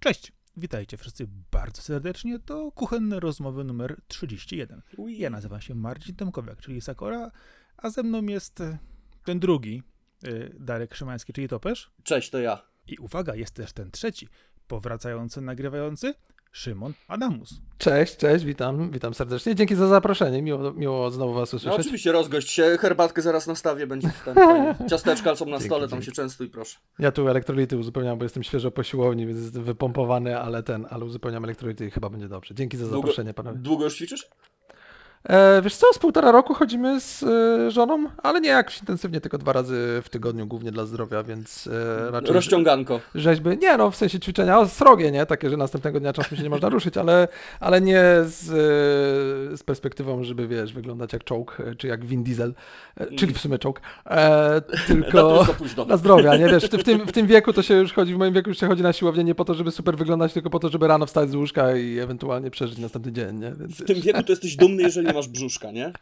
Cześć, witajcie wszyscy bardzo serdecznie. To kuchenne rozmowy numer 31. Ja nazywam się Marcin Tomkowiak, czyli Sakora, a ze mną jest ten drugi, Darek Szymański, czyli Topesz. Cześć, to ja. I uwaga, jest też ten trzeci, powracający, nagrywający, Szymon Adamus. Cześć, cześć, witam, witam serdecznie. Dzięki za zaproszenie, miło, miło znowu was No usłyszeć. oczywiście rozgość się, herbatkę zaraz nastawię, będzie tam fajnie. Ciasteczka są na Dzięki, stole, tam dzięki. się częstuj proszę. Ja tu elektrolity uzupełniam, bo jestem świeżo po siłowni, więc jestem wypompowany, ale ten, ale uzupełniam elektrolity i chyba będzie dobrze. Dzięki za Długo- zaproszenie, panowie. Długo już ćwiczysz? E, wiesz co, z półtora roku chodzimy z e, żoną, ale nie jakoś intensywnie, tylko dwa razy w tygodniu, głównie dla zdrowia, więc e, raczej Rozciąganko. rzeźby, nie no, w sensie ćwiczenia o, srogie, nie? Takie, że następnego dnia czasem się nie można ruszyć, ale, ale nie z, e, z perspektywą, żeby, wiesz, wyglądać jak czołg, e, czy jak Vin Diesel, e, czyli w sumie czołg, tylko na zdrowia, nie? Wiesz, w, tym- w, tym, w tym wieku to się już chodzi, w moim wieku już się chodzi na siłownię nie po to, żeby super wyglądać, tylko po to, żeby rano wstać z łóżka i ewentualnie przeżyć następny dzień, nie? Więc W tym wieku to jesteś dumny, jeżeli masz brzuszka, nie?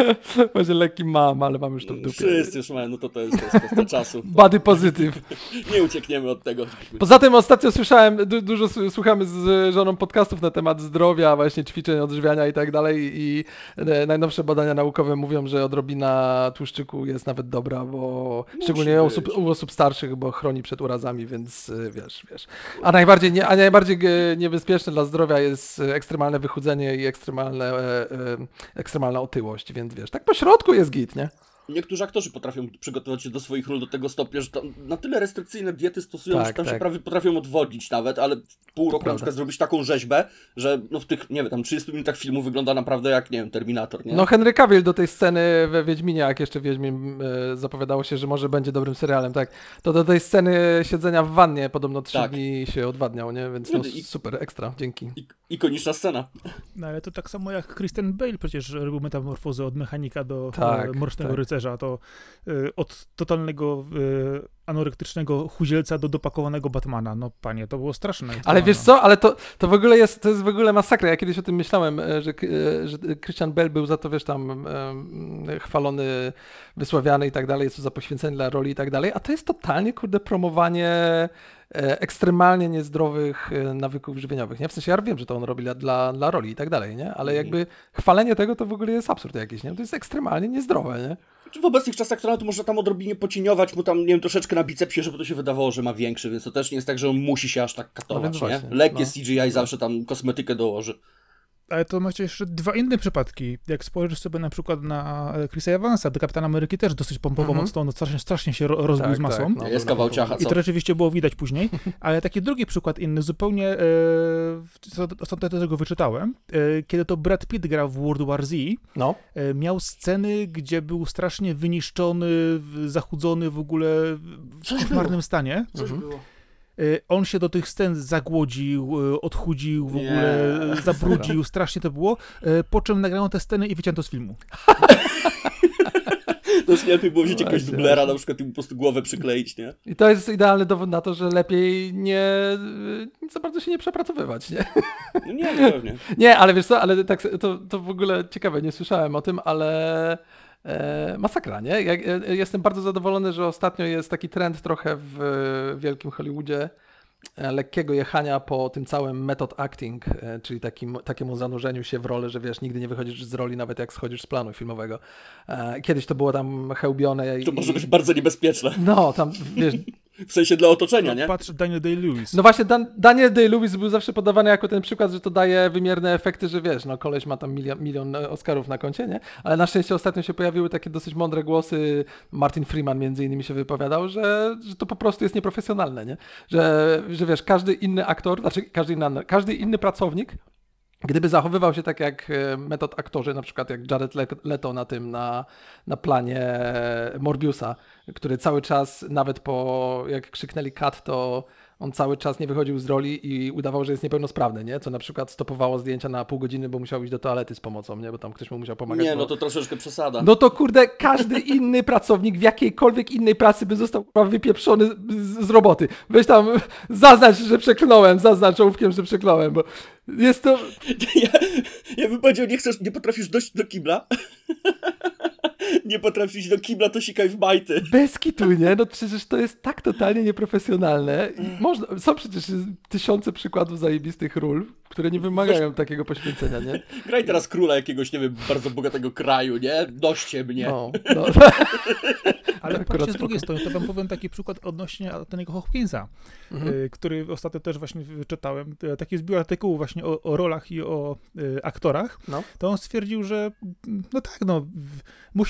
może lekki mam, ale mam już to w dupie. Wszyscy już mają, no to to jest, to jest kwestia czasu. Body pozytyw. Nie uciekniemy od tego. Poza tym ostatnio słyszałem, du dużo słuchamy z żoną podcastów na temat zdrowia, właśnie ćwiczeń, odżywiania i tak dalej i e, najnowsze badania naukowe mówią, że odrobina tłuszczyku jest nawet dobra, bo szczególnie u osób, u osób starszych, bo chroni przed urazami, więc e, wiesz, wiesz. A najbardziej, nie, a najbardziej e, niebezpieczne dla zdrowia jest ekstremalne wychudzenie i ekstremalne, e, e, ekstremalna otyłość, więc wiesz, tak po środku jest git, nie? Niektórzy aktorzy potrafią przygotować się do swoich ról do tego stopnia, że na tyle restrykcyjne diety stosują, Tak, że tam się tak. prawie potrafią odwodzić nawet, ale pół roku na przykład zrobić taką rzeźbę, że no w tych, nie wiem, tam 30 minutach filmu wygląda naprawdę jak, nie wiem, Terminator, nie? No Henry Cavill do tej sceny we Wiedźminie, jak jeszcze Wiedźmin e, zapowiadało się, że może będzie dobrym serialem, tak, to do tej sceny siedzenia w wannie podobno trzy Tak. dni się odwadniał, nie? Więc no, super, ekstra, dzięki. I, ikoniczna scena. No ale to tak samo jak Kristen Bale przecież robił metamorfozę od mechanika do Tak, e, Mrocznego tak. Rycerza, to e, od totalnego e, anorektycznego chuzielca do dopakowanego Batmana. No panie, to było straszne. Ale wiesz co, ale to, to w ogóle jest, to jest w ogóle masakra. Ja kiedyś o tym myślałem, że, że Christian Bell był za to, wiesz, tam chwalony, wysławiany i tak dalej, jest to za poświęcenie dla roli i tak dalej, a to jest totalnie, kurde, promowanie ekstremalnie niezdrowych e, nawyków żywieniowych, nie? W sensie ja wiem, że to on robi dla, dla, dla roli i tak dalej, nie? Ale Mhm. jakby chwalenie tego to w ogóle jest absurd jakiś, nie? To jest ekstremalnie niezdrowe, nie? Czy w obecnych czasach to nawet można tam odrobinie pocieniować mu tam, nie wiem, troszeczkę na bicepsie, żeby to się wydawało, że ma większy, więc to też nie jest tak, że on musi się aż tak katować, więc nie? Lekkie no. CGI zawsze tam kosmetykę dołoży. Ale to macie jeszcze dwa inne przypadki. Jak spojrzysz sobie na przykład na e, Chrisa Evansa, do Kapitana Ameryki też dosyć pompowo Mhm. mocno, on strasznie, strasznie się ro- rozbił Tak, z masą. tak, no. jest był kawał na- ciacha, I to rzeczywiście było widać później, ale taki drugi przykład inny, zupełnie e, ostatnio tego wyczytałem, e, kiedy to Brad Pitt grał w World War Z, No, e, miał sceny, gdzie był strasznie wyniszczony, zachudzony w ogóle w Coś koszmarnym stanie. Coś Mhm. było. E, On się do tych scen zagłodził, e, odchudził, w Nie. ogóle e, zabrudził, strasznie to było, e, po czym nagrano te sceny i wycięto z filmu. To jest lepiej było wziąć jakiegoś dublera, na przykład i mu po prostu głowę przykleić, nie? i to jest idealny dowód na to, że lepiej nie, y, za bardzo się nie przepracowywać, nie? No nie, no pewnie. Nie, ale wiesz co, ale tak, to, to w ogóle ciekawe, nie słyszałem o tym, ale masakra, nie? Ja, e, jestem bardzo zadowolony, że ostatnio jest taki trend trochę w e, wielkim Hollywoodzie e, lekkiego jechania po tym całym method acting, e, czyli takim, takiemu zanurzeniu się w rolę, że wiesz, nigdy nie wychodzisz z roli, nawet jak schodzisz z planu filmowego. E, Kiedyś to było tam chełbione i... To może być bardzo niebezpieczne. No, tam, wiesz, W sensie dla otoczenia, nie? Patrz Daniel Day-Lewis. No właśnie, Dan Daniel Day-Lewis był zawsze podawany jako ten przykład, że to daje wymierne efekty, że wiesz, no koleś ma tam milion, milion e, Oscarów na koncie, nie? Ale na szczęście ostatnio się pojawiły takie dosyć mądre głosy, Martin Freeman między innymi się wypowiadał, że, że to po prostu jest nieprofesjonalne, nie? Że, że wiesz, każdy inny aktor, znaczy każdy inny, każdy inny pracownik Gdyby zachowywał się tak jak e, metod aktorzy, na przykład jak Jared Le- Leto na tym, na, na planie Morbiusa, który cały czas, nawet po jak krzyknęli cut, to on cały czas nie wychodził z roli i udawał, że jest niepełnosprawny, nie? Co na przykład stopowało zdjęcia na pół godziny, bo musiał iść do toalety z pomocą, nie? Bo tam ktoś mu musiał pomagać. Nie, bo... no to troszeczkę przesada. No to kurde, każdy inny pracownik w jakiejkolwiek innej pracy by został kurwa, wypieprzony z, z roboty. Weź tam, zaznacz, że przekląłem, zaznacz ołówkiem, że przekląłem, bo jest to... Ja, ja bym powiedział, nie chcesz, nie potrafisz dojść do kibla? nie potrafisz iść do kibla, to sikaj w majty. Bez kitu, nie? No przecież to jest tak totalnie nieprofesjonalne. I Można, są przecież tysiące przykładów zajebistych ról, które nie wymagają takiego poświęcenia, nie? Graj teraz króla jakiegoś, nie wiem, bardzo bogatego kraju, nie? Doście mnie. No, no. Ale patrzcie z drugiej strony, to wam powiem taki przykład odnośnie Antoniego Hopkinsa, Mhm. y, który ostatnio też właśnie czytałem. Y, Taki zbiór artykułów właśnie o, o rolach i o y, aktorach. No. To on stwierdził, że mm, no tak, no, w-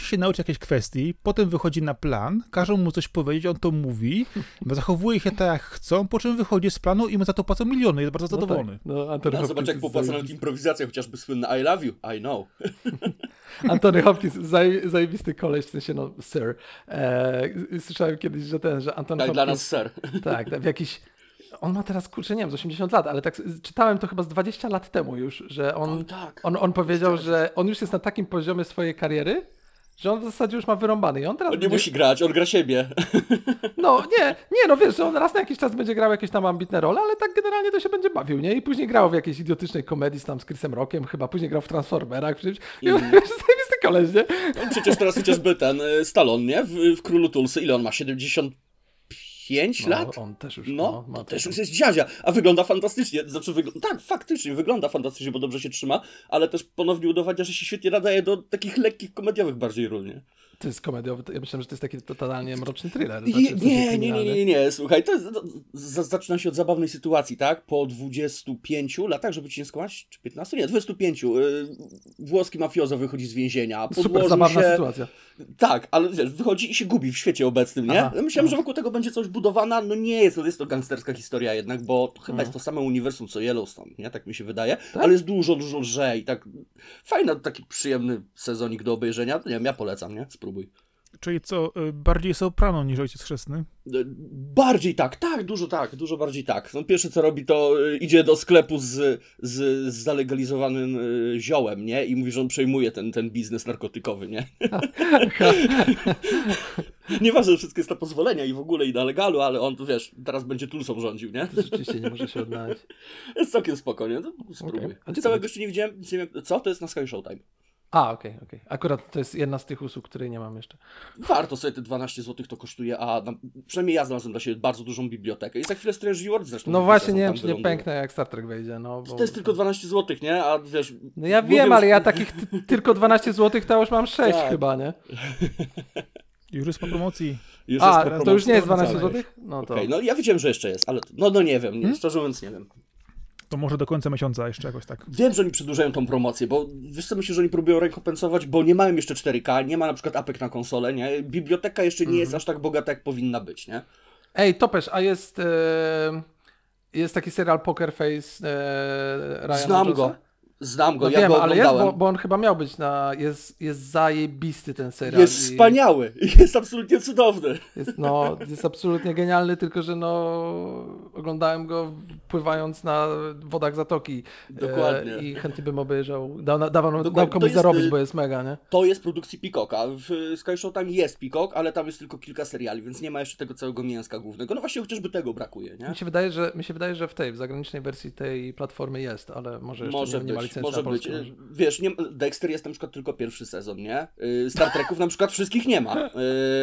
musi się nauczyć jakiejś kwestii, potem wychodzi na plan, każą mu coś powiedzieć, on to mówi, zachowuje się tak jak chcą, po czym wychodzi z planu i mu za to płacą miliony, jest bardzo zadowolony. No, tak. no Antony A Hopkins zobacz, jak zajebisty. improwizacja, chociażby słynna I love you, I know. Antony Hopkins, zaj, zajebisty koleś, w sensie no, sir. E, słyszałem kiedyś, że ten, że Antony Tak, Hopkins... dla nas ser. Tak, tak, w jakiś... On ma teraz, kurczę, nie wiem, z 80 lat, ale tak czytałem to chyba z 20 lat temu już, że on, tak. on, on powiedział, że on już jest na takim poziomie swojej kariery, że on w zasadzie już ma wyrąbany i on teraz... On nie będzie... musi grać, on gra siebie. No nie, nie, no wiesz, że on raz na jakiś czas będzie grał jakieś tam ambitne role, ale tak generalnie to się będzie bawił, nie? I później grał w jakiejś idiotycznej komedii z tam z Chrisem Rockiem chyba, później grał w Transformerach przecież. I mm. on, wiesz, koleś, nie? No, przecież teraz chociażby ten y, Stallone, nie? W, w Królu Tulsy, ile on ma? 70 5 no, lat? On też już, no, no też już jest dziadzia, a wygląda fantastycznie. Znaczy, wygl tak, faktycznie, wygląda fantastycznie, bo dobrze się trzyma, ale też ponownie udowadnia, że się świetnie nadaje do takich lekkich, komediowych bardziej ról, nie? To jest komediowy, to- ja myślałem, że to jest taki totalnie mroczny thriller. Znaczy, nie, nie, nie, nie, nie, słuchaj, to jest, z, zaczyna się od zabawnej sytuacji, tak? Po 25 latach, żeby ci nie skłamać, czy 15? Nie, 25. Y, włoski mafiozo wychodzi z więzienia, Super zabawna się... sytuacja. Tak, ale wiesz, wychodzi i się gubi w świecie obecnym, nie? Aha, Myślałem, że wokół tego będzie coś budowana, no nie jest, no jest to gangsterska historia jednak, bo to chyba Mhm. jest to samo uniwersum co Yellowstone, nie? Tak mi się wydaje, ale jest dużo, dużo lżej, tak fajny, taki przyjemny sezonik do obejrzenia, nie wiem, ja polecam, nie? Spróbuj. Czyli co, y, bardziej soprano niż ojciec chrzestny? E, Bardziej tak, tak, dużo tak, dużo bardziej tak. No pierwsze co robi to y, idzie do sklepu z, z, z zalegalizowanym y, ziołem, nie? I mówi, że on przejmuje ten, ten biznes narkotykowy, nie? Nieważne, że wszystko jest na pozwolenia i w ogóle i na legalu, ale on, wiesz, teraz będzie Tulsą rządził, nie? To rzeczywiście nie może się odnaleźć. Jest całkiem spokojnie, no, spróbuj. Okej. A Całego jeszcze nie widziałem, nie wiem, co? To jest na Sky Showtime. A, okej, okej. Akurat to jest jedna z tych usług, której nie mam jeszcze. Warto sobie te 12 zł to kosztuje, a na, przynajmniej ja znalazłem dla siebie bardzo dużą bibliotekę. I za chwilę Strange World zresztą. No właśnie, nie wiem, czy nie pęknę, jak Star Trek wejdzie, no. Bo... To jest tylko 12 zł, nie? A wiesz... No ja wiem, ale ja takich ty- tylko 12 zł to już mam 6 Tak. chyba, nie? Już jest po promocji. Już A, jest po to już nie jest promocji, 12 no, zł? No to. Okej, no ja wiedziałem, że jeszcze jest, ale no, no nie wiem, nie, Hmm? szczerze mówiąc nie wiem. To może do końca miesiąca jeszcze jakoś tak. Wiem, że oni przedłużają tą promocję, bo wiesz co, myślę, że oni próbują rekompensować, bo nie mają jeszcze 4K, nie ma na przykład apek na konsolę, nie? Biblioteka jeszcze nie jest Mhm. aż tak bogata, jak powinna być, nie? Ej, Topesz, a jest. E, jest taki serial Poker Face e, Ryana Znam go. Znam go, No ja wiem, go ale jest, bo, bo on chyba miał być na. Jest, jest zajebisty ten serial. Jest i wspaniały, jest absolutnie cudowny. Jest, no, jest absolutnie genialny, tylko że no, oglądałem go pływając na wodach zatoki. Dokładnie. E, I chętnie bym obejrzał. Dał, dał, Dokładnie, dał komuś jest, zarobić, y, bo jest mega, nie? To jest produkcji Peacocka. W Sky Showtime jest Peacock, ale tam jest tylko kilka seriali, więc nie ma jeszcze tego całego mięska głównego. No właśnie chociażby tego brakuje, nie? Mi się, wydaje, że, mi się wydaje, że w tej, w zagranicznej wersji tej platformy jest, ale może jeszcze Może nie, nie ma być, może być. Y, Wiesz, nie, Dexter jest na przykład tylko pierwszy sezon, nie? Y, Star Treków na przykład wszystkich nie ma.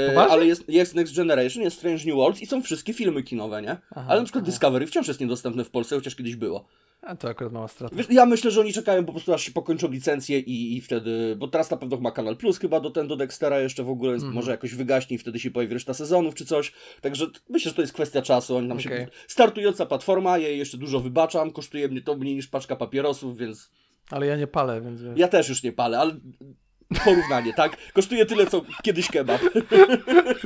Poważnie? ale jest, jest Next Generation, jest Strange New Worlds i są wszystkie filmy kinowe, nie? Aha, ale na przykład aha. Discovery wciąż jest niedostępne w Polsce, chociaż kiedyś było. A to akurat mała strata. Wiesz, ja myślę, że oni czekają po prostu aż się pokończą licencje i, i wtedy, bo teraz na pewno ma Kanal Plus chyba do ten do Dextera jeszcze w ogóle, Mhm. może jakoś wygaśnie i wtedy się pojawi reszta sezonów czy coś. Także myślę, że to jest kwestia czasu. Oni nam Okej. się... Startująca platforma, jej jeszcze dużo wybaczam, kosztuje mnie to mniej niż paczka papierosów, więc Ale ja nie palę, więc ja też już nie palę, ale Porównanie, tak? Kosztuje tyle, co kiedyś kebab.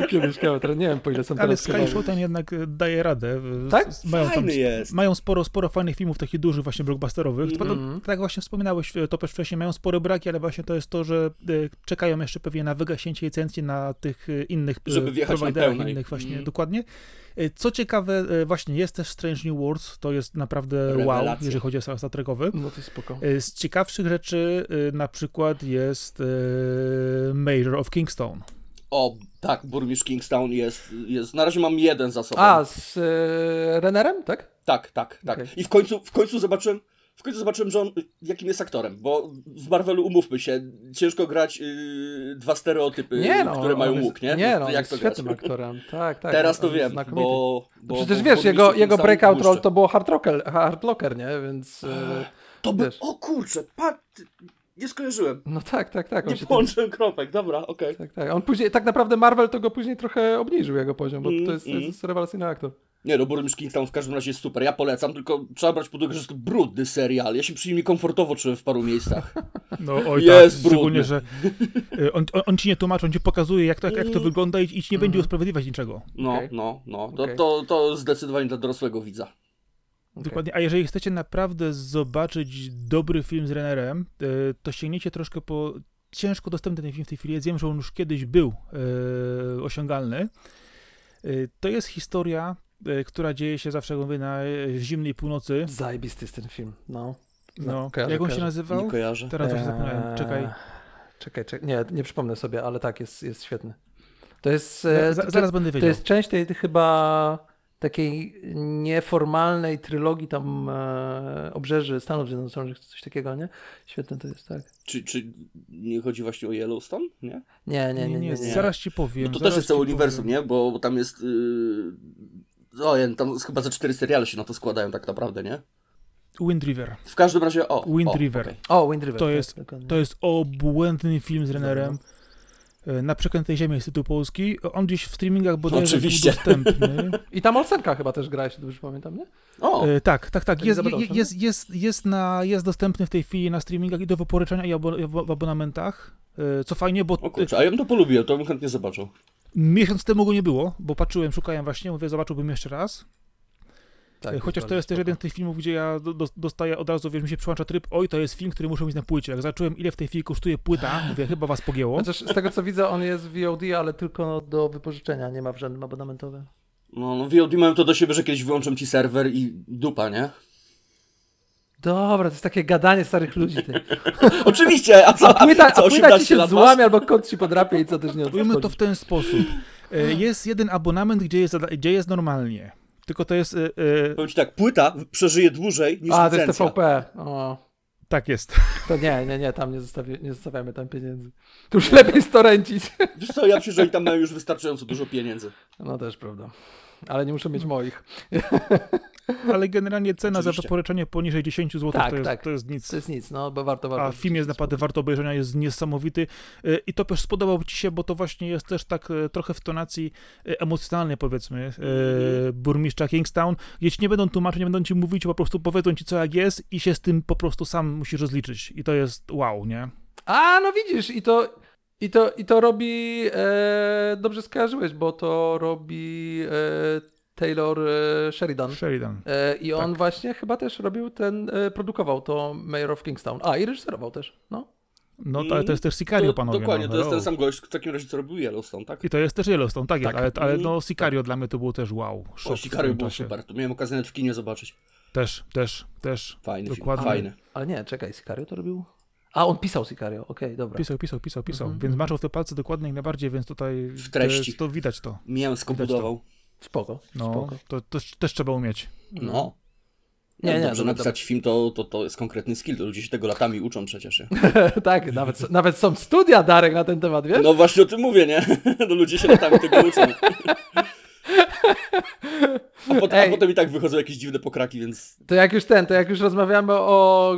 Kiedyś teraz nie wiem po ile są Ale teraz Sky kebaby. Showtime jednak e, daje radę. E, Tak? Mają, tam, Fajny jest. mają sporo, sporo fajnych filmów, takich dużych właśnie blockbusterowych. Mm Tak właśnie wspominałeś, e, to też wcześniej, mają spore braki, ale właśnie to jest to, że e, czekają jeszcze pewnie na wygaśnięcie licencji na tych e, innych e, Żeby wjechać na prowajderach, pełnej. innych właśnie, Mhm. dokładnie. E, Co ciekawe, e, właśnie jest też Strange New Worlds, to jest naprawdę wow, Rewelacja. jeżeli chodzi o Star Trekowy. No to spoko. E, Z ciekawszych rzeczy na przykład jest e, Major of Kingstone. O, tak, burmistrz Kingstown jest, jest. Na razie mam jeden za sobą. A, z e, Rennerem, tak? Tak, tak, tak. Okej. I w końcu, w końcu zobaczyłem. W końcu zobaczyłem, że on y, jakim jest aktorem, bo w Marvelu umówmy się, ciężko grać y, dwa stereotypy, które mają on łuk, nie? Nie, no, on Jak jest to świetnym grać? aktorem. Tak, tak. Teraz to jest wiem, znakomity. bo, bo... Przecież bo wiesz, burmistrz jego, jego breakout role to było Hard Rocker, hard Locker, nie? Więc... e, To by... wiesz. O kurczę, pat... nie skojarzyłem. No tak, tak, tak. On Nie połączyłem kropek, dobra, okej. tak, tak. On później, tak naprawdę Marvel to go później trochę obniżył jego poziom, bo Mm, to jest, to mm. jest rewelacyjny aktor. Nie no, burmistrz Kingstown w każdym razie jest super, ja polecam, tylko trzeba brać pod uwagę, że jest to brudny serial, ja się przy nim komfortowo czułem w paru miejscach. No oj Jest tak, szczególnie, brudny. że y, on, on, on ci nie tłumaczy, on ci pokazuje, jak to, jak to Mm. wygląda i, i ci nie będzie usprawiedliwiać niczego. No, Okej. no, no, to, Okej. to, to zdecydowanie dla dorosłego widza. Dokładnie. A jeżeli chcecie naprawdę zobaczyć dobry film z Rennerem, y, to sięgniecie troszkę po ciężko dostępny ten film w tej chwili. Ja wiem, że on już kiedyś był y, osiągalny. Y, to jest historia, która dzieje się zawsze jak mówię, na zimnej północy. Zajebisty jest ten film, no. No, kojarzę, jak on się nazywał? Nie kojarzę. Teraz właśnie zapomniałem. Eee, Czekaj. Czekaj, czekaj. Nie, nie przypomnę sobie, ale tak, jest, jest świetny. To jest. E, za, to, zaraz będę to wiedział. jest część tej chyba takiej nieformalnej trylogii tam e, obrzeży Stanów Zjednoczonych, czy coś takiego, nie? Świetne to jest, tak. Czy, czy nie chodzi właśnie o Yellowstone, nie? Nie, nie, nie, nie. nie, Zaraz ci powiem. No to też jest całe powiem. uniwersum, nie? Bo, bo tam jest... Yy... O, ja, tam chyba ze cztery seriale się na to składają tak naprawdę, nie? Wind River. W każdym razie, o. Wind o, River. okej. O, Wind River. To tak, jest- dokładnie. To jest obłędny film z Rennerem. E, Na przeklętej ziemi jest tytuł polski. On gdzieś w streamingach bodajże Oczywiście. był dostępny. I tam Olsenka chyba też gra, jeśli dobrze pamiętam, nie? O, E, tak, tak, tak. Jest, Elizabeth je- Olsen? jest, jest, jest, na, jest dostępny w tej chwili na streamingach i do wypożyczenia i w abonamentach. E, Co fajnie, bo o kurczę, a ja bym to polubił, to bym chętnie zobaczył. miesiąc temu go nie było, bo patrzyłem, szukałem właśnie, mówię, zobaczyłbym jeszcze raz. Tak, E, Chociaż to jest też jeden z tych filmów, gdzie ja do, do, dostaję od razu, wiesz, mi się przyłącza tryb, oj, to jest film, który muszę mieć na płycie. Jak zacząłem, ile w tej chwili kosztuje płyta, mówię, chyba was pogięło. Chociaż z tego co widzę, on jest w VOD, ale tylko do wypożyczenia, nie ma w żadnym abonamentowym. No, no VOD mają to do siebie, że kiedyś wyłączą ci serwer i dupa, nie? Dobra, to jest takie gadanie starych ludzi. Ty. Oczywiście, a co? A płyta, co, a płyta ci 18 się złamie albo kot ci podrapie i co też nie Ujmę to odchodzi. w ten sposób. E, Jest jeden abonament, gdzie jest, gdzie jest normalnie. Tylko to jest. e, e, Powiem ci tak, płyta przeżyje dłużej niż A, to jest licencja. TVP. O, tak jest. to nie, nie, nie, tam nie, zostawi, nie zostawiamy tam pieniędzy. To już lepiej storęcić. Wiesz co, ja myślę, że oni tam mają już wystarczająco dużo pieniędzy. No też prawda. Ale nie muszę mieć moich. Ale generalnie cena za Oczywiście. wypożyczenie poniżej 10 zł Tak, to, jest, tak. to jest nic. To jest nic, no bo warto, warto. A film jest naprawdę warto obejrzenia, jest niesamowity. E, I to też spodobał ci się, bo to właśnie jest też tak e, trochę w tonacji e, emocjonalnej, powiedzmy, e, burmistrza Kingstown, gdzie ci nie będą tłumaczyć, nie będą ci mówić, po prostu powiedzą ci co jak jest i się z tym po prostu sam musisz rozliczyć. I to jest wow, nie? A, no widzisz, i to, i to, i to robi, e, dobrze skojarzyłeś, bo to robi e, Taylor e, Sheridan. Sheridan. E, I on Tak. właśnie chyba też robił ten, e, produkował to Mayor of Kingstown. A, i reżyserował też, no. No to, ale to jest też Sicario, To, panowie. dokładnie, no, to jest ten sam gość w takim razie, co robił Yellowstone, tak? I to jest też Yellowstone, tak, Tak. ale, ale Mm, no Sicario dla mnie to było też wow. O, Sicario było czasie. super, to miałem okazję nawet w kinie zobaczyć. Też, też, też. Fajny Dokładnie. film, fajny. Ale nie, czekaj, Sicario to robił? A, on pisał Sicario, okej, dobra. Pisał, pisał, pisał, pisał. Mhm. Więc maczał w te palce dokładnie jak najbardziej, więc tutaj W treści. To, to widać to. Mięsko budował. Spoko, No, spoko. to, to też trzeba umieć. No. Nie, Nie, nie, dobrze dobra, napisać film to, to, to jest konkretny skill, to ludzie się tego latami uczą przecież. Nie? tak, nawet, nawet są studia, Darek, na ten temat, wiesz? No właśnie o tym mówię, nie? No ludzie się latami tego uczą. A, pot, a potem i tak wychodzą jakieś dziwne pokraki, więc To jak już ten, to jak już rozmawiamy o,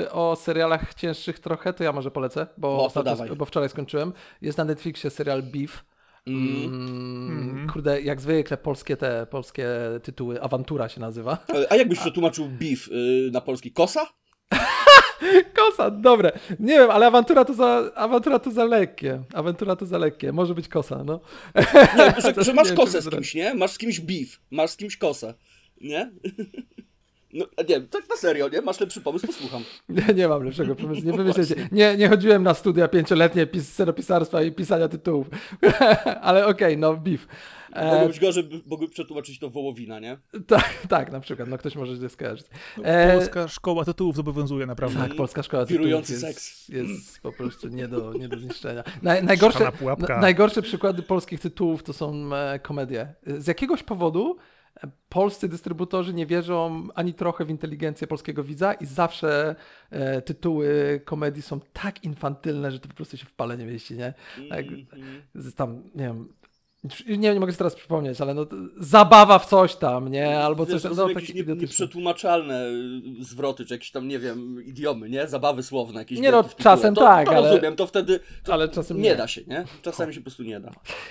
yy, o serialach cięższych trochę, to ja może polecę, bo, O, to ostatnio, dawaj. bo wczoraj skończyłem. Jest na Netflixie serial Beef. mm, Mm, Mhm. Kurde, jak zwykle polskie te, polskie tytuły, Awantura się nazywa. a jak byś przetłumaczył beef y, na polski? Kosa? Kosa, dobre. Nie wiem, ale awantura to za, awantura to za lekkie. Awantura to za lekkie. Może być kosa, no. Nie, że, że masz kosę z kimś, nie? Masz z kimś beef, masz z kimś kosę, nie? No, nie, tak na serio, nie? Masz lepszy pomysł, posłucham. Nie, nie mam lepszego pomysłu. Nie wymyślcie. Nie, nie chodziłem na studia pięcioletnie pis scenopisarstwa i pisania tytułów. ale okej, no beef. Mogło E, być gorzej, by- mogły przetłumaczyć to wołowina, nie? tak, tak, na przykład. No ktoś może źle skojarzyć. No, E, Polska szkoła tytułów zobowiązuje naprawdę. Tak, polska szkoła Wirujący tytułów jest, seks. jest po prostu nie do, nie do zniszczenia. Naj, najgorsze, na, najgorsze przykłady polskich tytułów to są e, komedie. Z jakiegoś powodu polscy dystrybutorzy nie wierzą ani trochę w inteligencję polskiego widza i zawsze e, tytuły komedii są tak infantylne, że to po prostu się w pale nie mieści, nie? Tak, Mhm. z tam, nie wiem, nie, nie mogę sobie teraz przypomnieć, ale no, zabawa w coś tam, nie? Albo Wiesz, coś to tam, są no, jakieś nie, nieprzetłumaczalne y, zwroty, czy jakieś tam, nie wiem, idiomy, nie? Zabawy słowne jakieś. Nie no, czasem to, tak, to ale- rozumiem, to wtedy to ale czasem nie nie. da się, nie? Czasami się po prostu nie da.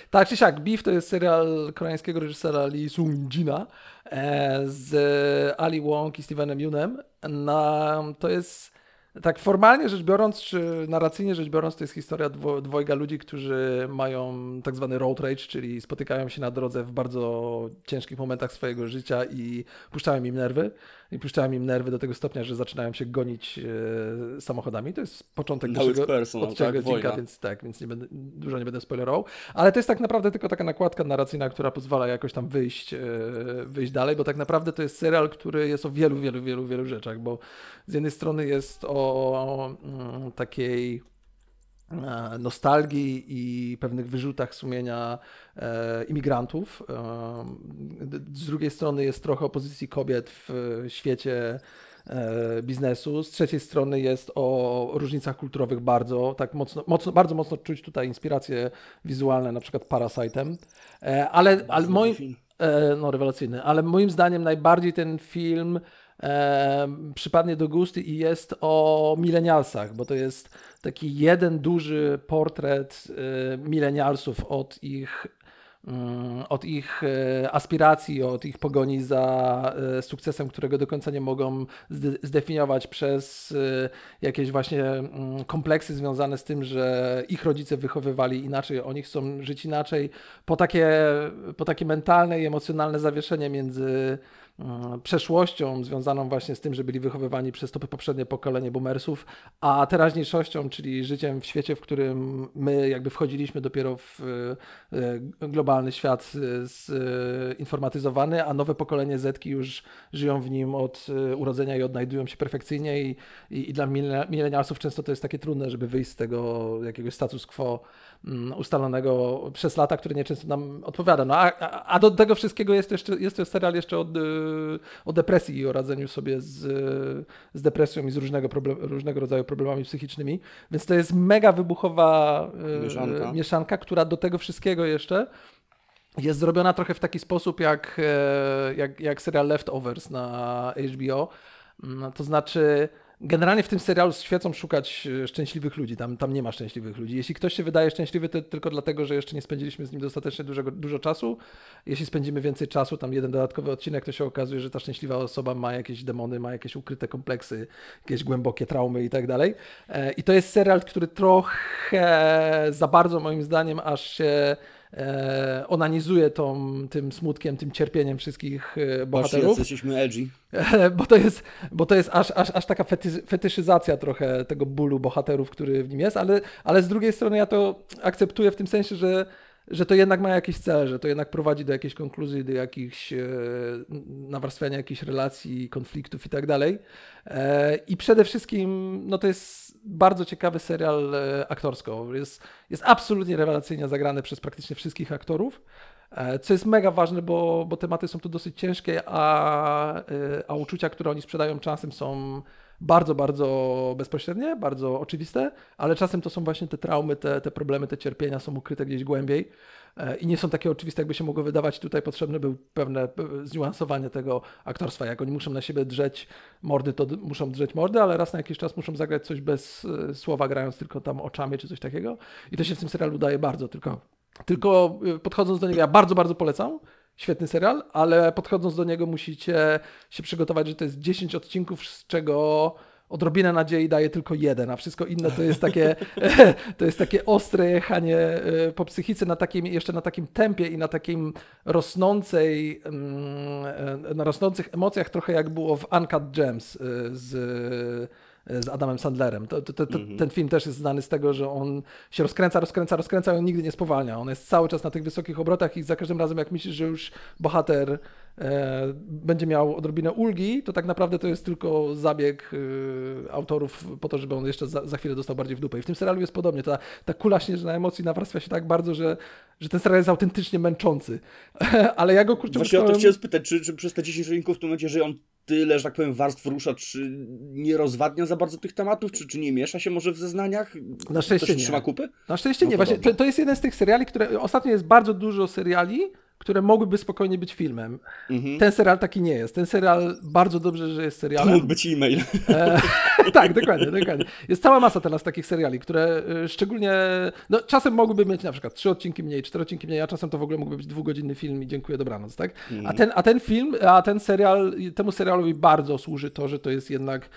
Tak czy siak, Beef to jest serial koreańskiego reżysera Lee Sung-jina e, z Ali Wong i Stevenem Yunem. Na, to jest, tak formalnie rzecz biorąc, czy narracyjnie rzecz biorąc, to jest historia dwo, dwojga ludzi, którzy mają tak zwany road rage, czyli spotykają się na drodze w bardzo ciężkich momentach swojego życia i puszczają im nerwy. I puszczają im nerwy do tego stopnia, że zaczynają się gonić e, samochodami. To jest początek personal, odcinka, tak? odcinka, Wojna. więc tak, więc nie będę, dużo nie będę spoilerował. Ale to jest tak naprawdę tylko taka nakładka narracyjna, która pozwala jakoś tam wyjść, e, wyjść dalej, bo tak naprawdę to jest serial, który jest o wielu, wielu, wielu, wielu rzeczach, bo z jednej strony jest o mm, takiej nostalgii i pewnych wyrzutach sumienia e, imigrantów. E, z drugiej strony jest trochę o pozycji kobiet w świecie e, biznesu. Z trzeciej strony jest o różnicach kulturowych bardzo, tak mocno, mocno bardzo mocno czuć tutaj inspiracje wizualne, na przykład Parasite'em. E, ale, ale moim. E, no, rewelacyjny. Ale moim zdaniem najbardziej ten film e, przypadnie do gustu i jest o milenialsach, bo to jest taki jeden duży portret e, milenialsów od ich mm, od ich e, aspiracji, od ich pogoni za e, sukcesem, którego do końca nie mogą zde- zdefiniować przez e, jakieś właśnie mm, kompleksy związane z tym, że ich rodzice wychowywali inaczej, oni chcą żyć inaczej, po takie, po takie mentalne i emocjonalne zawieszenie między przeszłością związaną właśnie z tym, że byli wychowywani przez to poprzednie pokolenie boomersów, a teraźniejszością, czyli życiem w świecie, w którym my jakby wchodziliśmy dopiero w e, globalny świat e, zinformatyzowany, a nowe pokolenie Zetki już żyją w nim od e, urodzenia i odnajdują się perfekcyjnie i, i, i dla milenia- milenialsów często to jest takie trudne, żeby wyjść z tego jakiegoś status quo mm, ustalonego przez lata, które nieczęsto nam odpowiada. No, a, a, do tego wszystkiego jest jeszcze jest to serial jeszcze od, o depresji i o radzeniu sobie z, y, z depresją i z różnego, problem, różnego rodzaju problemami psychicznymi. Więc to jest mega wybuchowa y, Mieszanka. mieszanka, która do tego wszystkiego jeszcze jest zrobiona trochę w taki sposób jak, e, jak, jak serial Leftovers na HBO. Mm, To znaczy, generalnie w tym serialu świecą szukać e, szczęśliwych ludzi. Tam, tam nie ma szczęśliwych ludzi. Jeśli ktoś się wydaje szczęśliwy, to tylko dlatego, że jeszcze nie spędziliśmy z nim dostatecznie dużo czasu. Jeśli spędzimy więcej czasu, tam jeden dodatkowy odcinek, to się okazuje, że ta szczęśliwa osoba ma jakieś demony, ma jakieś ukryte kompleksy, jakieś głębokie traumy i tak dalej. E, I to jest serial, który trochę za bardzo moim zdaniem aż się e, onanizuje tą, tym smutkiem, tym cierpieniem wszystkich e, Patrzcie, bohaterów. jacy jesteśmy edgy. bo to jest, bo to jest aż, aż, aż taka fety, fetyszyzacja trochę tego bólu bohaterów, który w nim jest, ale, ale z drugiej strony ja to akceptuję w tym sensie, że, że to jednak ma jakiś cel, że to jednak prowadzi do jakiejś konkluzji, do jakichś e, nawarstwiania jakichś relacji, konfliktów i tak dalej. E, I przede wszystkim no to jest bardzo ciekawy serial e, aktorsko. Jest, jest absolutnie rewelacyjnie zagrany przez praktycznie wszystkich aktorów. E, Co jest mega ważne, bo, bo tematy są tu dosyć ciężkie, a, a uczucia, które oni sprzedają czasem są bardzo, bardzo bezpośrednie, bardzo oczywiste, ale czasem to są właśnie te traumy, te, te problemy, te cierpienia są ukryte gdzieś głębiej e, i nie są takie oczywiste, jakby się mogło wydawać. Tutaj potrzebne był pewne e, zniuansowanie tego aktorstwa. Jak oni muszą na siebie drzeć mordy, to muszą drzeć mordy, ale raz na jakiś czas muszą zagrać coś bez e, słowa, grając tylko tam oczami czy coś takiego. I to się w tym serialu daje bardzo, tylko tylko podchodząc do niego, ja bardzo, bardzo polecam. Świetny serial, ale podchodząc do niego musicie się przygotować, że to jest 10 odcinków, z czego odrobinę nadziei daje tylko jeden, a wszystko inne to jest takie, to jest takie ostre jechanie e, po psychice na takim, jeszcze na takim tempie i na takim rosnącej, mm, e, na rosnących emocjach, trochę jak było w Uncut Gems e, z z Adamem Sandlerem. To, to, to, Mhm. Ten film też jest znany z tego, że on się rozkręca, rozkręca, rozkręca i on nigdy nie spowalnia. On jest cały czas na tych wysokich obrotach i za każdym razem, jak myślisz, że już bohater e, będzie miał odrobinę ulgi, to tak naprawdę to jest tylko zabieg e, autorów po to, żeby on jeszcze za, za chwilę dostał bardziej w dupę. I w tym serialu jest podobnie. Ta, ta kula śnieżna emocji nawarstwia się tak bardzo, że, że ten serial jest autentycznie męczący. Ale ja go kurczę Właśnie o to chciałem spytać, czy, czy przez te 10 odcinków w tym momencie, że on tyle, że tak powiem, warstw rusza, czy nie rozwadnia za bardzo tych tematów, czy, czy nie miesza się może w zeznaniach? Na szczęście Też nie. trzyma kupy? Na szczęście No nie. Właśnie to, to jest jeden z tych seriali, które ostatnio jest bardzo dużo seriali, które mogłyby spokojnie być filmem. Mhm. Ten serial taki nie jest. Ten serial bardzo dobrze, że jest To serialem. mógł być e-mail. E, tak, dokładnie, dokładnie. Jest cała masa teraz takich seriali, które e, szczególnie, no czasem mogłyby mieć na przykład trzy odcinki mniej, cztery odcinki mniej, a czasem to w ogóle mógłby być dwugodzinny film i dziękuję, dobranoc, tak? A, ten, a ten film, a ten serial, temu serialowi bardzo służy to, że to jest jednak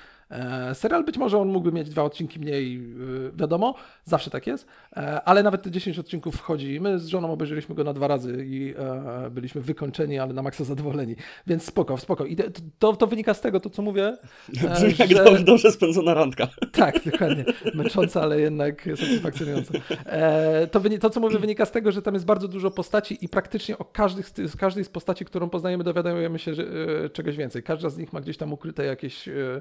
serial, być może on mógłby mieć dwa odcinki mniej, e, wiadomo, zawsze tak jest, e, ale nawet te 10 odcinków wchodzi. My z żoną obejrzeliśmy go na dwa razy i e, byliśmy wykończeni, ale na maksa zadowoleni, więc spoko, spoko. I to, to, wynika z tego, to co mówię, e, Brzmi jak że- dobrze, dobrze spędzona randka. tak, dokładnie. Męcząca, ale jednak satysfakcjonująca. E, to, to, co mówię, wynika z tego, że tam jest bardzo dużo postaci i praktycznie o każdych z, każdej z postaci, którą poznajemy, dowiadujemy się że, e, czegoś więcej. Każda z nich ma gdzieś tam ukryte jakieś, e,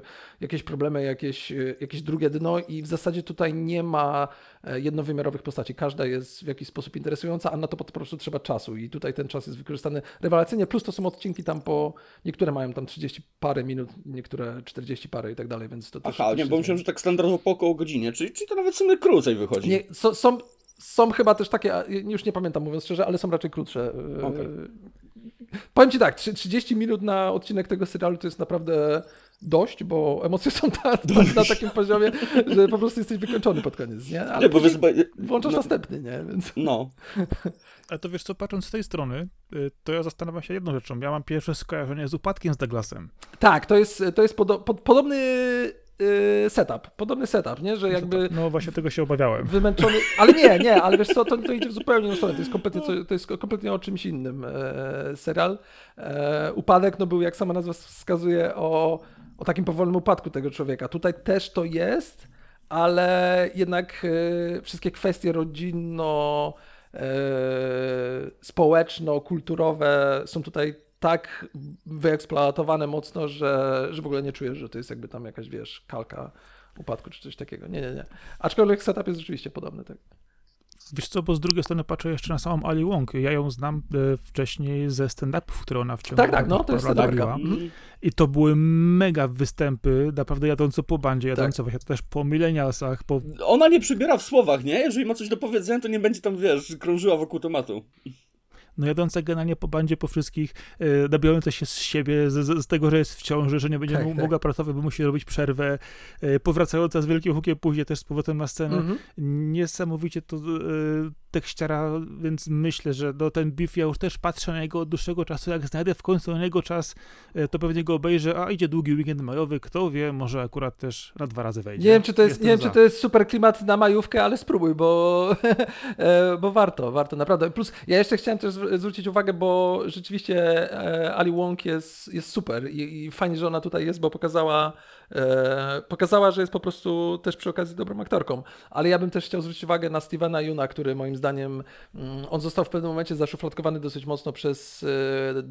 jakieś problemy, jakieś, e, jakieś drugie dno i w zasadzie tutaj nie ma e, jednowymiarowych postaci. Każda jest w jakiś sposób interesująca, a na to po prostu trzeba czasu i tutaj ten czas jest wykorzystany rewelacyjnie, plus to są odcinki tam po, niektóre mają tam 30 parę minut, niektóre 40 parę i tak dalej, więc to też Aha, nie, bo myślałem, że tak standardowo po około godzinie, czyli, czyli to nawet w sumie krócej wychodzi. Nie, so, są, są chyba też takie, już nie pamiętam mówiąc szczerze, ale są raczej krótsze. Yy, Okej. Powiem Ci tak, trzy- 30 minut na odcinek tego serialu to jest naprawdę dość, bo emocje są ta, ta, na takim poziomie, że po prostu jesteś wykończony pod koniec, nie? Ale nie, bo włączasz no, następny, nie? Więc... no, Ale to wiesz co, patrząc z tej strony, y, to ja zastanawiam się jedną rzeczą. Ja mam pierwsze skojarzenie z upadkiem z Douglasem. Tak, to jest, to jest podo, pod, podobny yy, setup, podobny setup, nie? Że jakby... No właśnie tego się obawiałem. Wymęczony, ale nie, nie, ale wiesz co, to, to idzie w zupełnie inną stronę, to jest kompletnie, to jest kompletnie o czymś innym e, serial. E, upadek no był, jak sama nazwa wskazuje, o, o takim powolnym upadku tego człowieka. Tutaj też to jest, ale jednak e, wszystkie kwestie rodzinno, e, społeczno-kulturowe są tutaj tak wyeksploatowane mocno, że, że w ogóle nie czujesz, że to jest jakby tam jakaś, wiesz, kalka upadku czy coś takiego. Nie, nie, nie. Aczkolwiek setup jest rzeczywiście podobny, tak. Wiesz co, bo z drugiej strony patrzę jeszcze na samą Ali Wong. Ja ją znam e, wcześniej ze stand-upów, które ona w ciągu Tak, tak, no, to jest robiła. Mhm. I to były mega występy, naprawdę jadące po bandzie, Tak. jadące właśnie też po milenialsach, po... ona nie przybiera w słowach, nie? Jeżeli ma coś do powiedzenia, to nie będzie tam, wiesz, krążyła wokół tematu. No jadące generalnie po bandzie, po wszystkich, e, nabijające się z siebie, z, z, tego, że jest w ciąży, że nie będzie Tak, mu- tak. mogła pracować, bo musi robić przerwę, e, powracająca z wielkim hukiem później też z powrotem na scenę. Mhm. Niesamowicie to e, tekściara, więc myślę, że do ten beef ja już też patrzę na jego od dłuższego czasu. Jak znajdę w końcu na niego czas, e, to pewnie go obejrzę. A idzie długi weekend majowy, kto wie, może akurat też na dwa razy wejdzie. Nie wiem, czy to jest, Jestem nie wiem, za. czy to jest super klimat na majówkę, ale spróbuj, bo, e, bo warto, warto, naprawdę. Plus ja jeszcze chciałem też zwr- zwrócić uwagę, bo rzeczywiście e, Ali Wong jest, jest super i, i fajnie, że ona tutaj jest, bo pokazała, pokazała, że jest po prostu też przy okazji dobrą aktorką. Ale ja bym też chciał zwrócić uwagę na Stevena Yuna, który moim zdaniem, mm, on został w pewnym momencie zaszufladkowany dosyć mocno przez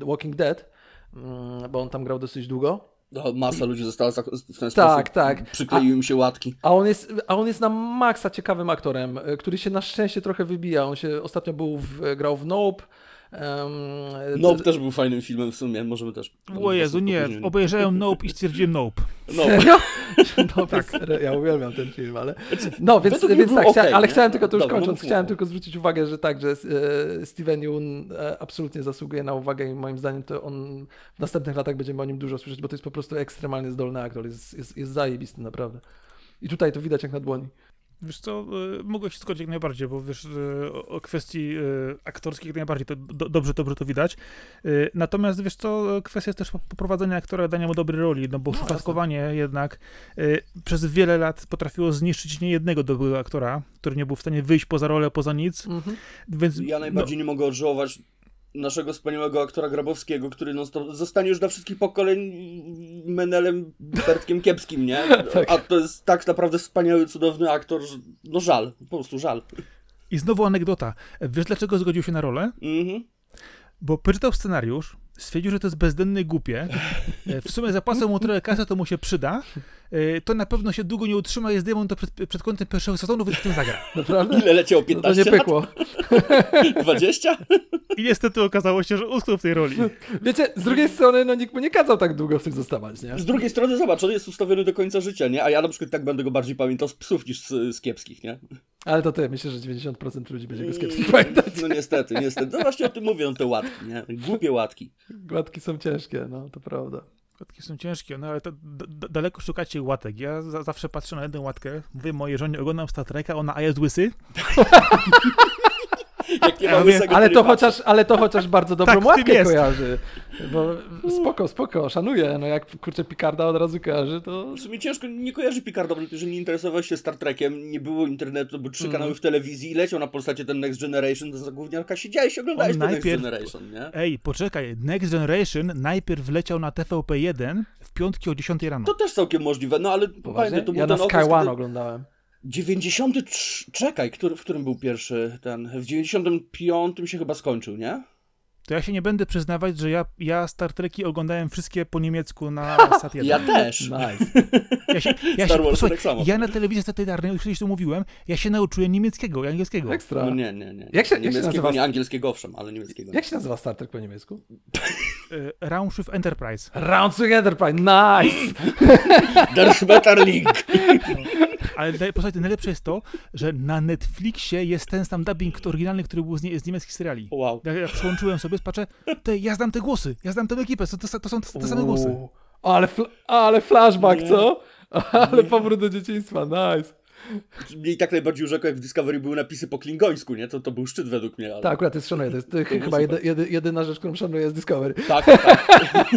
e, Walking Dead, mm, bo on tam grał dosyć długo. No, masa ludzi została w ten Tak, sposób. tak. Przykleiły im się łatki. A on, jest, a on jest na maksa ciekawym aktorem, y, który się na szczęście trochę wybija. On się ostatnio był w, grał w Nope. Um, Nope też był fajnym filmem w sumie, możemy też... O Jezu, nie, później. obejrzałem Nope i stwierdziłem Nope. No, Serio? No, tak. Ja uwielbiam ten film, ale. No, więc, według więc tak, chciałem, ale nie? chciałem tylko to już Dobra, kończąc, chciałem tylko zwrócić uwagę, że tak, że e, Steven Yeun e, absolutnie zasługuje na uwagę i moim zdaniem to on w następnych latach będziemy o nim dużo słyszeć, bo to jest po prostu ekstremalnie zdolny aktor, jest, jest, jest zajebisty naprawdę. I tutaj to widać jak na dłoni. Wiesz co, y, mogę się zgodzić jak najbardziej, bo wiesz, y, o, kwestii y, aktorskiej jak najbardziej to do, dobrze, dobrze to widać. Natomiast wiesz co, kwestia jest też poprowadzenia aktora, dania mu dobrej roli, no bo No, szufladkowanie jednak przez wiele lat potrafiło zniszczyć niejednego dobrego aktora, który nie był w stanie wyjść poza rolę, poza nic, Mhm. więc Ja najbardziej nie mogę odżałować naszego wspaniałego aktora Grabowskiego, który stop zostanie już dla wszystkich pokoleń Menelem Fertkiem Kiepskim, nie? Tak. A to jest tak naprawdę wspaniały, cudowny aktor, że no żal, po prostu żal. no, i znowu anegdota. Wiesz dlaczego zgodził się na rolę? Mhm. Bo przeczytał scenariusz, stwierdził, że to jest bezdenne i głupie. E, W sumie zapłacą mu trochę kasy, to mu się przyda. E, To na pewno się długo nie utrzyma, jest demon to przed, przed końcem pierwszego sezonu, więc w tym zagra. Naprawdę? Ile leciało? No to 15 nie pykło. lat? 20? I niestety okazało się, że utknął w tej roli. Wiecie, z drugiej strony, no nikt mu nie kazał tak długo w tym zostawać, nie? Z drugiej strony zobacz, on jest ustawiony do końca życia, nie? A ja na przykład tak będę go bardziej pamiętał z psów niż z, z kiepskich, nie? Ale to ty, myślę, że 90% ludzi będzie go skeptycznie pamiętać. No niestety, niestety. No właśnie o tym mówią te łatki, nie? Głupie łatki. Gładki są ciężkie, no to prawda. Kotki są ciężkie, no ale to daleko szukacie łatek. Ja za zawsze patrzę na jedną łatkę, mówię mojej żonie, oglądam Star Treka, ona, a jest łysy? Ja łysego, Ale to chociaż, ale to chociaż bardzo dobrą Tak, łatkę kojarzy. Bo spoko, spoko, szanuję. No jak kurczę Picarda od razu kojarzy, to... W sumie ciężko nie kojarzy Picarda, bo jeżeli nie interesował się Star Trekiem, nie było internetu, były trzy Mhm. kanały w telewizji i leciał na Polsacie ten Next Generation, to za gówniarka siedziałeś i oglądałeś ten najpierw- Next Generation, nie? Ej, poczekaj, Next Generation najpierw wleciał na TVP1 w piątki o 10 rano. To też całkiem możliwe, no ale Poważnie? pamiętaj, to był Ja na Sky okres, One kiedy... oglądałem. 93... Czekaj, który, w którym był pierwszy ten? W 95 się chyba skończył, nie? To ja się nie będę przyznawać, że ja, ja Star Treki oglądałem wszystkie po niemiecku na Sat 1. Ja też. Nice. Ja się, ja Star się, Wars posłuchaj, tak samo. ja na telewizji satelitarnej, już kiedyś to mówiłem, ja się nauczyłem niemieckiego i angielskiego. Ekstra. No nie, nie, nie. Jak się- jak się niemieckiego, nazywa- nie angielskiego owszem, ale niemieckiego. Jak się nazywa Star Trek po niemiecku? Y, Raumschiff Enterprise. Round to Enterprise, nice! Der Schmetterling! Ale daj- posłuchajcie, najlepsze jest to, że na Netflixie jest ten sam dubbing oryginalny, który był z, nie, z niemieckich seriali. Wow. Jak, jak przyłączyłem sobie, patrzę, ty, ja znam te głosy, ja znam tę ekipę, to, to, to są te, te same głosy. Ale, fl- ale flashback, Nie. co? Ale Nie. powrót do dzieciństwa, nice. Mnie i tak najbardziej urzekło, jak w Discovery były napisy po klingońsku, nie? To, to był szczyt według mnie. Ale... Tak, akurat jest szanuję. To jest to chyba jedy, jedyna rzecz, którą szanuję z Discovery. Tak, tak.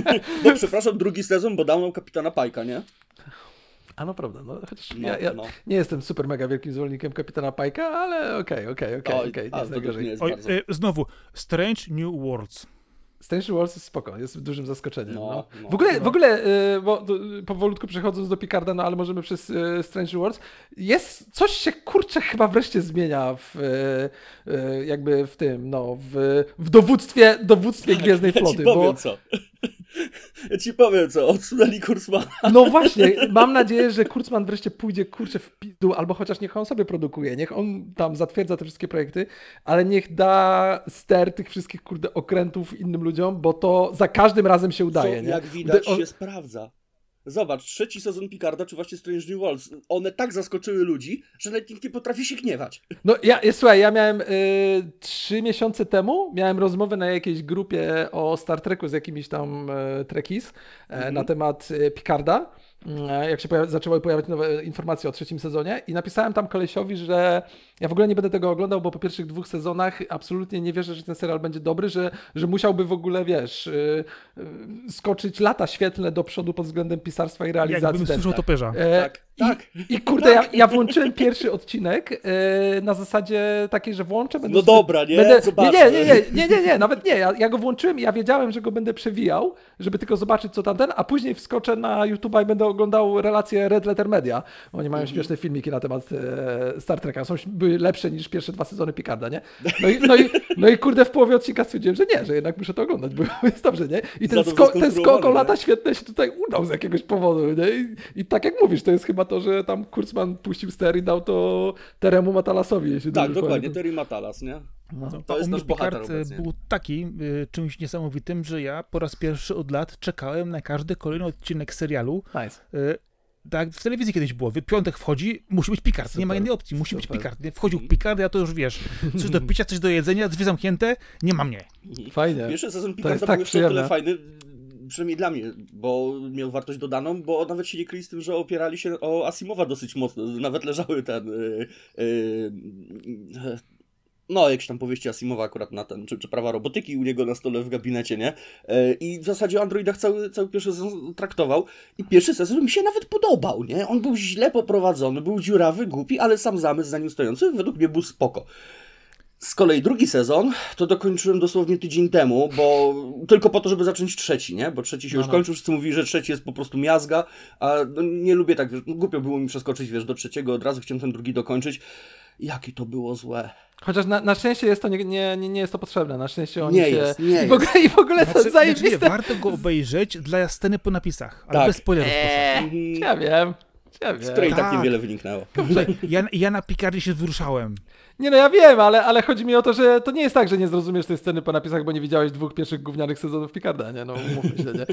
No przepraszam, drugi sezon, bo dał nam kapitana Pajka, nie? A no prawda, no chociaż No, ja, ja no. nie jestem super mega wielkim zwolennikiem kapitana Pajka, ale okej, okej, okej, okej, a, nie jest to też nie najgorzej. jest Oj, bardzo. y, znowu, Strange New Worlds. Strange Wars jest spoko, jest dużym zaskoczeniem. No, No, no. w ogóle, No. w ogóle y, bo do, powolutku przechodząc do Picarda, no ale możemy przez y, Strange Wars, jest, coś się kurczę chyba wreszcie zmienia w, y, y, jakby w tym, no, w, w dowództwie, dowództwie Gwiezdnej Tak, ja Floty, ci powiem bo co. Ja ci powiem co, odsunęli Kursmana. No właśnie, mam nadzieję, że Kurzman wreszcie pójdzie kurczę w pizdu, albo chociaż niech on sobie produkuje, niech on tam zatwierdza te wszystkie projekty, ale niech da ster tych wszystkich kurde okrętów innym ludziom, bo to za każdym razem się udaje, co, nie? jak widać on- się sprawdza. Zobacz, trzeci sezon Picarda, czy właśnie Strange New Worlds, one tak zaskoczyły ludzi, że nawet nikt nie potrafi się gniewać. No ja, słuchaj, ja miałem y, trzy miesiące temu, miałem rozmowę na jakiejś grupie o Star Treku z jakimiś tam y, trekis e, Mhm. na temat y, Picarda, y, jak się pojawi, zaczęły pojawiać nowe informacje o trzecim sezonie i napisałem tam kolesiowi, że ja w ogóle nie będę tego oglądał, bo po pierwszych dwóch sezonach absolutnie nie wierzę, że ten serial będzie dobry, że, że musiałby w ogóle, wiesz, y, y, skoczyć lata świetlne do przodu pod względem pisarstwa i realizacji. Jakbym słyszał toperza. E, Tak, tak. I kurde, ja, ja włączyłem pierwszy odcinek e, na zasadzie takiej, że włączę. Będę No sobie- dobra, nie? Będę, nie, nie, nie, nie, nie, nie, nie, nawet nie. Ja, ja go włączyłem i ja wiedziałem, że go będę przewijał, żeby tylko zobaczyć, co tamten, a później wskoczę na YouTube'a i będę oglądał relacje Red Letter Media. Oni mają Mhm. śmieszne filmiki na temat e, Star Treka. Są, były lepsze niż pierwsze dwa sezony Picarda, nie? No i, no, i, no i kurde, w połowie odcinka stwierdziłem, że nie, że jednak muszę to oglądać, bo jest dobrze, nie? I ten, sko- ten skok o lata świetne się tutaj udał z jakiegoś powodu, nie? I, I tak jak mówisz, to jest chyba to, że tam Kurzman puścił ster i dał to Teremu Matalasowi, jeśli Tak, dokładnie. Terry Matalas, nie? No. To a jest nasz bohater Picard był taki y, czymś niesamowitym, że ja po raz pierwszy od lat czekałem na każdy kolejny odcinek serialu. Nice. Y, tak w telewizji kiedyś było. W piątek wchodzi, musi być Picard. Nie ma Super, innej opcji, musi być super. Picard. Nie? Wchodził Picard, ja to już wiesz. Coś do picia, coś do jedzenia, drzwi zamknięte, nie ma mnie. Fajnie. Pierwszy sezon Picarda tak był jeszcze o tyle fajny. Przynajmniej dla mnie, bo miał wartość dodaną, bo nawet się nie kryli z tym, że opierali się o Asimowa dosyć mocno. Nawet leżały ten. Yy, yy, no, jakieś tam powieści Asimowa akurat na ten, czy, czy prawa robotyki u niego na stole w gabinecie, nie? Yy, I w zasadzie o Androidach cały, cały pierwszy sezon traktował i pierwszy sezon mi się nawet podobał, nie? On był źle poprowadzony, był dziurawy, głupi, ale sam zamysł za nim stojący według mnie był spoko. Z kolei drugi sezon to dokończyłem dosłownie tydzień temu, bo tylko po to, żeby zacząć trzeci, nie? Bo trzeci się No, już no. kończył, wszyscy mówili, że trzeci jest po prostu miazga, a no, nie lubię tak, wiesz, no, głupio było mi przeskoczyć, wiesz, do trzeciego, od razu chciałem ten drugi dokończyć. Jakie to było złe. Chociaż na, na szczęście jest to nie, nie, nie nie jest to potrzebne. Na szczęście oni Nie się. jest, nie I w ogóle, i w ogóle to Znaczy, znaczy, nie, zajebiste. warto go obejrzeć dla sceny po napisach, ale Tak. bez spoilerów. Eee, ja wiem. Ja Z której wiem. tak Tak. niewiele wyniknęło. Ja, ja na Picardy się wzruszałem. Nie no, ja wiem, ale, ale chodzi mi o to, że to nie jest tak, że nie zrozumiesz tej sceny po napisach, bo nie widziałeś dwóch pierwszych gównianych sezonów Picarda, nie? No, mówmy się, nie?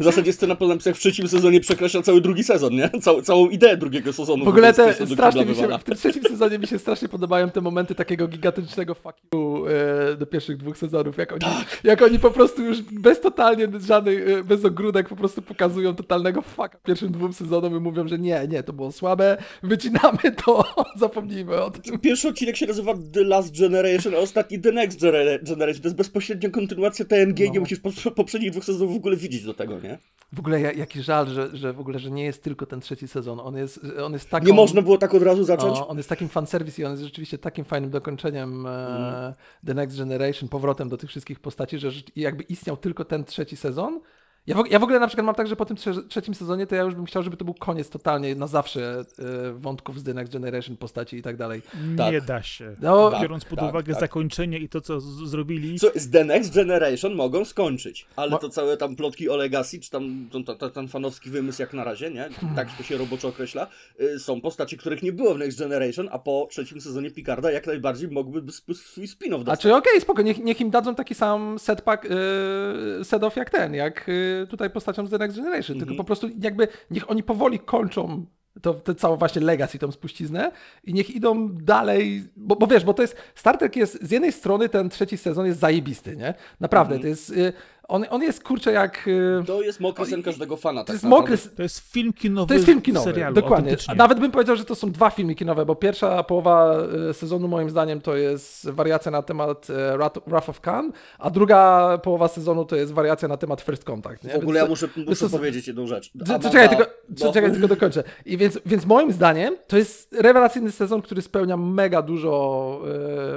W zasadzie scena po napisach w trzecim sezonie przekreśla cały drugi sezon, nie? Całą, całą ideę drugiego sezonu. W ogóle te strasznie mi się, w tym trzecim sezonie mi się strasznie podobają te momenty takiego gigantycznego fuck you e, do pierwszych dwóch sezonów, jak oni, Tak. jak oni po prostu już bez totalnie żadnej, e, bez ogródek po prostu pokazują totalnego fuck pierwszym dwóm sezonom i mówią, że nie, nie, to było słabe, wycinamy to, zapomnijmy o tym. Pierwszy odcinek się nazywa The Last Generation, a ostatni The Next Gener- Generation. To jest bezpośrednia kontynuacja TNG i nie No. musisz po, poprzednich dwóch sezonów w ogóle widzieć do tego, nie? W ogóle ja- jaki żal, że, że w ogóle, że nie jest tylko ten trzeci sezon, on jest, on jest taką... Nie można było tak od razu zacząć? O, on jest takim fanservice i on jest rzeczywiście takim fajnym dokończeniem e, The Next Generation, powrotem do tych wszystkich postaci, że jakby istniał tylko ten trzeci sezon. Ja w, ja w ogóle na przykład mam tak, że po tym trze- trzecim sezonie to ja już bym chciał, żeby to był koniec totalnie, na zawsze e, wątków z The Next Generation, postaci i tak dalej. Tak. Nie da się. No, Tak. Biorąc pod tak, uwagę tak. zakończenie i to, co zrobili. Co, z The Next Generation mogą skończyć, ale Mo- to całe tam plotki o Legacy, czy tam ten, ten, ten fanowski wymysł jak na razie, nie? Tak to się roboczo określa. Y, Są postacie, których nie było w Next Generation, a po trzecim sezonie Picarda jak najbardziej mogłyby swój spin-off A dostać. czy okej, spoko, niech, niech im dadzą taki sam setpack, yy, set-off jak ten, jak yy, tutaj postacią z The Next Generation, tylko Mhm. po prostu jakby niech oni powoli kończą to, tę całą właśnie legacy, tą spuściznę i niech idą dalej, bo, bo wiesz, bo to jest, Star Trek jest, z jednej strony ten trzeci sezon jest zajebisty, nie? Naprawdę, Mhm. to jest, yy, on, on jest kurczę jak... Yy, To jest mokry sen każdego fana. to tak jest mokry, To jest film kinowy to jest film kinowy, serialu, dokładnie. nawet bym powiedział, że to są dwa filmy kinowe, bo pierwsza połowa e, sezonu moim zdaniem to jest wariacja na temat e, Wrath of Khan, a druga połowa sezonu to jest wariacja na temat First Contact. Nie? W ogóle Więc ja to- muszę, to muszę są- powiedzieć jedną rzecz. Amanda, Czekaj, tylko, co- no, czekaj, tylko dokończę. I więc, więc moim zdaniem to jest rewelacyjny sezon, który spełnia mega dużo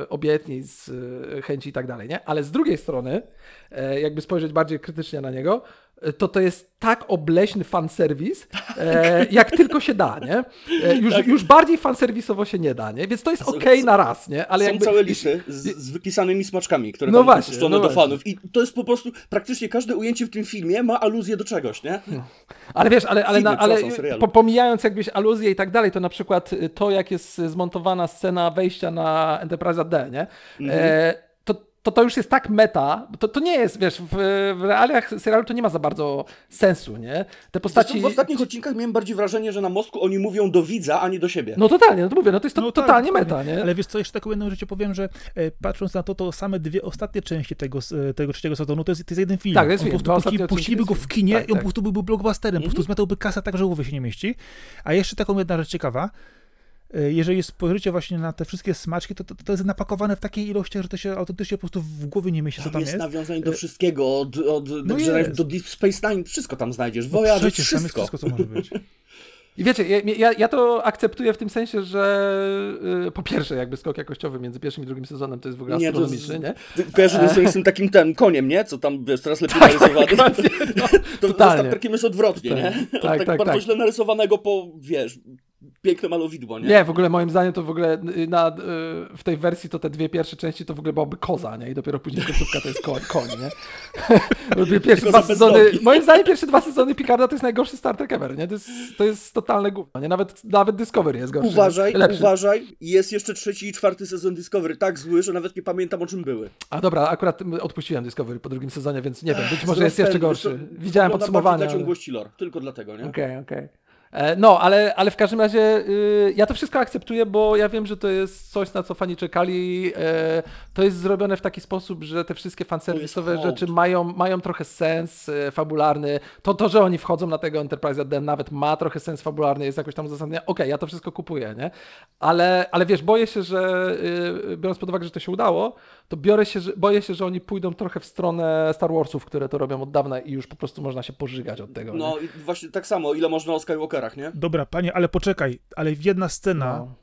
e, obietnic, e, chęci i tak dalej, nie? Ale z drugiej strony, jakby spojrzeć bardziej krytycznie na niego, e, to to jest tak obleśny fanserwis, e, jak tylko się da, nie? E, już, Tak. już bardziej fanserwisowo się nie da, nie? Więc to jest okej na raz, nie? Ale są jakby, całe listy z, z wypisanymi smaczkami, które No właśnie, no do właśnie. fanów. I to jest po prostu, praktycznie każde ujęcie w tym filmie ma aluzję do czegoś, nie? Ale wiesz, ale, ale, Filmy, na, ale po, pomijając jakbyś aluzję i tak dalej, to na przykład to, jak jest zmontowana scena wejścia na Enterprise D, nie? Mhm. E, to, to już jest tak meta, bo to, to nie jest, wiesz, w, w realiach serialu to nie ma za bardzo sensu, nie? Te postaci... Zresztą w ostatnich odcinkach miałem bardziej wrażenie, że na mostku oni mówią do widza, a nie do siebie. No totalnie, no to mówię, no to jest to, No tak, totalnie dokładnie. meta, nie? Ale wiesz co, jeszcze taką jedną rzecz powiem, że e, patrząc na to, to same dwie ostatnie części tego, e, tego trzeciego sezonu, to jest, to jest jeden film. Tak, to jest on film. po prostu puści- puściliby go w kinie Tak, i on tak. po prostu byłby blockbusterem, po prostu zmiatałby kasa tak, że głowy się nie mieści. A jeszcze taką jedna rzecz ciekawa, e, jeżeli spojrzycie właśnie na te wszystkie smaczki, to, to, to jest napakowane w takiej ilości, że to się autentycznie po prostu w głowie nie mieści, co Tam tam jest, jest. nawiązań do wszystkiego, od, od No do, jest. do Deep Space Nine, wszystko tam znajdziesz, No Voyager, przecież jest wszystko. wszystko, co może być. I wiecie, ja, ja, ja to akceptuję w tym sensie, że y, po pierwsze jakby skok jakościowy między pierwszym i drugim sezonem to jest w ogóle Nie, astronomiczny, nie? Ty Kojarzę z tym takim ten koniem, nie? Co tam, wiesz, teraz lepiej Tak, narysowany. dokładnie, no, to to totalnie. Star Trekiem jest odwrotnie, Tak, nie? Od tak, tak, tak, bardzo tak. źle narysowanego po, wiesz, piękne malowidło, nie? Nie, w ogóle moim zdaniem to w ogóle y, na, y, w tej wersji to te dwie pierwsze części to w ogóle byłaby koza, nie? I dopiero później końcówka to jest koń, koń nie? Pierwsze dwa sezony, moim zdaniem pierwsze dwa sezony Picarda to jest najgorszy Star Trek ever, nie? To jest, to jest totalne gówno, nie? Nawet, nawet Discovery jest gorszy. Uważaj, lepszy. uważaj, jest jeszcze trzeci i czwarty sezon Discovery tak zły, że nawet nie pamiętam o czym były. A dobra, akurat odpuściłem Discovery po drugim sezonie, więc nie wiem, być może jest jeszcze gorszy. Widziałem dla ale- ciągłości lore, tylko dlatego, nie? Okej, okej. E, No, ale, ale w każdym razie y, ja to wszystko akceptuję, bo ja wiem, że to jest coś, na co fani czekali. E, to jest zrobione w taki sposób, że te wszystkie fanserwisowe rzeczy mają, mają trochę sens e, fabularny. To, to, że oni wchodzą na tego Enterprise End nawet ma trochę sens fabularny, jest jakoś tam uzasadnione. Okej, ja to wszystko kupuję, nie? Ale, ale wiesz, boję się, że y, biorąc pod uwagę, że to się udało, to biorę się, że, boję się, że oni pójdą trochę w stronę Star Warsów, które to robią od dawna i już po prostu można się pożygać od tego. nie? No i właśnie tak samo, ile można o Nie? Dobra, panie, ale poczekaj, ale jedna scena No.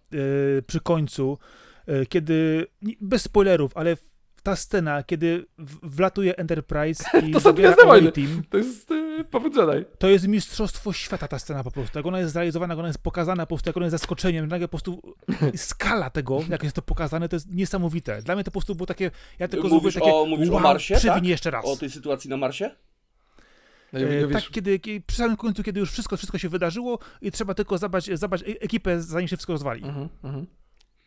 e, przy końcu, e, kiedy, bez spoilerów, ale ta scena, kiedy wlatuje Enterprise i To zabiera. Team, To jest yy, powód Jedi. to jest mistrzostwo świata ta scena po prostu. Jak ona jest zrealizowana, jak ona jest pokazana po prostu, jak ona jest zaskoczeniem, nagle po prostu skala tego, jak jest to pokazane, to jest niesamowite. Dla mnie to po prostu było takie, ja tylko Mówisz zrobiłem takie, o- mówisz o wow, Marsie, przywinij tak? jeszcze raz. O tej sytuacji na Marsie? No, E, tak, kiedy, kiedy, przy samym końcu, kiedy już wszystko, wszystko się wydarzyło i trzeba tylko zabrać, zabrać e- ekipę, zanim się wszystko rozwali. mhm, mhm.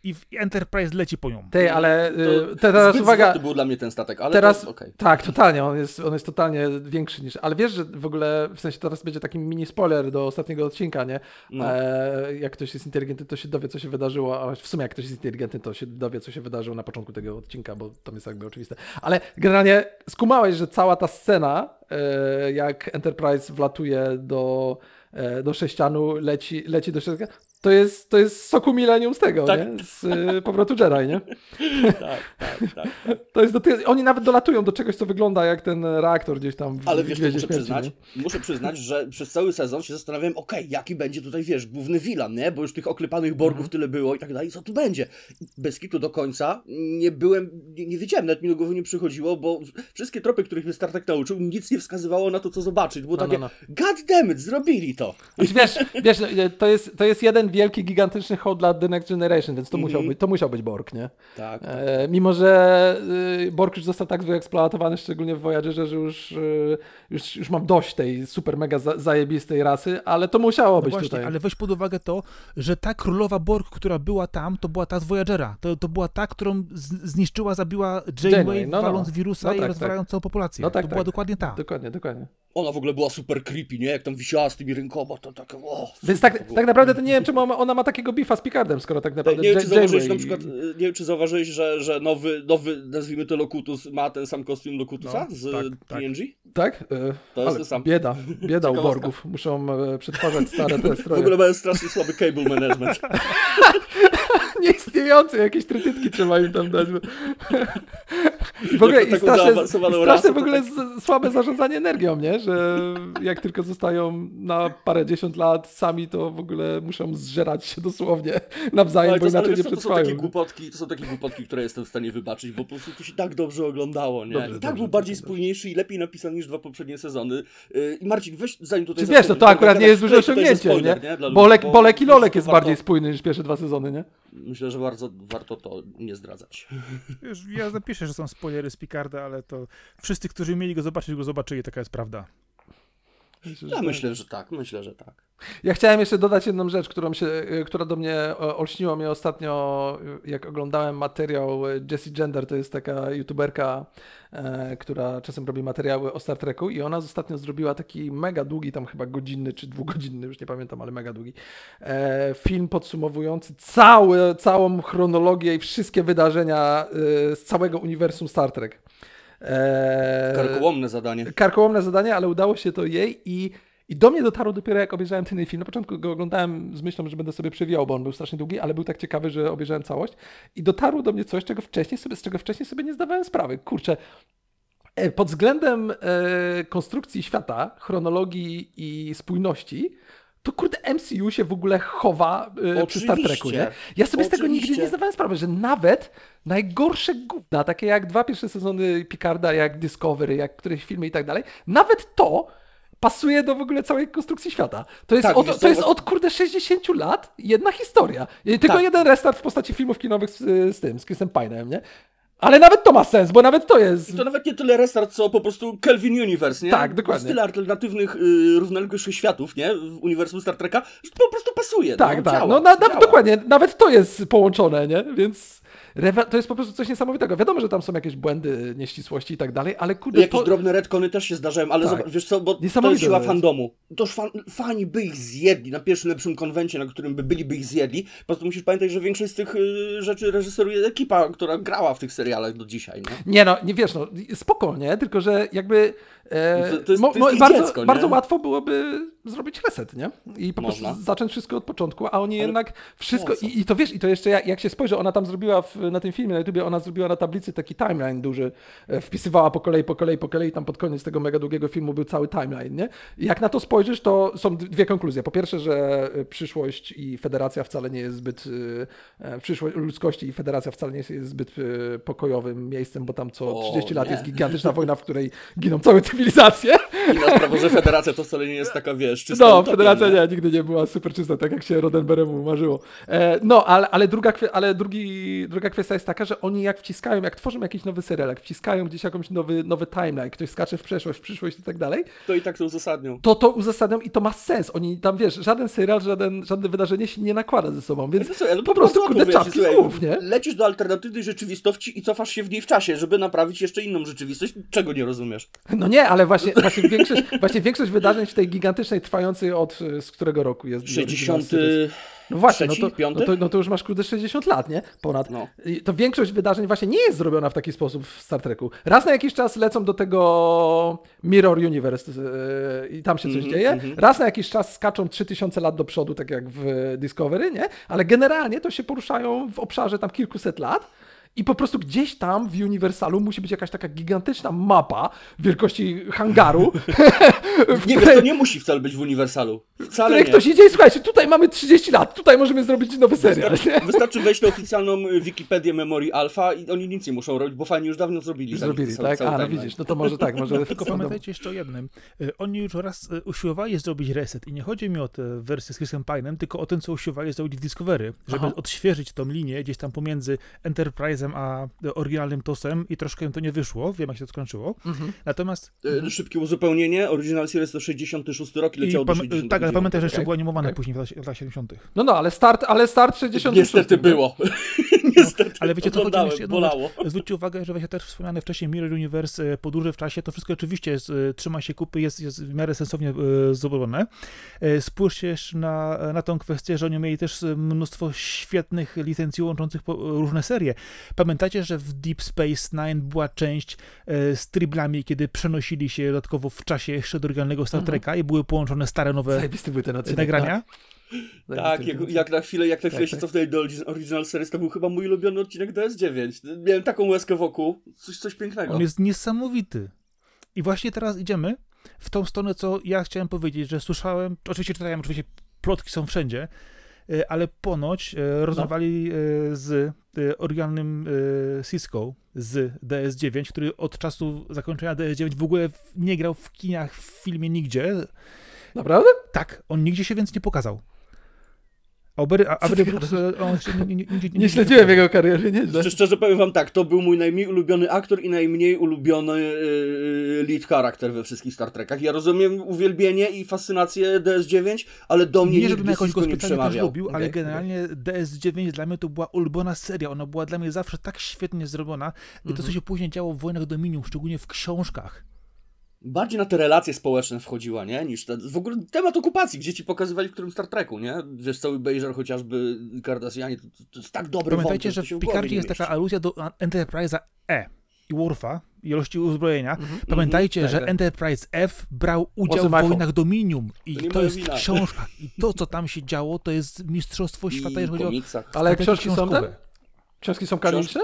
I Enterprise leci po nią. Tej, ale To te, teraz Zbyt uwaga. zwrotny był dla mnie ten statek, ale Teraz, to okej. tak, totalnie, on jest, on jest totalnie większy niż, ale wiesz, że w ogóle, w sensie teraz będzie taki mini spoiler do ostatniego odcinka, nie? No. E, jak ktoś jest inteligentny, to się dowie, co się wydarzyło, a w sumie jak ktoś jest inteligentny, to się dowie, co się wydarzyło na początku tego odcinka, bo to jest jakby oczywiste. Ale generalnie skumałeś, że cała ta scena, e, jak Enterprise wlatuje do, e, do sześcianu, leci, leci do środka, to jest, to jest soku milenium z tego, Tak. nie? Z e, powrotu Jedi, nie? Tak, tak, tak. To jest do ty... Oni nawet dolatują do czegoś, co wygląda jak ten reaktor gdzieś tam w Ale wiesz, muszę Śmierci, przyznać, nie? muszę przyznać, że przez cały sezon się zastanawiałem, okej, jaki będzie tutaj, wiesz, główny vilan, nie? Bo już tych oklepanych borgów Mhm. tyle było i tak dalej, co tu będzie? Bez kitu do końca nie byłem, nie, nie wiedziałem, nawet mi do głowy nie przychodziło, bo wszystkie tropy, których mnie Star Trek nauczył, nic nie wskazywało na to, co zobaczyć. Było No, takie, no, god damn it, zrobili to. Znaczy, Wiesz, wiesz to, jest, to jest jeden wielki, gigantyczny hołd dla The Next Generation, więc to, musiał, Mhm. być, to musiał być Borg, nie? Tak. E, mimo, że y, Borg już został tak wyeksploatowany, szczególnie w Voyagerze, że już, y, już, już mam dość tej super mega za, zajebistej rasy, ale to musiało No być właśnie, tutaj. ale weź pod uwagę to, że ta królowa Borg, która była tam, to była ta z Voyagera. To, to była ta, którą zniszczyła, zabiła Janeway, Janeway, no, no. waląc wirusa No i tak, rozwalając całą populację. No tak, to tak. była dokładnie ta. Dokładnie, dokładnie. Ona w ogóle była super creepy, nie? Jak tam wisiała z tymi rękoma, to tak, o, Więc tak, tak naprawdę to nie wiem, czemu ona- ona ma takiego bifa z Picardem, skoro tak naprawdę Nie wiem, czy zauważyłeś na przykład, y, nie wiem, czy zauważyłeś, że, że nowy, nowy, nazwijmy to Locutus, ma ten sam kostium Locutusa No, z tak, tak. TNG? Tak? E, To jest ten sam. Bieda, bieda u. Borgów. Muszą e, przetwarzać stare te W stroje. ogóle mają strasznie słaby cable management. Nieistniejące, jakieś trytytki trzeba im tam dać. I w ogóle i straszne, i straszne w ogóle tak- słabe zarządzanie energią, nie? Że jak tylko zostają na parę dziesiąt lat sami, to w ogóle muszą zżerać się dosłownie nawzajem, Ale bo to, ale inaczej nie to są takie głupotki, to są takie głupotki, które jestem w stanie wybaczyć, bo po prostu to się tak dobrze oglądało, nie? Dobrze, I tak dobrze, był bardziej dobrze. spójniejszy i lepiej napisany niż dwa poprzednie sezony. Yy, I Marcin, weź zanim tutaj... Czy wiesz, no zaczniesz, to akurat nie jest duże osiągnięcie, spoiler, nie? Ludzi, Bolek, bo Bolek i Lolek jest warto- bardziej spójny niż pierwsze dwa sezony, nie? Myślę, że bardzo, warto to nie zdradzać. Wiesz, ja zapiszę, że są spoilery z Picarda, ale to wszyscy, którzy mieli go zobaczyć, go zobaczyli, taka jest prawda. Myślę, Ja że- myślę, że tak, myślę, że tak. Ja chciałem jeszcze dodać jedną rzecz, którą się, y, która do mnie e, olśniła mnie ostatnio, y, jak oglądałem materiał Jessie Gender, to jest taka youtuberka, e, która czasem robi materiały o Star Treku i ona ostatnio zrobiła taki mega długi, tam chyba godzinny czy dwugodzinny, już nie pamiętam, ale mega długi, e, film podsumowujący cały, całą chronologię i wszystkie wydarzenia z całego uniwersum Star Trek. E, Karkołomne zadanie. karkołomne zadanie, ale udało się to jej i, i do mnie dotarło dopiero jak obejrzałem ten film. Na początku go oglądałem z myślą, że będę sobie przewijał, bo on był strasznie długi, ale był tak ciekawy, że obejrzałem całość i dotarło do mnie coś, czego wcześniej sobie, z czego wcześniej sobie nie zdawałem sprawy. Kurczę, e, pod względem e, konstrukcji świata, chronologii i spójności, to kurde MCU się w ogóle chowa e, przy Star Treku, nie? Ja sobie z tego nigdy nie zdawałem sprawy, że nawet najgorsze gówna, takie jak dwa pierwsze sezony Picarda, jak Discovery, jak któreś filmy i tak dalej, nawet to pasuje do w ogóle całej konstrukcji świata. To jest, Tak, od, to jest bo- od kurde 60 lat jedna historia. Tylko Tak. jeden restart w postaci filmów kinowych z, z tym, z Chrisem Pine'em, nie? Ale nawet to ma sens, bo nawet to jest... I to nawet nie tyle restart, co po prostu Kelvin Universe, nie? Tak, dokładnie. Tyle alternatywnych, y, równoległych światów, nie? W uniwersum Star Treka, że to po prostu pasuje. Tak, no, tak. działa, no na, na, dokładnie, nawet to jest połączone, nie? Więc, to jest po prostu coś niesamowitego. Wiadomo, że tam są jakieś błędy, nieścisłości i tak dalej, ale kurde, Jakieś to... drobne retcony też się zdarzają, ale Tak. zobacz, wiesz co, bo to jest siła fandomu. Toż fan, fani by ich zjedli na pierwszym lepszym konwencie, na którym by byliby ich zjedli. Po prostu musisz pamiętać, że większość z tych y, rzeczy reżyseruje ekipa, która grała w tych serialach do dzisiaj. Nie? Nie no, nie wiesz, no spoko, nie? Tylko, że jakby e, To- to jest- mo- mo- bardzo, dziecko, bardzo łatwo byłoby zrobić reset, nie? I po Można. prostu zacząć wszystko od początku, a oni Ale jednak wszystko, i, i to wiesz, i to jeszcze jak, jak się spojrzy, ona tam zrobiła w, na tym filmie na YouTubie, ona zrobiła na tablicy taki timeline duży, e, wpisywała po kolei, po kolei, po kolei, tam pod koniec tego mega długiego filmu był cały timeline, nie? I jak na to spojrzysz, to są dwie konkluzje. Po pierwsze, że e, przyszłość i federacja wcale nie jest zbyt, e, przyszłość ludzkości i federacja wcale nie jest, zbyt pokojowym miejscem, bo tam co O, 30 lat jest gigantyczna wojna, w której giną całe cywilizacje. Inna sprawa, że federacja to wcale nie jest taka, wiesz, czysta No, federacja nie? nigdy nie była super czysta, tak jak się Rodenberemu marzyło. E, no, ale, ale, druga, ale drugi, druga kwestia jest taka, że oni jak wciskają, jak tworzą jakiś nowy serial, jak wciskają gdzieś jakąś nowy, nowy timeline, ktoś skacze w przeszłość, w przyszłość i tak dalej, To i tak to uzasadnią. to to uzasadnią i to ma sens. Oni tam, wiesz, żaden serial, żaden, żadne wydarzenie się nie nakłada ze sobą, więc No słuchaj, ale po prostu, bardzo kurde, czapki z głów, nie? Lecisz do alternatywnej rzeczywistości i cofasz się w niej w czasie, żeby naprawić jeszcze inną rzeczywistość, czego nie rozumiesz. No nie, ale właśnie, właśnie, większość, właśnie większość wydarzeń w tej gigantycznej, trwającej od, z którego roku jest? 60. No właśnie, no to, no, to, no to już masz kurde 60 lat, nie? Ponad. No. To większość wydarzeń właśnie nie jest zrobiona w taki sposób w Star Treku. Raz na jakiś czas lecą do tego Mirror Universe yy, i tam się coś Mhm, dzieje. mhm. Raz na jakiś czas skaczą 3000 lat do przodu, tak jak w Discovery, nie? Ale generalnie to się poruszają w obszarze tam kilkuset lat. I po prostu gdzieś tam w Universalu musi być jakaś taka gigantyczna mapa wielkości hangaru, w Nie której, to nie musi wcale być w Uniwersalu. w Wcale której nie. ktoś idzie i słuchajcie, tutaj mamy 30 lat, tutaj możemy zrobić nowy serial. Wystarczy, wystarczy wejść na oficjalną y, Wikipedię Memory Alpha i oni nic nie muszą robić, bo fani już dawno zrobili. Zrobili, cały- tak? cały A, no widzisz, no to może tak, może... Tylko pamiętajcie jeszcze o jednym. Y, Oni już raz y, usiłowali zrobić reset i nie chodzi mi o tę wersję z Chrisem Pine'em, tylko o tym, co usiłowali zrobić w Discovery, żeby Aha. odświeżyć tą linię gdzieś tam pomiędzy A oryginalnym TOSem i troszkę im to nie wyszło, wiem jak się to skończyło. Mhm. Natomiast Y, Szybkie uzupełnienie. Original Series to 66 rok i leciało i do 60. tak, ale pamiętaj, że jeszcze okej, była animowana okej. później w latach- w latach 70. No no, ale start, ale start 66. Niestety nie? było. Niestety. Ale wiecie co, chodzi jeszcze jedną bolało. Zwróćcie uwagę, że właśnie też wspomniane wcześniej Mirror Universe, e, podróże w czasie, to wszystko oczywiście jest, e, trzyma się kupy, jest, jest w miarę sensownie e, zrobione. E, Spójrzcie jeszcze na, na tą kwestię, że oni mieli też e, mnóstwo świetnych licencji łączących po, różne serie. Pamiętacie, że w Deep Space Nine była część e, z triblami, kiedy przenosili się dodatkowo w czasie jeszcze do oryginalnego Star Mhm. Treka i były połączone stare, nowe odcinek. nagrania? Tak, Tak, jak, jak na chwilę, jak na chwilę Tak, się tak. cofnęli do origi- Original Series, to był chyba mój ulubiony odcinek DS9. Miałem taką łezkę wokół, coś, coś pięknego. On jest niesamowity. I właśnie teraz idziemy w tą stronę, co ja chciałem powiedzieć, że słyszałem, oczywiście czytałem, oczywiście plotki są wszędzie, e, ale ponoć e, rozmawiali e, z oryginalnym e, Cisco z DS9, który od czasu zakończenia DS9 w ogóle nie grał w kinach, w filmie nigdzie. Naprawdę? Tak, on nigdzie się więc nie pokazał. A Avery Brooks, e, on nie, nie, nie, Nie śledziłem jego kariery, nieźle. Szczerze, szczerze powiem wam tak, to był mój najmniej ulubiony aktor i najmniej ulubiony yy, lead charakter we wszystkich Star Trekach. Ja rozumiem uwielbienie i fascynację DS9, ale do mnie Nie, żebym nigdy jakoś go specjalnie też przemawiał. lubił, ale Okej, generalnie DS9 dla mnie to była ulubiona seria. Ona była dla mnie zawsze tak świetnie zrobiona. I to, co Mhm. się później działo w Wojnach Dominium, szczególnie w książkach. Bardziej na te relacje społeczne wchodziła, nie? Niż te, w ogóle temat okupacji, gdzie ci pokazywali w którym Star Treku, nie? Wiesz, cały Bejżer chociażby, Cardassianie, to, to, jest tak dobry Pamiętajcie, wątek, że w Picardzie jest taka mieści. aluzja do Enterprise'a E i Worfa, ilości uzbrojenia. Mhm. Pamiętajcie, tak, że tak. Enterprise F brał udział w. Wojnach Dominium. I To to, jest w wina. książkach. I to, co tam się działo, to jest mistrzostwo świata, I jeżeli chodzi o. Ale książki są? Książki są kanoniczne?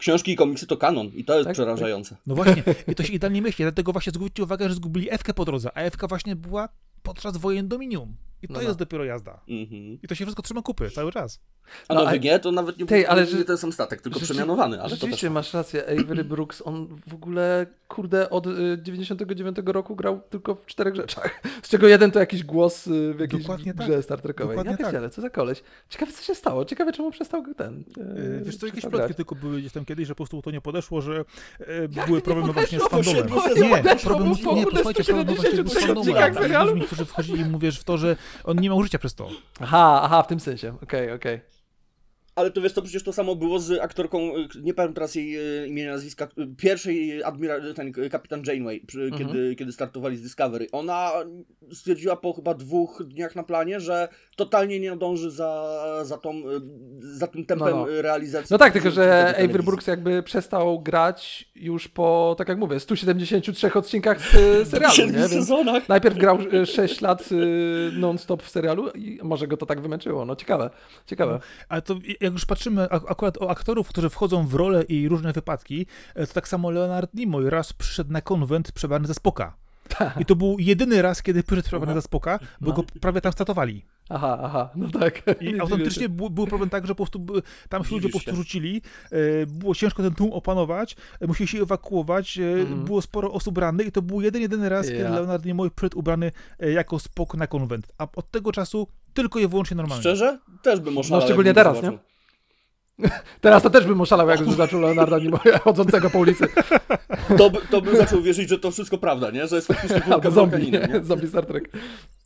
Książki i komiksy to kanon i to jest Tak, przerażające. No właśnie, i to się idealnie mieści, dlatego właśnie zwróćcie uwagę, że zgubili Ewkę po drodze, a Ewka właśnie była podczas wojen Dominium. I to No, no. jest dopiero jazda. Mhm. I to się wszystko trzyma kupy cały czas. A No, G to nawet nie, Tej, ale nie, ten sam statek, tylko Rzeczy- przemianowany, ale to też... Rzeczywiście masz rację, Avery Brooks, on w ogóle, kurde, od y, 99 roku grał tylko w czterech rzeczach, z czego jeden to jakiś głos y, w jakiejś Dokładnie tak. grze Star Trekowej. Dokładnie ja tak. ale co za koleś. Ciekawe, co się stało, ciekawe, czemu przestał ten... Yy, Wiesz co, jakieś plotki grać. tylko były gdzieś tam kiedyś, że po prostu to nie podeszło, że e, Jak były nie problemy właśnie z fandomem. Nie, problem, nie, posłuchajcie, problem właśnie 170 był z fandomem. ludźmi, którzy wchodzili i mówisz w to, że on nie miał życia przez to. Aha, aha, w tym sensie, okej, okej. Ale to wiesz co, przecież to samo było z aktorką, y, nie pamiętam teraz jej y, imienia, nazwiska, y, pierwszej admiral, ten kapitan Janeway, przy, Mhm. kiedy, kiedy startowali z Discovery. Ona stwierdziła po chyba dwóch dniach na planie, że totalnie nie nadąży za, za, tą, za tym tempem No, no. realizacji. No tak, tylko że. Avery Brooks jakby przestał grać już po, tak jak mówię, 173 odcinkach z serialu, nie? Więc sezonach. najpierw grał 6 lat non-stop w serialu i może go to tak wymęczyło. No ciekawe, ciekawe. Ale to jak już patrzymy ak- akurat o aktorów, którzy wchodzą w rolę i różne wypadki, e, to tak samo Leonard Nimoy raz przyszedł na konwent przebrany za Spoka. I to był jedyny raz, kiedy przyszedł przebrany za Spoka, bo No. go prawie tam statowali. Aha, aha, no tak. Nie I autentycznie był, był problem tak, że po prostu by- tam się ludzie po prostu rzucili, e, było ciężko ten tłum opanować, e, musieli się ewakuować, Mhm. było sporo osób rannych i to był jeden, jedyny raz, kiedy Ja. Leonard Nimoy przyszedł ubrany jako Spok na konwent. A od tego czasu tylko i wyłącznie normalnie. Szczerze? Też bym oszalał. No, szczególnie teraz, zobaczył. Teraz to też bym oszalał, jakbym zobaczył Leonarda Nimoya chodzącego po ulicy. To, to bym zaczął wierzyć, że to wszystko prawda, nie? Że jest faktycznie wulkan zombie, nie? zombie Star Trek.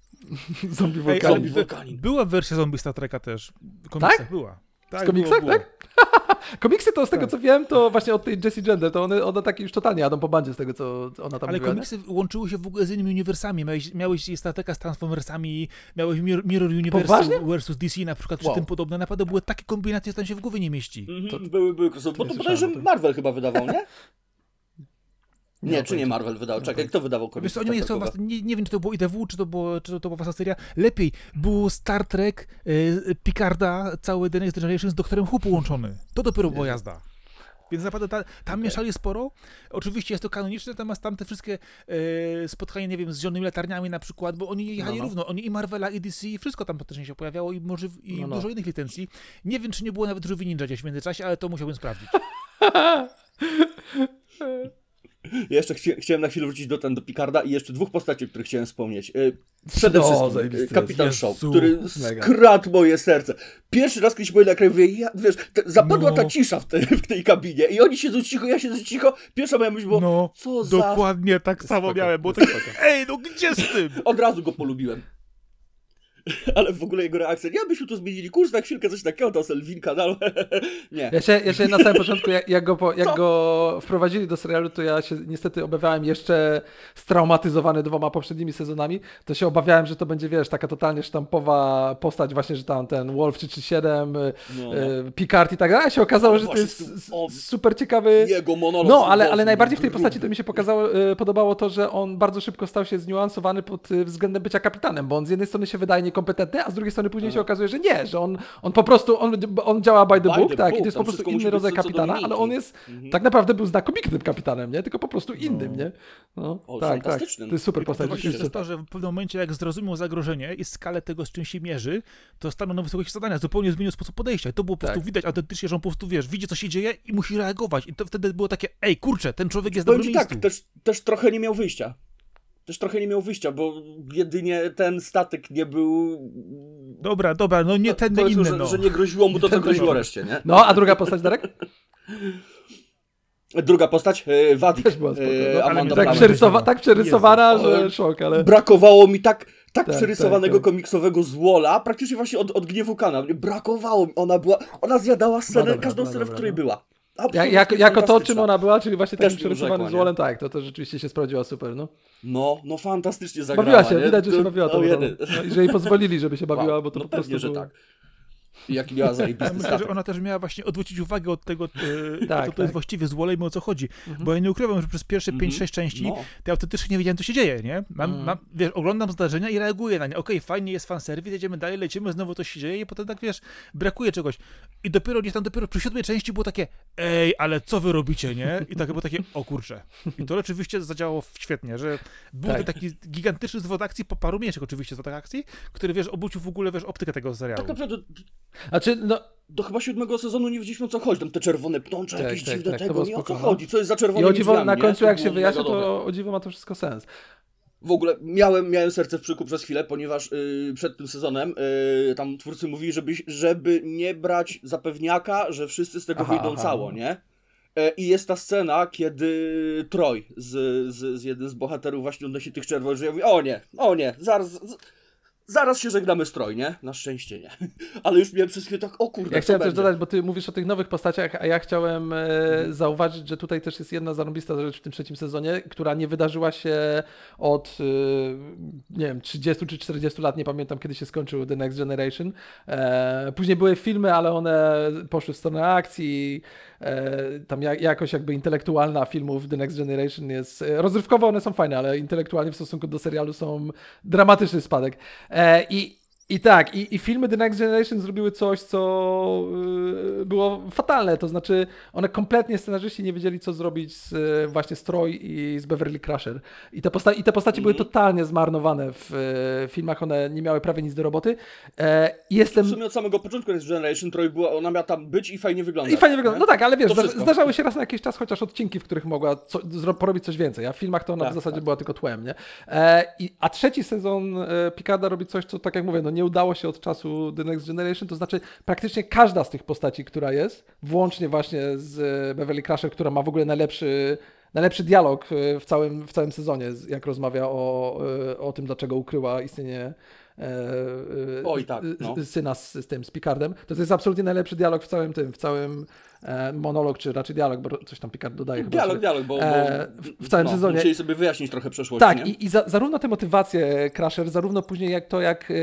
Zombie Ej, wulkan. ale Zombie by- wulkanin. była wersja zombie Star Treka też. W komiksach była. Tak, Z komiksach, było, było. tak? Komiksy to z tego Tak. co wiem, to właśnie od tej Jessie Gender, to one, one takie już totalnie jadą po bandzie z tego co ona tam Ale mówiła. nie? komiksy łączyły się w ogóle z innymi uniwersami. Miałeś, miałeś Star Treka z Transformersami, miałeś Mir- Mirror Universe Poważnie? versus DC na przykład, czy Wow. tym podobne. Naprawdę były takie kombinacje, że tam się w głowie nie mieści. Mhm, były, były crossover. Bo nie to bodajże. Marvel chyba wydawał, nie? Nie czy nie. Marvel wydał? Czekaj, kto wydawał Wiesz co, oni nie, chcą was, nie, nie wiem, czy to było IDW, czy to, było, czy to była wasza seria. Lepiej, było Star Trek, y, Picarda, cały The Next Generation z Doktorem Who połączony. To dopiero była jazda. Więc naprawdę ta, tam mieszali sporo. Oczywiście jest to kanoniczne, natomiast tam te wszystkie e, spotkania, nie wiem, z zielonymi latarniami na przykład, bo oni jechali No, no. równo. Oni i Marvela, i DC, i wszystko tam praktycznie się pojawiało i może i No, no. dużo innych licencji. Nie wiem, czy nie było nawet Żółwi Ninja gdzieś w międzyczasie, ale to musiałbym sprawdzić. Ja jeszcze chci chciałem na chwilę wrócić do, ten, do Picarda i jeszcze dwóch postaci, o których chciałem wspomnieć. E, Przede No, wszystkim e, Kapitan jest. Shaw, który skradł moje serce. Pierwszy raz, kiedy się pojawił na ekranie, mówię, ja, wiesz, te, zapadła No. ta cisza w, te, w tej kabinie i oni siedzą cicho, ja siedzę cicho. Pierwsza moja myśl była, No, co za... dokładnie tak samo Spoko, miałem, bo tak, ej, no gdzie z tym? Od razu go polubiłem. Ale w ogóle jego reakcja, nie, byśmy tu zmienili kurs na chwilkę, coś takiego, to Selwinka, no, nie. Ja się, ja się na samym początku, jak, jak, go, jak Co? go wprowadzili do serialu, to ja się niestety obawiałem jeszcze straumatyzowany dwoma poprzednimi sezonami, to się obawiałem, że to będzie, wiesz, taka totalnie sztampowa postać właśnie, że tam ten Wolf 337, No, no. e, Picard i tak dalej, a się okazało, że to jest super ciekawy... Jego monolog. No, ale, ale najbardziej w tej postaci to mi się pokazało, e, podobało to, że on bardzo szybko stał się zniuansowany pod względem bycia kapitanem, bo on z jednej strony się wydaje niekompetentny, a z drugiej strony później się okazuje, że nie, że on, on po prostu, on, on działa by the By book, the tak, book, i to jest tam po prostu inny rodzaj kapitana, ale on jest, Mhm. tak naprawdę był znakomitym kapitanem, nie, tylko po prostu innym, nie? No, O, tak, tak, to jest super postać, To jest to, że w pewnym momencie, jak zrozumiał zagrożenie i skalę tego, z czym się mierzy, to stanął na wysokości zadania, zupełnie zmienił sposób podejścia. I to było po prostu Tak. widać autentycznie, że on po prostu, wiesz, widzi, co się dzieje i musi reagować. I to wtedy było takie, ej, kurczę, ten człowiek jest Powiem dobry ci miejscu. tak, też, też trochę nie miał wyjścia. Też trochę nie miał wyjścia, bo jedynie ten statek nie był... Dobra, dobra, no nie ten, Powiedzmy, inny, że, no. że nie groziło mu to, co to groziło reszcie, nie? No, a druga postać, Darek? Druga postać, e, Wadik. Też była spoko, e, no, Amanda Tak. Plummer. przerysowa, tak przerysowana, Jezu. że szok, ale... Brakowało mi tak, tak, Tak, przerysowanego tak, tak. komiksowego złola, praktycznie właśnie od, od gniewu Kana. Brakowało mi. Ona była, ona zjadała scenę, dobra, każdą była scenę, w dobra, której no. była. Ja, Absolutnie jak, jako to, czym ona była, czyli właśnie takim przerysowanym złolem, tak, to, to rzeczywiście się sprawdziła super, no. No, no fantastycznie zagrała, Bawiła się, nie? widać, że się To- bawiła no, jeden. No, I że jej pozwolili, żeby się bawiła, Wow, bo to no po prostu że było... tak. Jaki miała zajebisty myślę, że ona też miała właśnie odwrócić uwagę od tego, e, Tak, to, to tak. jest właściwie z Wolejmy o co chodzi. Mhm. Bo ja nie ukrywam, że przez pierwsze Mhm. 5-6 części No. to ja autentycznie nie wiedziałem, co się dzieje, nie? Mam, Mhm. mam, wiesz, oglądam zdarzenia i reaguję na nie. Okej, fajnie jest fanserwis, jedziemy dalej, lecimy, znowu coś się dzieje i potem tak, wiesz, brakuje czegoś. I dopiero gdzieś tam, dopiero przy siódmej części było takie, ej, ale co wy robicie, nie? I tak było takie, o kurczę. I to rzeczywiście zadziałało świetnie, że był Tak. to taki gigantyczny zwrot akcji, po paru mniejszych oczywiście zwrotach akcji, który, wiesz, obrócił w ogóle, wiesz, optykę tego serialu. Tak naprawdę Znaczy, no, do chyba siódmego sezonu nie wiedzieliśmy o co chodzi. Tam te czerwone pnącze, Tak, jakieś tak, dziwne tak, tego, nie o co no. chodzi, co jest za i czerwonymi o dziwo, drzwiami, na końcu jak się wyjaśnia, mega dobre. to o dziwo ma to wszystko sens. W ogóle miałem, miałem serce w przyku przez chwilę, ponieważ y, przed tym sezonem y, tam twórcy mówili, żeby, żeby nie brać zapewniaka, że wszyscy z tego Aha, wyjdą aha. cało, nie? E, I jest ta scena, kiedy Troy z, z, z jednym z bohaterów właśnie odnosi tych czerwonych, że ja mówię, o nie, o nie, zaraz, z, Zaraz się żegnamy stroj, nie? Na szczęście nie. Ale już miałem przez chwilę tak, o kurde, Ja chciałem też będzie? dodać, bo ty mówisz o tych nowych postaciach, a ja chciałem e, zauważyć, że tutaj też jest jedna zarąbista rzecz w tym trzecim sezonie, która nie wydarzyła się od, e, nie wiem, 30 czy 40 lat, nie pamiętam kiedy się skończył The Next Generation. E, później były filmy, ale one poszły w stronę akcji, tam ja, jakoś jakby intelektualna filmów The Next Generation jest, rozrywkowo one są fajne, ale intelektualnie w stosunku do serialu są dramatyczny spadek. E, I tak, i, i filmy The Next Generation zrobiły coś, co y, było fatalne. To znaczy, one kompletnie scenarzyści nie wiedzieli, co zrobić z właśnie Stroj i z Beverly Crusher. I te, posta- i te postaci były Mhm. totalnie zmarnowane w y, filmach, one nie miały prawie nic do roboty. E, jestem. W sumie od samego początku Next Generation Troy była, ona miała tam być i fajnie wyglądać. I fajnie wygląda. No tak, ale wiesz, zdarzały się raz na jakiś czas chociaż odcinki, w których mogła co, porobić coś więcej, a w filmach to ona Tak, w zasadzie tak. była tylko tłem, nie? E, i, a trzeci sezon e, Picarda robi coś, co tak jak mówię, no nie udało się od czasu The Next Generation, to znaczy praktycznie każda z tych postaci, która jest, włącznie właśnie z e, Beverly Crusher, która ma w ogóle najlepszy najlepszy dialog e, w całym, w całym sezonie, jak rozmawia o, e, o tym, dlaczego ukryła istnienie Oj, tak, no. syna z, z tym, z Picardem. To jest absolutnie najlepszy dialog w całym tym, w całym monolog, czy raczej dialog, bo coś tam Picard dodaje. Dialog, dialog, bo, bo E, w- w całym no, sezonie- Musieli sobie wyjaśnić trochę przeszłość, Tak, nie? i, i za, zarówno te motywacje Crusher, zarówno później jak to, jak, e,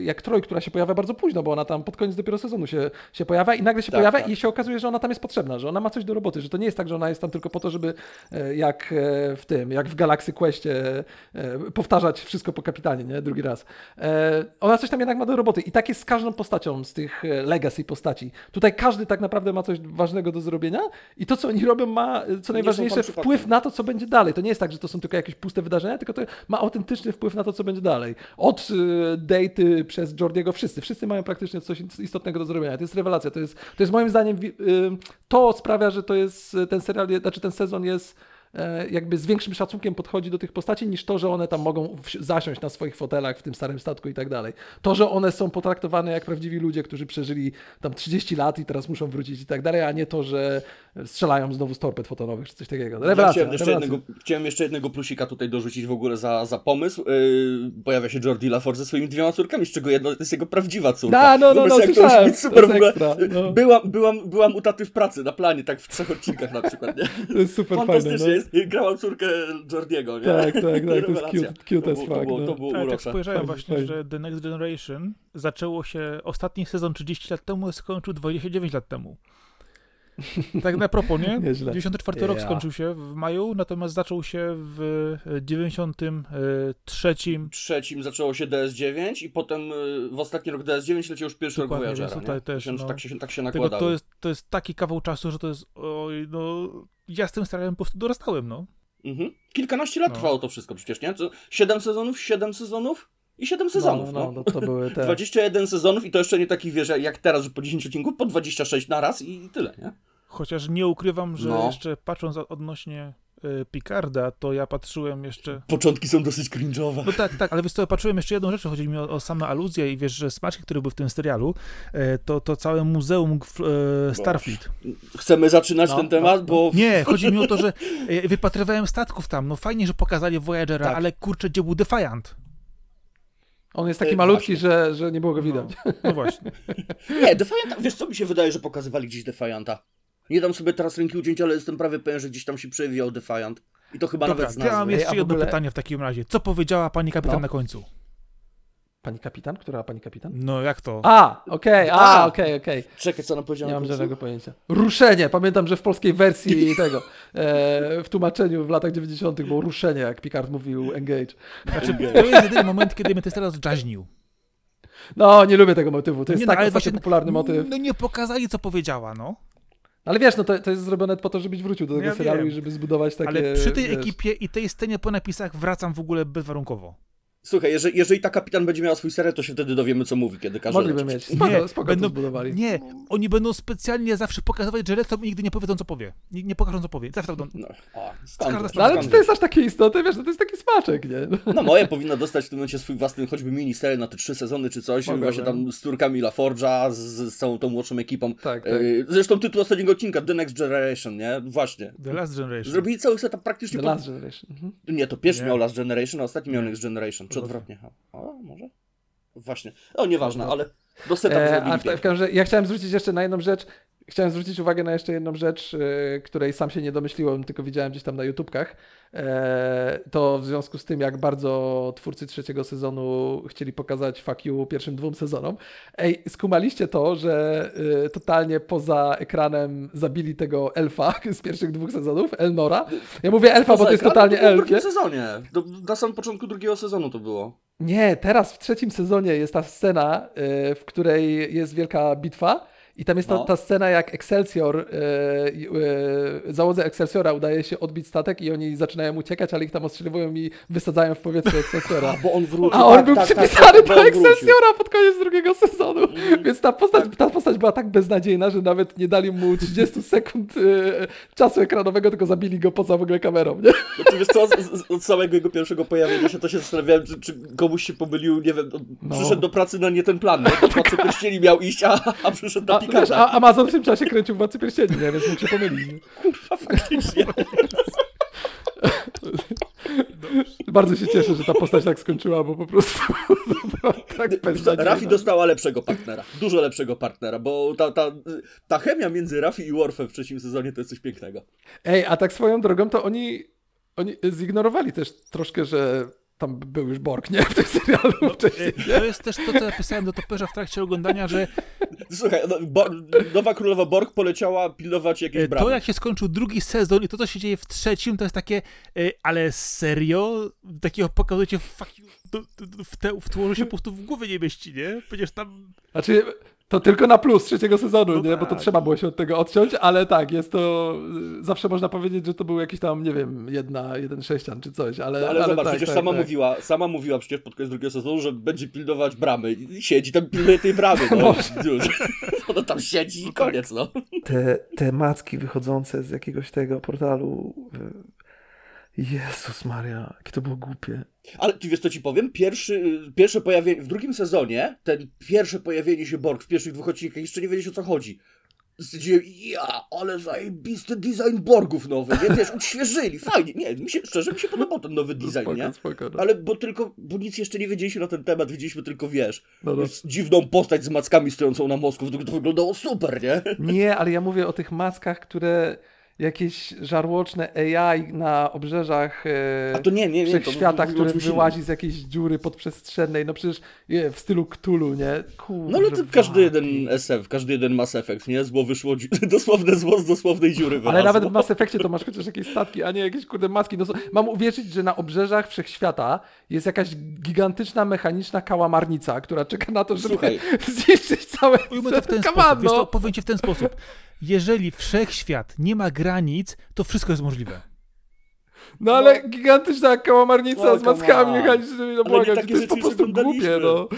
jak Troj, która się pojawia bardzo późno, bo ona tam pod koniec dopiero sezonu się, się pojawia i nagle się Tak, pojawia tak. i się okazuje, że ona tam jest potrzebna, że ona ma coś do roboty, że to nie jest tak, że ona jest tam tylko po to, żeby e, jak e, w tym, jak w Galaxy Questie e, powtarzać wszystko po kapitanie, nie? Drugi raz. E, Ona coś tam jednak ma do roboty i tak jest z każdą postacią z tych e, legacy postaci. Tutaj każdy tak naprawdę ma coś ważnego do zrobienia i to, co oni robią, ma e, co najważniejsze wpływ na to, co będzie dalej. To nie jest tak, że to są tylko jakieś puste wydarzenia, tylko to ma autentyczny wpływ na to, co będzie dalej. Od y, Dejty przez Jordiego wszyscy. Wszyscy mają praktycznie coś istotnego do zrobienia. To jest rewelacja. To jest, to jest moim zdaniem to sprawia, że to jest y, ten serial, znaczy ten sezon jest e, jakby z większym szacunkiem podchodzi do tych postaci niż to, że one tam mogą zasiąść na swoich fotelach w tym starym statku i tak dalej. To, że one są potraktowane jak prawdziwi ludzie, którzy przeżyli tam 30 lat i teraz muszą wrócić i tak dalej, a nie to, że strzelają znowu z torped fotonowych czy coś takiego. Ja Rewelacja. chciałem, jeszcze jednego, chciałem jeszcze jednego plusika tutaj dorzucić w ogóle za, za pomysł. Yy, pojawia się Jordi LaForge ze swoimi dwiema córkami, z czego jedna to jest jego prawdziwa córka. Da, no, no, no, jak to być super w ogóle. ekstra, no. byłam, byłam, byłam u taty w pracy na planie, tak w trzech odcinkach na przykład. Nie? To jest super fajne. No. Jest. Grałam córkę Jordiego, nie? Tak, tak, tak, to jest cute, cute to, as było- to, fuck, było, no. to było Ale tak urocze. spojrzałem właśnie, fajnie. że The Next Generation zaczęło się, ostatni sezon 30 lat temu skończył 29 lat temu. Tak na propos, nie? Nieźle. 94 rok skończył się w maju, natomiast zaczął się w e, 93 trzecim zaczęło się DS9 i potem y, w ostatni rok DS9 leciał już pierwszy Dokładnie, rok Voyagera, tutaj nie? też, no. tak, się, tak się nakładało. to jest, to jest taki kawał czasu, że to jest. Oj, no. Ja z tym serialem po prostu dorastałem, no. Mhm. Kilkanaście lat No. trwało to wszystko przecież, nie? Siedem sezonów, siedem sezonów i siedem sezonów, no, no. no, no, to były te... 21 sezonów i to jeszcze nie taki, wiesz, jak teraz, że po 10 odcinków, po 26 na raz i tyle, nie? Chociaż nie ukrywam, że No. jeszcze patrząc odnośnie Picarda, to ja patrzyłem jeszcze. Początki są dosyć cringe'owe. No tak, tak, ale wiesz co, patrzyłem jeszcze jedną rzecz, chodzi mi o, o same aluzje i wiesz, że smaczki, które były w tym serialu, e, to, to całe muzeum e, Starfleet. Chcemy zaczynać No, ten no, temat, no. bo... Nie, chodzi mi o to, że e, wypatrywałem statków tam, no fajnie, że pokazali Voyagera, Tak. ale kurczę, gdzie był Defiant? On jest taki E, malutki, właśnie. że, że nie było go widać. No, no właśnie. Nie, Defianta, wiesz co mi się wydaje, że pokazywali gdzieś Defianta. Nie dam sobie teraz ręki uciąć, ale jestem prawie pewien, że gdzieś tam się przewijał Defiant. I to chyba Dobra, nawet z to ja mam jeszcze jedno ogóle- pytanie w takim razie. Co powiedziała pani kapitan No. na końcu? Pani kapitan? Która pani kapitan? No jak to? A, okej, a, A. okej, okej. Czekaj, co nam Nie powiedziałem? mam żadnego pojęcia. Ruszenie! Pamiętam, że w polskiej wersji tego, e, w tłumaczeniu w latach 90. było ruszenie, jak Picard mówił engage. Znaczy, to jest jedyny moment, kiedy mnie ten serial zjaźnił. No, nie lubię tego motywu. To No jest nie, tak no, ale ostatnio właśnie- popularny motyw. No nie pokazali, co powiedziała, no. Ale wiesz, no to, to jest zrobione po to, żebyś wrócił do tego Ja serialu wiem. i żeby zbudować takie... Ale przy tej wiesz, ekipie i tej scenie po napisach wracam w ogóle bezwarunkowo. Słuchaj, jeżeli, jeżeli ta kapitan będzie miała swój serial, to się wtedy dowiemy, co mówi, kiedy każe Mogliby lecieć. mieć. Spoko, Nie, spoko będą- zbudowali. Nie, oni będą specjalnie zawsze pokazywać, że lecą i nigdy nie powiedzą, co powie. Nie, nie pokażą, co powie. Zawsze będą... No, strona- No ale czy to jest aż takie istotne? Wiesz, no to jest taki smaczek, nie? No moje powinna dostać w tym momencie swój własny choćby mini serial na te trzy sezony czy coś, Mogłaby. właśnie tam z córkami LaForge'a, z, z całą tą młodszą ekipą. Tak, tak. Yy, Zresztą tytuł ostatniego odcinka, The Next Generation, nie? Właśnie. The Last Generation. Zrobili cały setup praktycznie The po... Last Generation. Mhm. Nie, to pierwszy Nie. miał Last Generation, a ostatni miał. Next Generation. Czy Odwrotnie. odwrotnie? O, może? Właśnie. O, nieważne, ale do setup E, a w, w każdym ja chciałem zwrócić jeszcze na jedną rzecz. Chciałem zwrócić uwagę na jeszcze jedną rzecz, e, której sam się nie domyśliłem, tylko widziałem gdzieś tam na YouTubkach. E, to w związku z tym, jak bardzo twórcy trzeciego sezonu chcieli pokazać fuck you pierwszym dwóm sezonom. Ej, skumaliście to, że e, totalnie poza ekranem zabili tego elfa z pierwszych dwóch sezonów, Elnora. Ja mówię elfa, bo to jest Poza totalnie elf. W drugim sezonie. Do, na samym początku drugiego sezonu to było. Nie, teraz w trzecim sezonie jest ta scena, y, w której jest wielka bitwa. I tam jest ta, No. ta scena, jak Excelsior, y, y, załodze Excelsiora udaje się odbić statek i oni zaczynają uciekać, ale ich tam ostrzeliwują i wysadzają w powietrze Excelsiora. Bo on wrócił. A on tak, był tak, tak, przypisany tak, do. Excelsiora pod koniec drugiego sezonu. Mhm. Więc ta postać, ta postać była tak beznadziejna, że nawet nie dali mu 30 sekund y, czasu ekranowego, tylko zabili go poza w ogóle kamerą. Nie? Znaczy, wiesz co, z, od samego jego pierwszego pojawienia się to się zastanawiałem, czy, czy komuś się pomylił, nie wiem, No. przyszedł do pracy na nie ten plan, nie? Do pracy pierścieni miał iść, a, a przyszedł na A, Amazon w tym czasie kręcił Władcy Pierścieni, nie? więc mógł się pomylić. Nie? Kurwa, faktycznie. Bardzo się cieszę, że ta postać tak skończyła, bo po prostu była tak beznadziejna. Rafi dostała lepszego partnera, dużo lepszego partnera, bo ta, ta, ta chemia między Rafi i Worfem w trzecim sezonie to jest coś pięknego. Ej, a tak swoją drogą to oni, oni zignorowali też troszkę, że tam był już Borg, nie? W tym serialu wcześniej. E, To jest też to, co ja pisałem do Toperza w trakcie oglądania, że Słuchaj, no, Bo, nowa królowa Borg poleciała pilnować jakieś e, bramy. to, jak się skończył drugi sezon i to, co się dzieje w trzecim, to jest takie, e, ale serio? Takiego pokazujecie fuck you, to, to, w, te, w tło, że się po prostu w głowie nie mieści, nie? Przecież tam... Znaczy, to tylko na plus trzeciego sezonu, No nie? Bo to tak. trzeba było się od tego odciąć, ale tak, jest to... Zawsze można powiedzieć, że to był jakiś tam, nie wiem, jedna, jeden sześcian czy coś, ale... No, ale, zobacz, tak, przecież tak, sama tak. mówiła, sama mówiła przecież pod koniec drugiego sezonu, że będzie pilnować bramy. I siedzi tam, pilnuje tej bramy, no. Już. Ona tam siedzi i koniec, no. te, te macki wychodzące z jakiegoś tego portalu. y, Jezus Maria, jakie to było głupie. Ale ty wiesz co ci powiem? Pierwszy, pierwsze pojawienie, w drugim sezonie, ten pierwsze pojawienie się Borg w pierwszych dwóch odcinkach, jeszcze nie wiedzieć o co chodzi. Stwierdziłem, ja, ale zajebisty design Borgów nowy, nie? Wiesz, odświeżyli, fajnie, nie, mi się, szczerze mi się podobał ten nowy design, spoko, nie? Spoko, no. Ale bo tylko, bo nic jeszcze nie wiedzieliśmy na ten temat, wiedzieliśmy tylko, wiesz, No, no. dziwną postać z mackami stojącą na mosku, to wyglądało super, nie? Nie, ale ja mówię o tych maskach, które jakieś żarłoczne AI na obrzeżach e, A to nie, nie, nie. wszechświata, czymś wyłazi z jakiejś dziury podprzestrzennej, no przecież w stylu Cthulhu, nie? Kurwa, No ale to każdy jeden SF, każdy jeden Mass Effect, nie? Zło wyszło, dosłowne zło z dosłownej dziury Ale wylazło. nawet w Mass Effectie to masz chociaż jakieś statki, a nie jakieś kurde maski. No, mam uwierzyć, że na obrzeżach wszechświata jest jakaś gigantyczna, mechaniczna kałamarnica, która czeka na to, żeby Słuchaj. zniszczyć całe Ujmę to w ten sposób, wiesz no. co, powiem ci w ten sposób. Jeżeli wszechświat nie ma granic, to wszystko jest możliwe. No ale gigantyczna kałamarnica No, z on. mechanicznymi, no Ale błagam, nie cię, takie to jest po prostu głupie, no.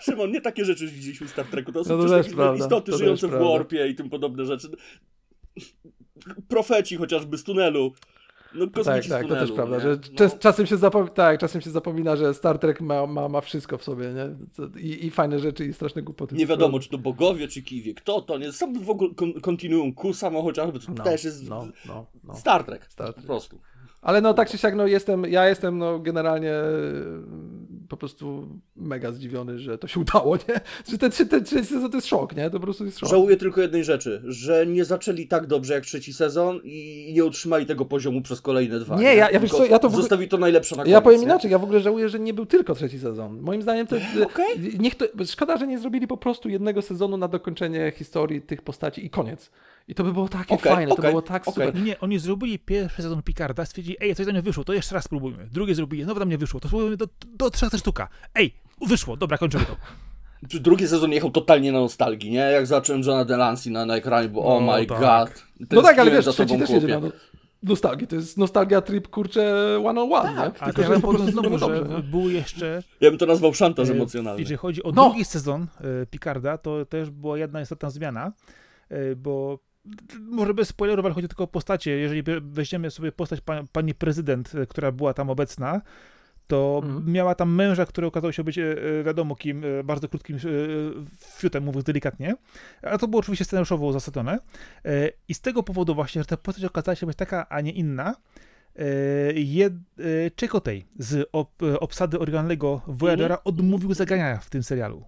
Szymon, nie takie rzeczy widzieliśmy w Star Treku, to są No to też prawda, istoty to żyjące w warpie i tym podobne rzeczy. Profeci chociażby z tunelu. No Tak, tak, to też prawda, nie? że No. czas, czasem, się zapom- tak, czasem się zapomina, że Star Trek ma, ma, ma wszystko w sobie, nie? I, I fajne rzeczy, i straszne głupoty. Nie wiadomo, czy to bogowie, czy kiwie. Kto to? Nie, sam w ogóle kon- kontinuum Q samo chociażby, to No, też jest no, no, no. Star Trek. Star Po Trek. prostu. Ale no tak czy siak, no jestem, ja jestem no generalnie po prostu mega zdziwiony, że to się udało, nie? Że ten, ten, trzeci sezon to jest szok, nie? To po prostu jest szok. Żałuję tylko jednej rzeczy, że nie zaczęli tak dobrze jak trzeci sezon i nie utrzymali tego poziomu przez kolejne dwa. Nie, ja- ja wiesz co, ja to w ogóle- Zostawi to najlepsze na koniec. Ja powiem nie? inaczej, ja w ogóle żałuję, że nie był tylko trzeci sezon. Moim zdaniem to Okej. niech to szkoda, że nie zrobili po prostu jednego sezonu na dokończenie historii tych postaci i koniec. I to by było takie Okej, fajne, to okej, było tak okej. super. Nie, oni zrobili pierwszy sezon Picarda, stwierdzili, ej, coś tam nie wyszło, to jeszcze raz spróbujmy. Drugie zrobili, no tam nie wyszło, to spróbujmy do, do trzech sztuka. Ej, wyszło, dobra, kończymy to. Drugi sezon jechał totalnie na nostalgii, nie? Jak zacząłem Johna Delancey na, na ekranie, bo No, oh my tak. god. No tak, ale wiesz, za trzeci tobą, też jedzie na no- nostalgię. To jest nostalgia trip, kurczę, one on one, nie? A Tylko, to ja że wam po prostu znowu, że nie? był jeszcze Ja bym to nazwał szantaż E, emocjonalny. Jeżeli chodzi o No! drugi sezon e, Picarda, to też była jedna istotna zmiana, e, bo może bez spoilerów, ale chodzi tylko o postacie. Jeżeli weźmiemy sobie postać pa, pani prezydent, e, która była tam obecna, to Mhm. miała tam męża, który okazał się być e, e, wiadomo kim, bardzo krótkim fiutem, mówiąc delikatnie, a to było oczywiście scenariuszowo uzasadnione. I z tego powodu właśnie, że ta postać okazała się być taka, a nie inna, jed, Czekotej z ob, obsady oryginalnego Voyagera odmówił zagrania w tym serialu.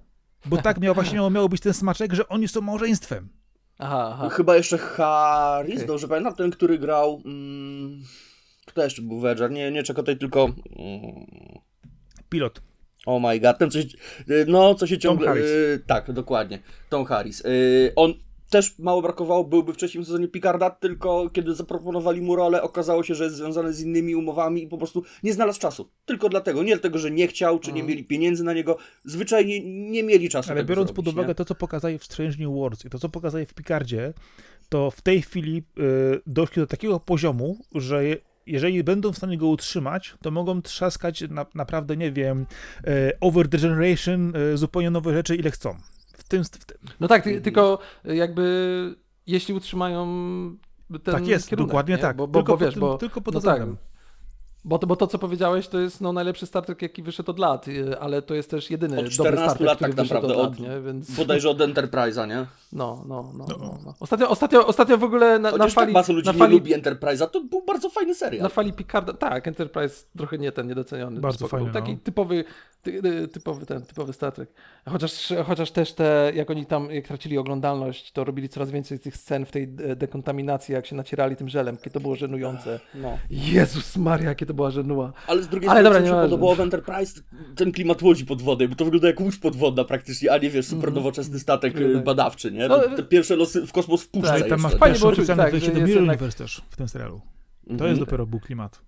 Bo tak miał właśnie miało, miało być ten smaczek, że oni są małżeństwem. Aha, aha. Chyba jeszcze Harris, Okej. dobrze pamiętam, ten, który grał... Mm, kto jeszcze był Wedger? Nie, nie Czekotaj, tylko... Mm, Pilot. Oh my god, ten coś, no co się ciągle... Harris. y, tak, dokładnie, Tom Harris. Y, on też mało brakowało, byłby w trzecim sezonie Picarda, tylko kiedy zaproponowali mu rolę, okazało się, że jest związany z innymi umowami i po prostu nie znalazł czasu. Tylko dlatego, nie dlatego, że nie chciał, czy nie Mhm. mieli pieniędzy na niego, zwyczajnie nie mieli czasu Ale biorąc zrobić, pod uwagę nie? to, co pokazali w Strange New Worlds i to, co pokazali w Picardzie, to w tej chwili y, doszli do takiego poziomu, że je, jeżeli będą w stanie go utrzymać, to mogą trzaskać na, naprawdę, nie wiem, y, over the generation, y, zupełnie nowe rzeczy, ile chcą. W tym, w tym. No tak, ty, tylko jakby jeśli utrzymają ten Tak jest, kierunek, dokładnie nie? tak. Bo, bo, tylko, bo wiesz, bo, tylko pod no tak. Bo, to, bo to, co powiedziałeś, to jest no, najlepszy Star Trek, jaki wyszedł od lat, y, ale to jest też jedyny Od dobry 14 Star Trek, lat który tak wyszedł naprawdę, od lat, od- nie? Więc... Bodajże od Enterprise'a, nie? No, no, no, No. no, no. Ostatnio, ostatnio, ostatnio w ogóle na, na Chociaż fali... tak ludzi na nie fali, lubi Enterprise'a, to był bardzo fajny serial. na fali Picarda, tak, Enterprise trochę nie ten, niedoceniony. Bardzo fajny, Taki no. typowy, ty, ty- typowy ten, typowy Star Trek. Chociaż, chociaż też te, jak oni tam, jak tracili oglądalność, to robili coraz więcej tych scen w tej de- dekontaminacji, jak się nacierali tym żelem, jakie to było żenujące. No. Jezus Maria, jakie to była żenuła. Ale z drugiej Ale strony, dobra, mi się podobało w Enterprise, ten klimat łodzi podwodnej, bo to wygląda jak łódź podwodna praktycznie, a nie wiesz, super Mhm. nowoczesny statek No y, tak. badawczy, nie? No, Te, te pierwsze losy w kosmos w puszce Tak, tam masz. Fajnie pierwsze było czuć, oficjalne tak, wejście że do jest Mirror Universe też w tym serialu. To Mhm. jest dopiero był klimat.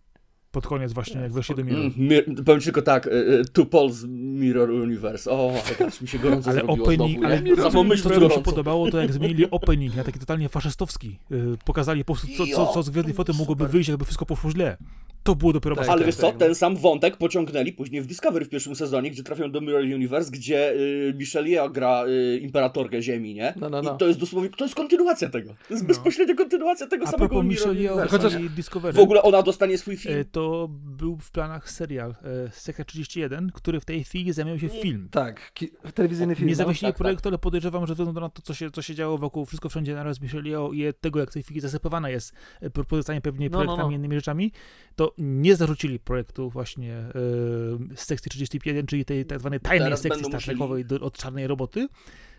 Pod koniec właśnie, jak weszli do Mirror. Mm, powiem tylko tak, y, y, Two Poles Mirror Universe. O, aż mi się gorąco Ale zrobiło opening, znowu, ale to co mi się podobało, to jak zmienili opening na taki totalnie faszystowski. Yy, pokazali po prostu, co, co, co z Gwiezdnej Floty mogłoby Super. wyjść, jakby wszystko poszło źle. To było dopiero Tak. Ale wiesz co, ten sam wątek pociągnęli później w Discovery w pierwszym sezonie, gdzie trafią do Mirror Universe, gdzie y, Michelle Yeoh gra y, imperatorkę Ziemi, nie? No, no, no. I to jest dosłownie, to jest kontynuacja tego. To jest No. bezpośrednia kontynuacja tego A samego Mirror Yeoh Universe. Chociaż- W ogóle ona dostanie swój film. e, to był w planach serial e, Sekret 31, który w tej chwili zamienił się w film. Tak, telewizyjny film. Nie no. zawiesili tak, projektu, ale podejrzewam, że ze względu na to, co się, co się działo wokół, wszystko wszędzie naraz Michelle Yeoh i tego, jak w tej chwili zasypywana jest e, propozycjami pewnie No, no, projektami no. i innymi rzeczami, to nie zarzucili projektu właśnie e, z sekcji 31, czyli tej tak zwanej tajnej Teraz sekcji będą Star musieli- od czarnej roboty,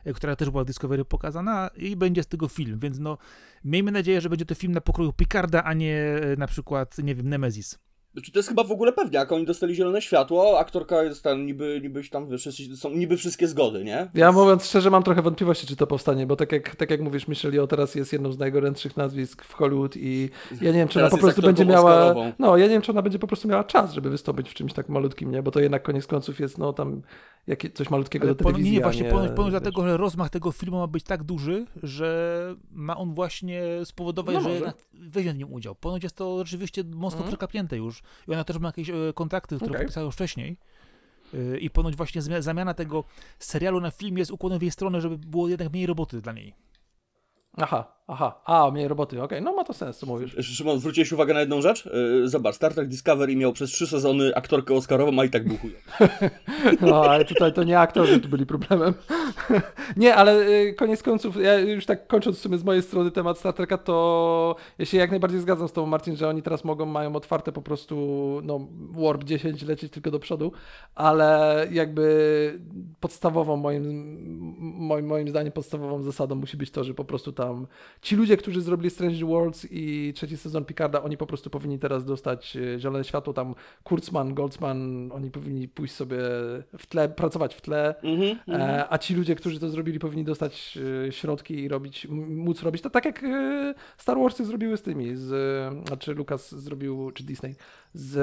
e, która też była w Discovery pokazana i będzie z tego film, więc no miejmy nadzieję, że będzie to film na pokroju Picarda, a nie e, na przykład, nie wiem, Nemesis. Znaczy, to jest chyba w ogóle pewniak, oni dostali zielone światło, aktorka jest tam niby, niby tam, wiesz, są niby wszystkie zgody, nie? Ja mówiąc szczerze, mam trochę wątpliwości, czy to powstanie, bo tak jak, tak jak mówisz, Michelle Yeoh teraz jest jedną z najgorętszych nazwisk w Hollywood i ja nie wiem, czy ona po prostu będzie miała. Oscarową. No, ja nie wiem, czy ona będzie po prostu miała czas, żeby wystąpić w czymś tak malutkim, nie? Bo to jednak koniec końców jest, no tam jakie, coś malutkiego Ale do telewizji. nie, właśnie nie, ponoć, ponoć wiesz. dlatego, że rozmach tego filmu ma być tak duży, że ma on właśnie spowodować, No że weźmie w nim udział. Ponoć jest to rzeczywiście mocno przekapnięte już. I ona też ma jakieś e, kontrakty, które Okej. podpisała już wcześniej. E, I ponoć właśnie zamiana tego serialu na film jest ukłonem w jej stronę, żeby było jednak mniej roboty dla niej. Aha, aha, a, mniej roboty, okej, no ma to sens, co mówisz. Szymon, zwróciłeś uwagę na jedną rzecz? Yy, zobacz, Star Trek Discovery miał przez trzy sezony aktorkę Oscarową, a i tak był. No, ale tutaj to nie aktorzy tu byli problemem. nie, ale y, koniec końców, ja już tak kończąc w sumie z mojej strony temat Star Treka, to ja się jak najbardziej zgadzam z tobą, Marcin, że oni teraz mogą, mają otwarte po prostu, no, Warp 10 lecieć tylko do przodu, ale jakby podstawową moim, moim, moim zdaniem podstawową zasadą musi być to, że po prostu tam ci ludzie, którzy zrobili Strange Worlds i trzeci sezon Picarda, oni po prostu powinni teraz dostać y, zielone światło, tam Kurtzman, Goldsman, oni powinni pójść sobie w tle, pracować w tle, Mhm, mhm. e, a ci ludzie, którzy to zrobili, powinni dostać e, środki i robić, móc robić to tak jak e, Star Warsy zrobiły z tymi, z, e, znaczy Lucas zrobił, czy Disney, z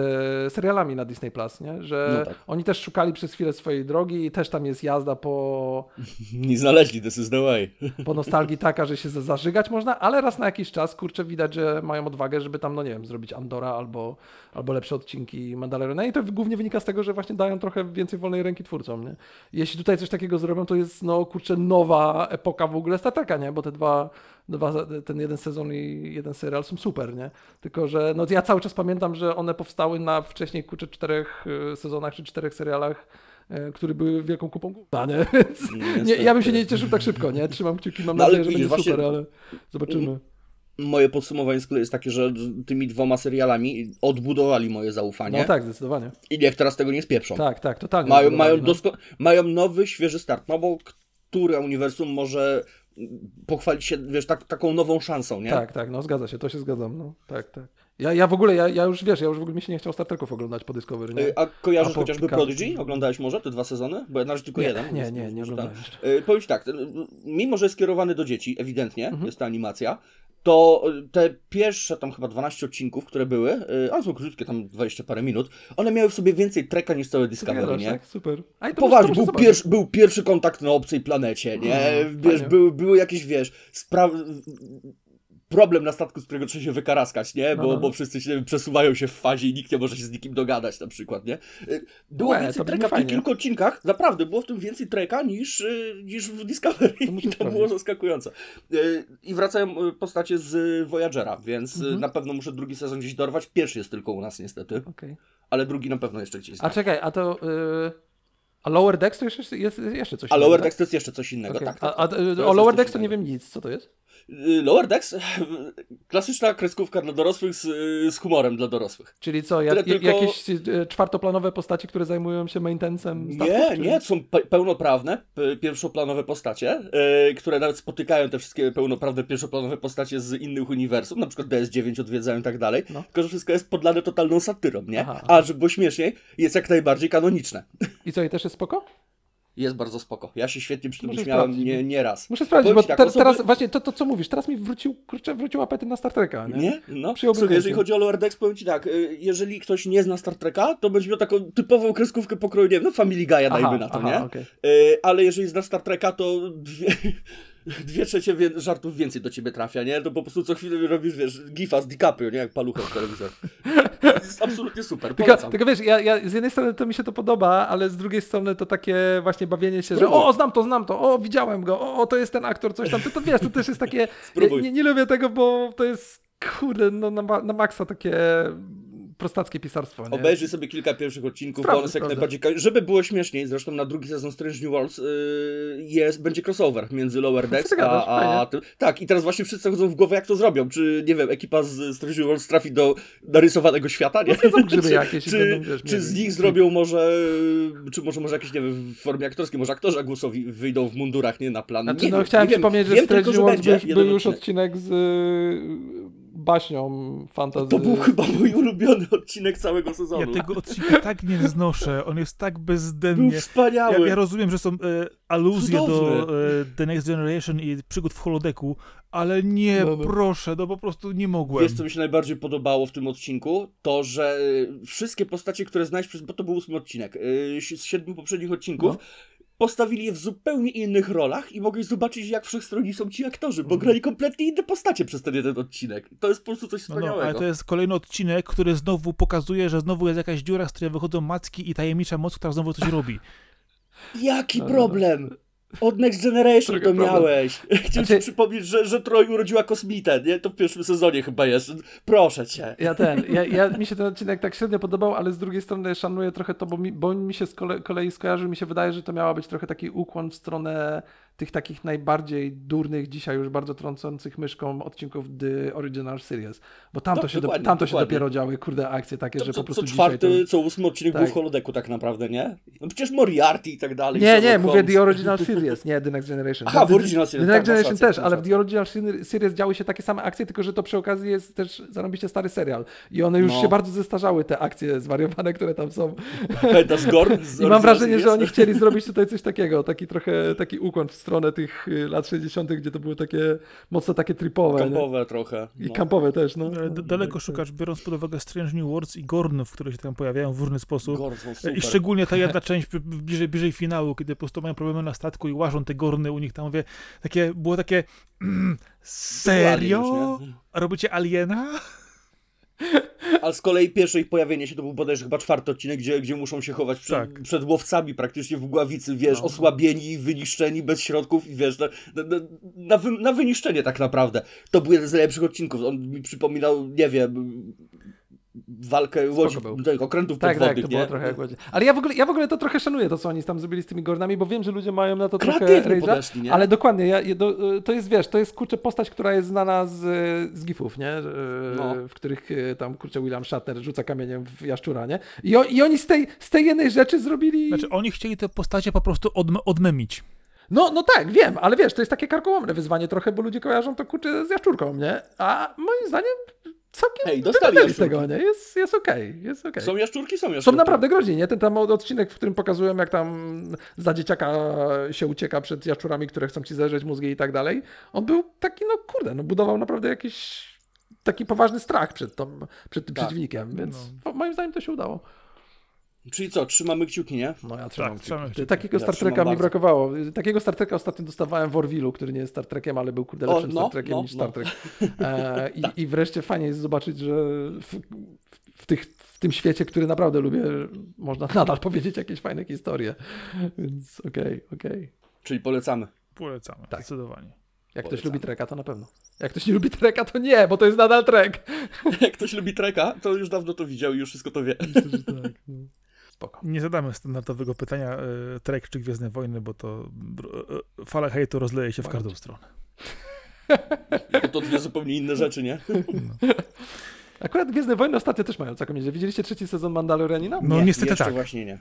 e, serialami na Disney Plus, nie? że No tak. oni też szukali przez chwilę swojej drogi i też tam jest jazda po, Nie znaleźli, this is the way. po nostalgii taka, że się za- zażygać można, ale raz na jakiś czas, kurczę, widać, że mają odwagę, żeby tam, no nie wiem, zrobić Andora albo, albo lepsze odcinki Mandaloriana i to głównie wynika z tego, że właśnie dają trochę więcej wolnej ręki twórcom, nie? Jeśli tutaj coś takiego zrobią, to jest, no kurczę, nowa epoka w ogóle Star Treka, nie? Bo te dwa, dwa, ten jeden sezon i jeden serial są super, nie? Tylko, że no ja cały czas pamiętam, że one powstały na wcześniej, kurczę, czterech e, sezonach czy czterech serialach, e, które były wielką kupą gówna, nie? Więc nie, ja bym się nie cieszył tak szybko, nie? Trzymam kciuki, mam No, nadzieję, że będzie właśnie- super, ale zobaczymy. moje podsumowanie z kolei jest takie, że tymi dwoma serialami odbudowali moje zaufanie No tak, zdecydowanie. i niech teraz tego nie spieprzą. Tak, tak, totalnie. Mają, mają, no. mają nowy, świeży start, no bo które uniwersum może pochwalić się, wiesz, tak, taką nową szansą, nie? Tak, tak, no zgadza się, to się zgadzam, no. Tak, tak. Ja, ja w ogóle, ja, ja już wiesz, ja już w ogóle mi się nie chciał Star Treków oglądać po Discovery, nie? Y, A kojarzysz A po- chociażby ka- Prodigy? Oglądałeś może te dwa sezony? Bo ja na razie tylko nie, jeden. nie, nie, nie oglądałem tam. jeszcze. Y, Powiem Ci tak, y, mimo że jest skierowany do dzieci, ewidentnie, Mhm. jest ta animacja, to te pierwsze tam chyba 12 odcinków, które były, one są krótkie, tam 20 parę minut, one miały w sobie więcej treka niż całe Discovery, nie? tak? Super. A i to Poważnie, był, pierwszy, był pierwszy kontakt na obcej planecie, nie? Mm, wiesz, były, były jakieś, wiesz, sprawy... Problem na statku, z którego trzeba się wykaraskać, nie? Bo, No, no. bo wszyscy się przesuwają się w fazie i nikt nie może się z nikim dogadać, na przykład, nie? Y, Było Łe, więcej treka w tych kilku odcinkach, naprawdę, było w tym więcej treka niż, y, niż w Discovery. To I to było zaskakujące. Y, I wracają postacie z Voyagera, więc Mhm. na pewno muszę drugi sezon gdzieś dorwać. Pierwszy jest tylko u nas niestety, Okej. ale drugi na pewno jeszcze gdzieś A znajdę. czekaj, a to... Y... A Lower Decks to jeszcze jest jeszcze coś A innego, Lower tak? Decks to jest jeszcze coś innego, Okej. tak. tak, A, a, tak. o Lower Decks to nie wiem nic, co to jest? Y, Lower Decks? Klasyczna kreskówka dla dorosłych z, z humorem dla dorosłych. Czyli co, ja, tylko- jakieś y, czwartoplanowe postaci, które zajmują się maintenancem statków? Nie, czy- nie, to są pe pełnoprawne, pe pierwszoplanowe postacie, y, które nawet spotykają te wszystkie pełnoprawne pierwszoplanowe postacie z innych uniwersum, na przykład DS9 odwiedzają i tak dalej, No. tylko że wszystko jest podlane totalną satyrą, nie? Aha. A żeby było śmieszniej, jest jak najbardziej kanoniczne. I co, i też jest spoko? Jest bardzo spoko. Ja się świetnie przy tym Muszę śmiałem sprawdzić, nie, bo- nie raz. Muszę sprawdzić, Powiem bo tak, te, osoby- teraz właśnie to, to, co mówisz, teraz mi wrócił, kurczę, wrócił apetyt na Star Treka, nie? Nie? No. Słuchaj, jeżeli chodzi o Lower Decks, powiem Ci tak, y, jeżeli ktoś nie zna Star Treka, to będzie miał taką typową kreskówkę pokroju, nie wiem, no Family Guy'a dajmy na to, aha, nie? okej. Y, ale jeżeli znasz Star Treka, to dwie, dwie trzecie wie, żartów więcej do ciebie trafia, nie? To po prostu co chwilę robisz, wiesz, gifa z DiCaprio, nie? Jak paluchem w telewizor. To jest absolutnie super, Tylko, tylko wiesz, ja, ja z jednej strony to mi się to podoba, ale z drugiej strony to takie właśnie bawienie się, że Spróbuj. o, znam to, znam to, o, widziałem go, o, to jest ten aktor, coś tam, to, to wiesz, to też jest takie, ja, nie, nie lubię tego, bo to jest, kurde, no na, na maksa takie prostackie pisarstwo, nie? Obejrzyj sobie kilka pierwszych odcinków, bo one są jak najbardziej... Żeby było śmieszniej, zresztą na drugi sezon Strange New Worlds yy, jest, będzie crossover między Lower Decks ty gadasz? a, a tym. Tak, i teraz właśnie wszyscy chodzą w głowę, jak to zrobią. Czy, nie wiem, ekipa z Strange New Worlds trafi do narysowanego świata, nie? No grzyby czy, jakieś czy, będą, wiesz, czy z nich zrobią może, czy może, może jakieś, nie wiem, w formie aktorskiej, może aktorzy głosowi wyjdą w mundurach, nie na plan. Znaczy, nie no wiem, chciałem nie wiem. przypomnieć, że wiem Strange New Worlds był, był już odcinek. z baśnią fantasy. To był chyba mój ulubiony odcinek całego sezonu. Ja tego odcinka tak nie znoszę, on jest tak Był bezdennie. wspaniały. Ja, ja rozumiem, że są e, aluzje do Cudowny. e, The Next Generation i przygód w holodeku, ale nie, No, no. proszę, no po prostu nie mogłem. Wiesz, co mi się najbardziej podobało w tym odcinku? To, że y, wszystkie postacie, które znałeś przez... Bo to był ósmy odcinek. y, z siedmiu poprzednich odcinków. No. Postawili je w zupełnie innych rolach i mogłeś zobaczyć, jak wszechstronni są ci aktorzy, Mhm. bo grali kompletnie inne postacie przez ten jeden odcinek. To jest po prostu coś No, no, wspaniałego. ale to jest kolejny odcinek, który znowu pokazuje, że znowu jest jakaś dziura, z której wychodzą macki i tajemnicza moc, która znowu coś robi. Jaki No, no. problem? Od Next Generation to problem. miałeś. Chciałem Znaczy- ci przypomnieć, że, że Troy urodziła kosmitę, nie? To w pierwszym sezonie chyba jest. Proszę cię. Ja ten, ja, ja, mi się ten odcinek tak średnio podobał, ale z drugiej strony szanuję trochę to, bo mi, bo mi się z kole, kolei skojarzył, mi się wydaje, że to miała być trochę taki ukłon w stronę tych takich najbardziej durnych, dzisiaj już bardzo trącących myszką odcinków The Original Series. Bo tam, No, to, się, do, tam to się dopiero działy, kurde, akcje takie, To, że co, po prostu co czwarty, to... co ósmy odcinek Tak. był w holodeku tak naprawdę, nie? No przecież Moriarty i tak dalej. Nie, nie, mówię. The Original Series, nie The Next Generation. Aha, w The- Original Series, The tak, Next masz Generation też, ale w. The Original Series działy się takie same akcje, tylko że to przy okazji jest też zarobiście stary serial. I one już No. się bardzo zestarzały, te akcje zwariowane, które tam są. Pamiętasz Gorn? z I mam wrażenie, że oni chcieli zrobić tutaj coś takiego, taki trochę taki ukłon w stronę tych y, lat 60., gdzie to były takie mocno takie tripowe. nie? Kampowe trochę. I no. kampowe też, no. E, d- Daleko szukasz, biorąc pod uwagę Strange New Worlds i Gornów, które się tam pojawiają w różny sposób. I szczególnie ta jedna część bliżej, bliżej finału, kiedy po prostu mają problemy na statku i łażą te gorny u nich tam, mówię, takie, było takie, mm, serio? Już, nie? Robicie aliena? Ale z kolei pierwsze ich pojawienie się to był bodajże chyba czwarty odcinek, gdzie, gdzie muszą się chować przed, Tak. przed łowcami praktycznie w Gławicy, wiesz, No. osłabieni, wyniszczeni, bez środków i wiesz, na, na, na, na, wy, na wyniszczenie tak naprawdę. To był jeden z najlepszych odcinków. On mi przypominał, nie wiem, walkę łodzi, tych okrętów Tak, tak, podwodnych, to było nie? trochę jak łodzie. Ale ja w, ogóle, ja w ogóle to trochę szanuję, to co oni tam zrobili z tymi Gornami, bo wiem, że ludzie mają na to trochę Kreatywnie rage'a, podeszli, nie? ale dokładnie, ja, to jest, wiesz, to jest, kurczę, postać, która jest znana z, z gifów, nie? E, No. W których e, tam, kurczę, William Shatner rzuca kamieniem w jaszczura, nie? I, o, i oni z tej, z tej jednej rzeczy zrobili... Znaczy, oni chcieli te postacie po prostu odm- odmemić. No, no tak, wiem, ale wiesz, to jest takie karkołomne wyzwanie trochę, bo ludzie kojarzą to, kurczę, z jaszczurką, nie? A moim zdaniem całkiem Hej, dostali z tego, nie? Jest, jest okej, jest okej. Są jaszczurki, są jaszczurki. Są naprawdę groźni, nie? Ten tam odcinek, w którym pokazują, jak tam za dzieciaka się ucieka przed jaszczurami, które chcą ci zeżreć mózgi i tak dalej. On był taki, no kurde, no budował naprawdę jakiś taki poważny strach przed, tą, przed tym Tak. przeciwnikiem, więc No. moim zdaniem to się udało. Czyli co, trzymamy kciuki, nie? No ja trzymam Tak, kciuki. trzymamy kciuki. Takiego Ja Star Treka mi bardzo. brakowało. Takiego Star Treka ostatnio dostawałem w Orwilu, który nie jest Star Trekiem, ale był kurde O, lepszym no, Star Trekiem no, niż no. Star Trek. E, i, I wreszcie fajnie jest zobaczyć, że w, w, tych, w tym świecie, który naprawdę lubię, można nadal powiedzieć jakieś fajne historie. Więc okej, okej. Czyli polecamy. Polecamy, Tak. zdecydowanie. Jak ktoś Polecam. lubi Treka, to na pewno. Jak ktoś nie lubi Treka, to nie, bo to jest nadal Trek. Jak ktoś lubi treka, to już dawno to widział i już wszystko to wie. tak, no. Spoko. Nie zadamy standardowego pytania e, Trek czy Gwiezdne Wojny, bo to e, fala hejtu rozleje się w każdą stronę. Bo to dwie zupełnie inne rzeczy, nie? Akurat Gwiezdne Wojny ostatnio też mają całkiem nieźle. Widzieliście trzeci sezon Mandalorianina? No nie, niestety tak. właśnie nie.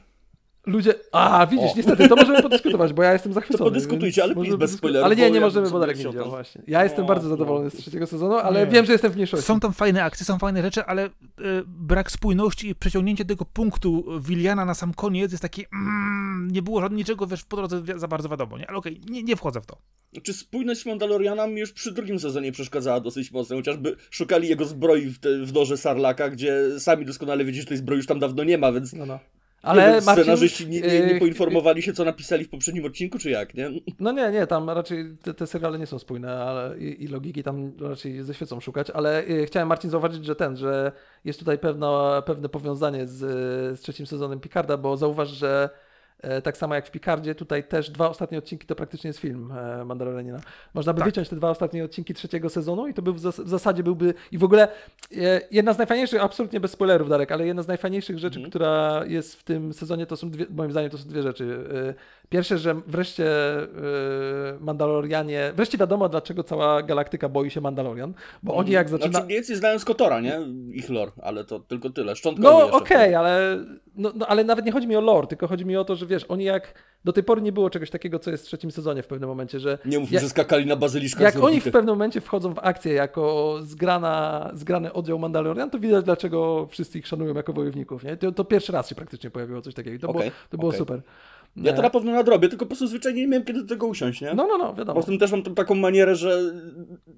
Ludzie. A, widzisz, O. niestety, to możemy podyskutować, bo ja jestem zachwycony. podyskutujcie, więc ale możemy bez spoilerów, Ale nie, nie możemy, bo Darek nie widział właśnie. Ja jestem O, bardzo no. zadowolony z trzeciego sezonu, ale Nie. wiem, że jestem w mniejszości. Są tam fajne akcje, są fajne rzeczy, ale e, brak spójności i przeciągnięcie tego punktu Williana na sam koniec jest taki. Mm, nie było żadnego niczego wiesz, po drodze za bardzo wiadomo. Nie? Ale okej, nie, nie wchodzę w to. Czy spójność Mandaloriana mi już przy drugim sezonie przeszkadzała dosyć mocno, chociażby szukali jego zbroi w, te, w dorze Sarlaka, gdzie sami doskonale wiecie, że tej zbroi już tam dawno nie ma, więc No, no. Ale wiem, Marcin, scenarzyści nie, nie, nie yy, poinformowali się, co napisali w poprzednim odcinku, czy jak, nie? No nie, nie, tam raczej te, te seriale nie są spójne ale, i, i logiki tam raczej ze świecą szukać, ale y, chciałem Marcin zauważyć, że ten, że jest tutaj pewno, pewne powiązanie z, z trzecim sezonem Picarda, bo zauważ, że tak samo jak w Picardzie, tutaj też dwa ostatnie odcinki to praktycznie jest film e, Mandalorianina. Można by Tak. wyciąć te dwa ostatnie odcinki trzeciego sezonu i to był w, zas- w zasadzie byłby i w ogóle e, jedna z najfajniejszych, absolutnie bez spoilerów Darek, ale jedna z najfajniejszych rzeczy, Mhm. która jest w tym sezonie, to są dwie, moim zdaniem to są dwie rzeczy. E, Pierwsze, że wreszcie e, Mandalorianie, wreszcie wiadomo dlaczego cała galaktyka boi się Mandalorian, bo oni jak zaczyna... Znaczy mniej więcej znając Kotora, nie? Ich lore, ale to tylko tyle. Szczątkowy No okej, ale, no, no, ale nawet nie chodzi mi o lore, tylko chodzi mi o to, że wiesz, oni jak do tej pory nie było czegoś takiego, co jest w trzecim sezonie w pewnym momencie, że Nie mów mi, jak- że skakali na bazyliszkach jak oni w pewnym momencie wchodzą w akcję jako zgrana, zgrany oddział Mandalorian, to widać dlaczego wszyscy ich szanują jako wojowników, nie? To, to pierwszy raz się praktycznie pojawiło coś takiego to, Okej, było, to było okej. super. Ja to na pewno nadrobię, tylko po prostu zwyczajnie nie miałem kiedy do tego usiąść, nie? No, no, no, wiadomo. Poza tym też mam taką manierę, że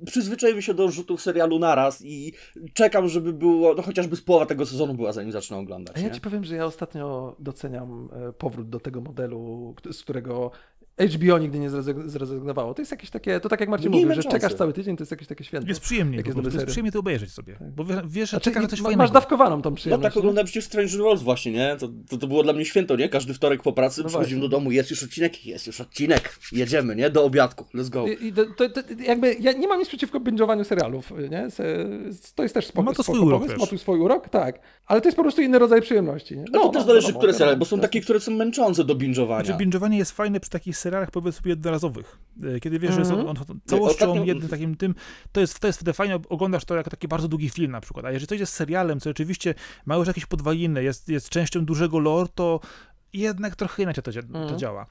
przyzwyczaiłem się do rzutów serialu naraz i czekam, żeby było, no chociażby z połowa tego sezonu była, zanim zacznę oglądać. A ja nie? ci powiem, że ja ostatnio doceniam e, powrót do tego modelu, z którego HBO nigdy nie zrezygn- zrezygnowało. To jest jakieś takie, to tak jak Marcin mówił, że czekasz cały tydzień, to jest jakieś takie święto. Jest przyjemnie, Jak jest dobry jest przyjemnie to obejrzeć sobie. Bo wie- wiesz, że Znaczy, czekasz na coś fajnego. Masz dawkowaną tą No przyjemność. tak nie? oglądałem przecież Strange Worlds właśnie, nie? To, to, to było dla mnie święto, nie? Każdy wtorek po pracy No przychodzimy do domu, jest już odcinek, jest już odcinek, jedziemy, nie? Do obiadku, let's go. I, i to, to, to, jakby ja nie mam nic przeciwko binge'owaniu serialów, nie? To jest też spoko, Ma to swój spoko urok pomysł, ma tu swój urok, tak. Ale to jest po prostu inny rodzaj przyjemności, nie? No, to też zależy, wiadomo, które wiadomo, seriale, bo są takie, które są męczące do binge'owania. Znaczy, binge'owanie jest fajne przy takich serialach, powiedzmy, jednorazowych. E, Kiedy wiesz, że Mhm. są on, całością Ostatnio- jednym takim tym, to jest, to jest wtedy fajnie, oglądasz to jako taki bardzo długi film na przykład. A jeżeli coś jest serialem, co rzeczywiście ma już jakieś podwaliny, jest, jest częścią dużego lore, to jednak trochę inaczej to, Mhm. działa.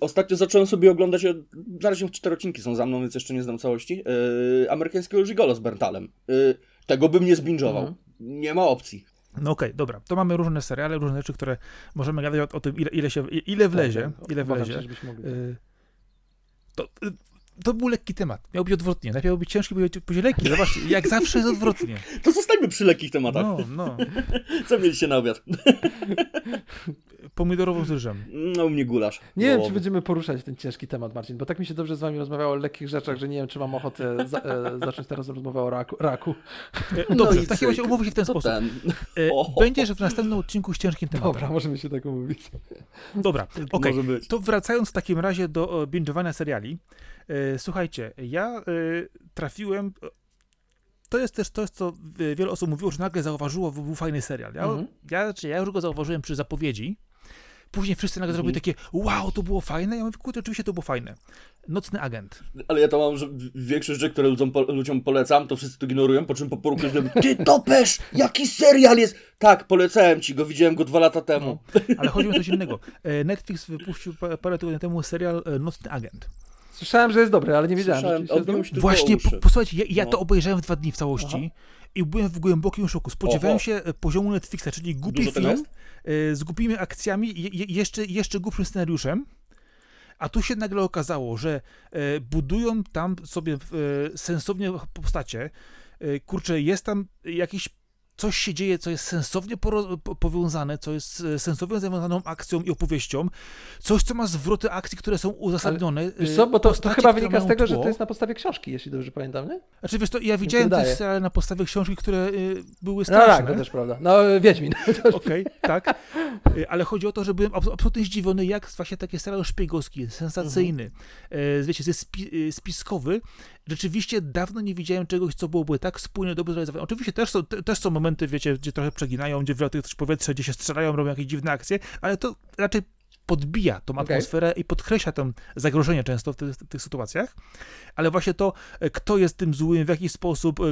Ostatnio zacząłem sobie oglądać, e, na razie cztery odcinki są za mną, więc jeszcze nie znam całości, yy, amerykańskiego Gigolo z Berntalem. Yy, tego bym nie zbinge'ował. Mhm. Nie ma opcji. No okej, dobra. To mamy różne seriale, różne rzeczy, które możemy gadać o, o tym, ile, ile, się, ile wlezie. Tak, ile wlezie. żebyśmy mogli. Y, To, y, to był lekki temat. Miał być odwrotnie. Najpierw miał być ciężki, później lekki. Zobaczcie, jak zawsze jest odwrotnie. To zostańmy przy lekkich tematach. No, no. Co mieliście na obiad? Pomidorową z ryżem. No, u mnie gulasz. Nie wiem, czy będziemy poruszać ten ciężki temat, Marcin, bo tak mi się dobrze z wami rozmawiało o lekkich rzeczach, że nie wiem, czy mam ochotę za, e, zacząć teraz rozmowę o raku. raku. E, Dobrze, i w takim razie umówmy się w ten sposób. ten. E. Będziesz w następnym odcinku z ciężkim tematem. Dobra, możemy się tak umówić. Dobra, okej. Może być. To wracając w takim razie do e, binge'owania seriali. E, Słuchajcie, ja e, trafiłem... to jest też to, co wiele osób mówiło, że nagle zauważyło, że był fajny serial. Ja, Mhm. ja, znaczy, ja już go zauważyłem przy zapowiedzi. Później wszyscy nagle Mhm. zrobili takie, wow, to było fajne. Ja mówię, kurde, oczywiście to było fajne. Nocny agent. Ale ja to mam, że większość rzeczy, które ludziom, po, ludziom polecam, to wszyscy to ignorują, po czym po poru każdym Ty topesz! Jaki serial jest? Tak, polecałem ci go, widziałem go dwa lata temu. Ale chodzi o coś innego. E, Netflix wypuścił pa- parę tygodni temu serial e, Nocny agent. Słyszałem, że jest dobry, ale nie wiedziałem. Słyszałem, dobry? się Właśnie, po, posłuchajcie, ja, ja No. to obejrzałem w dwa dni w całości i byłem w głębokim szoku. Spodziewałem Oho. się e, poziomu Netflixa, czyli głupi Dużo film e, z głupimi akcjami i je, jeszcze, jeszcze głupszym scenariuszem. A tu się nagle okazało, że e, budują tam sobie e, sensownie postacie. E, kurczę, jest tam jakiś. Coś się dzieje, co jest sensownie powiązane, co jest e, sensownie związaną akcją i opowieścią. Coś, co ma zwroty akcji, które są uzasadnione. Wiesz e, co, bo to, to chyba wynika z tego, że tło. to jest na podstawie książki, jeśli dobrze pamiętam, nie? Znaczy, wiesz to, ja widziałem też seriale na podstawie książki, które y, były No straszne. tak, to też prawda. No, Wiedźmin. Okej, tak. Y, Ale chodzi o to, że byłem abs- absolutnie zdziwiony, jak właśnie taki serial szpiegowski, sensacyjny, e, wiecie, spiskowy. Rzeczywiście dawno nie widziałem czegoś, co byłoby tak spójnie, dobrze zrealizowane. Oczywiście też są, te, też są momenty, wiecie, gdzie trochę przeginają, gdzie wylatują też powietrze, gdzie się strzelają, robią jakieś dziwne akcje, ale to raczej podbija tą atmosferę i podkreśla tam zagrożenie często w, tych- w tych sytuacjach, ale właśnie to, e, kto jest tym złym, w jaki sposób, e,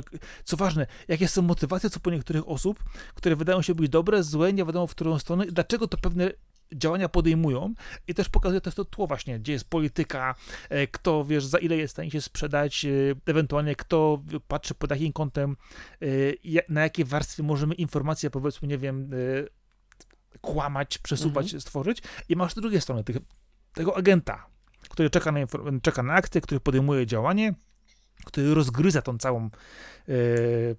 co ważne, jakie są motywacje co po niektórych osób, które wydają się być dobre, złe, nie wiadomo w którą stronę i dlaczego to pewne działania podejmują i też pokazuje też to tło właśnie, gdzie jest polityka, e, kto, wiesz, za ile jest w stanie się sprzedać, e, ewentualnie kto patrzy pod jakim kątem, e, na jakie warstwy możemy informacje, powiedzmy, nie wiem, kłamać, przesuwać, stworzyć. I masz z drugiej strony tego agenta, który czeka na, czeka na akcję, który podejmuje działanie, który rozgryza tą całą, e,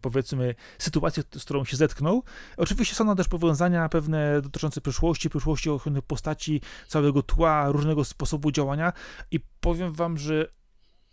powiedzmy, sytuację, z którą się zetknął. Oczywiście są też powiązania pewne dotyczące przyszłości, przyszłości ochrony postaci, całego tła, różnego sposobu działania i powiem wam, że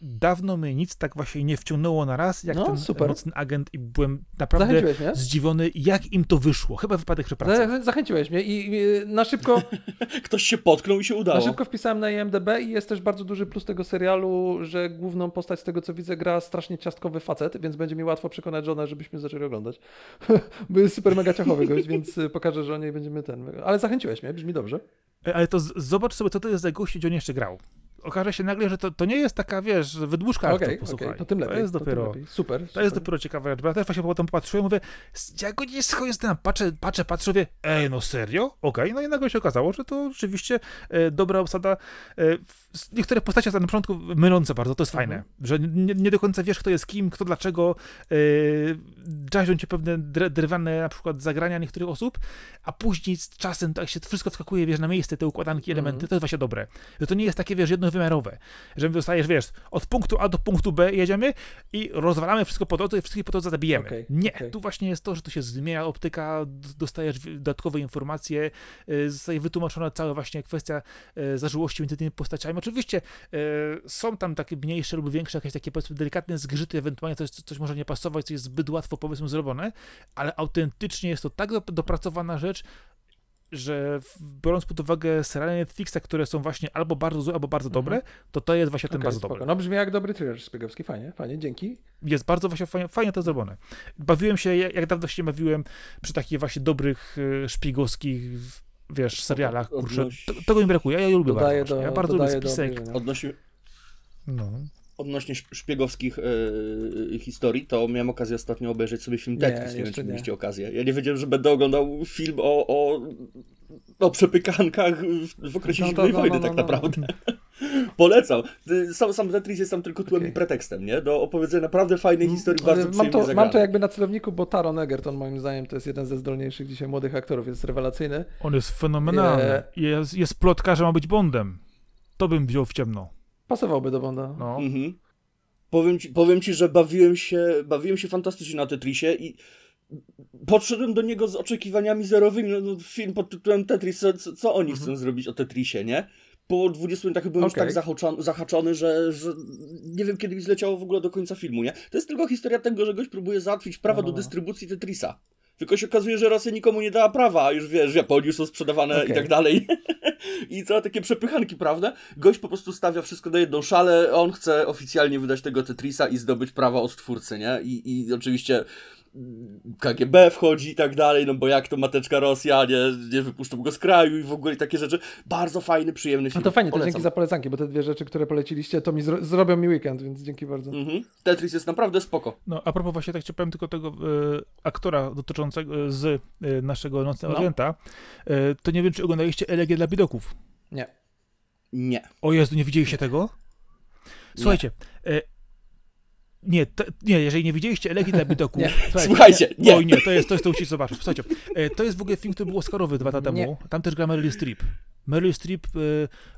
dawno mnie nic tak właśnie nie wciągnęło na raz, jak No, ten super. nocny agent i byłem naprawdę zdziwiony, jak im to wyszło. Chyba wypadek przy pracy. Za- Zachęciłeś mnie i i na szybko, Ktoś się potknął i się na udało. szybko wpisałem na IMDB i jest też bardzo duży plus tego serialu, że główną postać z tego co widzę gra strasznie ciastkowy facet, więc będzie mi łatwo przekonać żonę, żebyśmy zaczęli oglądać. Bo jest super mega ciachowy gość, więc y, pokażę, że o niej będziemy ten... Ale zachęciłeś mnie, brzmi dobrze. E, Ale to z- zobacz sobie, co to jest za gość, gdzie on jeszcze grał. Okaże się nagle, że to, to nie jest taka, wiesz, jak to okej, posłuchaj. to tym lepiej. To jest to dopiero... lepiej. Super, To jest dopiero ciekawe, bo ja też właśnie potem patrzyłem, mówię, "S- jak go nie schodzę tam, patrzę, patrzę, patrzę, mówię, ej, no serio? Okej, no i nagle się okazało, że to rzeczywiście e, dobra obsada. E, w- niektóre postacie są na początku mylące bardzo, to jest Mhm. fajne, że nie, nie do końca wiesz, kto jest kim, kto dlaczego, e, drażnią cię pewne drewne na przykład zagrania niektórych osób, a później z czasem tak się wszystko wskakuje, wiesz, na miejsce, te układanki, elementy, Mhm. to jest właśnie dobre. Że to nie jest takie, wiesz, jednowymiarowe, że dostajesz, wiesz, od punktu A do punktu B jedziemy i rozwalamy wszystko po drodze i wszystkich po drodze zabijemy. Okej, nie, okej. tu właśnie jest to, że tu się zmienia optyka, dostajesz dodatkowe informacje, y, zostaje wytłumaczona cała właśnie kwestia y, zażyłości między tymi postaciami. Oczywiście y, są tam takie mniejsze lub większe, jakieś takie powiedzmy delikatne zgrzyty, ewentualnie coś, coś może nie pasować, co jest zbyt łatwo powiedzmy zrobione, ale autentycznie jest to tak do- dopracowana rzecz, że biorąc pod uwagę seriale Netflixa, które są właśnie albo bardzo złe, albo bardzo dobre, to to jest właśnie ten Mhm. Okej, bardzo spoko. dobry. No brzmi jak dobry thriller szpiegowski, fajnie, fajnie, dzięki. Jest bardzo właśnie fajnie, fajnie to zrobione. Bawiłem się, jak, jak dawno się bawiłem przy takich właśnie dobrych e, szpiegowskich, wiesz, serialach. Kurczę, Odnoś- tego mi brakuje, ja je lubię Dodaję bardzo. do, ja bardzo lubię do spisek. obejrzenia. Odnośnie, No. Odnośnie szp- szpiegowskich e, historii, to miałem okazję ostatnio obejrzeć sobie film Nie, Tetris. Nie, wiem, jeszcze czy nie. mieliście okazję. Ja nie wiedziałem, że będę oglądał film o, o, o przepykankach w, w okresie No zimnej no, wojny, no, tak no, no. naprawdę. Polecam. Y, Sam, sam Tetris jest tam tylko tłem Okej. i pretekstem, nie? Do opowiedzenia naprawdę fajnej historii, bardzo mam, przyjemnie to, mam to jakby na celowniku, bo Taron Egerton moim zdaniem to jest jeden ze zdolniejszych dzisiaj młodych aktorów, jest rewelacyjny. On jest fenomenalny. Nie. Jest, jest plotka, że ma być Bondem. To bym wziął w ciemno. Pasowałby do Bonda. No. Mhm. Powiem ci, powiem ci, że bawiłem się, bawiłem się fantastycznie na Tetrisie i podszedłem do niego z oczekiwaniami zerowymi. No, no, film pod tytułem Tetris, co, co, oni chcą zrobić o Tetrisie, nie? Po 20 minutach byłem już Okej. tak zahaczony, zahaczony że, że nie wiem, kiedy mi zleciało w ogóle do końca filmu, nie? To jest tylko historia tego, że gość próbuje załatwić prawa No, no, do no. dystrybucji Tetrisa. Tylko się okazuje, że Rosja nikomu nie dała prawa, a już wiesz, w Japonii są sprzedawane i Okej. tak dalej. I całe takie przepychanki, prawda? Gość po prostu stawia wszystko na jedną szalę, on chce oficjalnie wydać tego Tetrisa i zdobyć prawa od twórcy, nie? I, i oczywiście KGB wchodzi i tak dalej, no bo jak to mateczka Rosja, nie, nie wypuszczą go z kraju i w ogóle takie rzeczy. Bardzo fajny, przyjemny No film. to fajnie, to Polecam. dzięki za polecanki, bo te dwie rzeczy, które poleciliście, to mi zro zrobią mi weekend, więc dzięki bardzo. Mhm. Tetris jest naprawdę spoko. No, a propos właśnie, tak ci powiem tylko tego e, aktora dotyczącego e, z e, naszego Nocnego No. Agenta, to nie wiem, czy oglądaliście Elegię dla Bidoków. Nie. Nie. O Jezu, nie widzieliście tego? Słuchajcie, e, nie, to, nie, jeżeli nie widzieliście Elegii dla Bidoków, Nie, słuchajcie, nie. Oj nie, to jest, to jest to musicie zobaczyć. Słuchajcie, e, to jest w ogóle film, który był Oscarowy dwa lata temu. Nie. Tam też gra Meryl Streep. Meryl Streep e,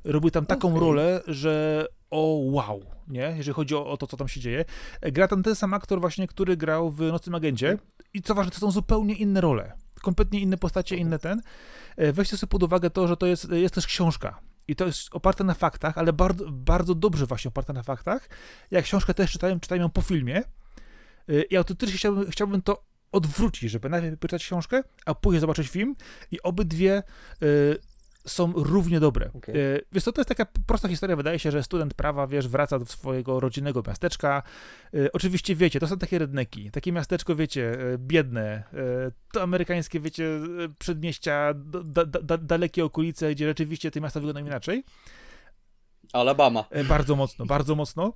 robi tam taką Okej. rolę, że o wow, nie? Jeżeli chodzi o, o to, co tam się dzieje. E, Gra tam ten sam aktor właśnie, który grał w Nocnym Agencie. I co ważne, to są zupełnie inne role. Kompletnie inne postacie, inne ten. Weźcie sobie pod uwagę to, że to jest, jest też książka. I to jest oparte na faktach, ale bardzo, bardzo dobrze właśnie oparte na faktach. Jak książkę też czytałem, czytałem ją po filmie. Y, I autentycznie chciałbym, chciałbym to odwrócić, żeby najpierw przeczytać książkę, a później zobaczyć film i obydwie y, są równie dobre. Okej. Y, wiesz co, to jest taka prosta historia, wydaje się, że student prawa, wiesz, wraca do swojego rodzinnego miasteczka. Y, oczywiście wiecie, to są takie redneki, takie miasteczko, wiecie, y, biedne, to amerykańskie, wiecie, przedmieścia, da, da, da, dalekie okolice, gdzie rzeczywiście te miasta wyglądają inaczej. Alabama. E, Bardzo mocno, bardzo mocno.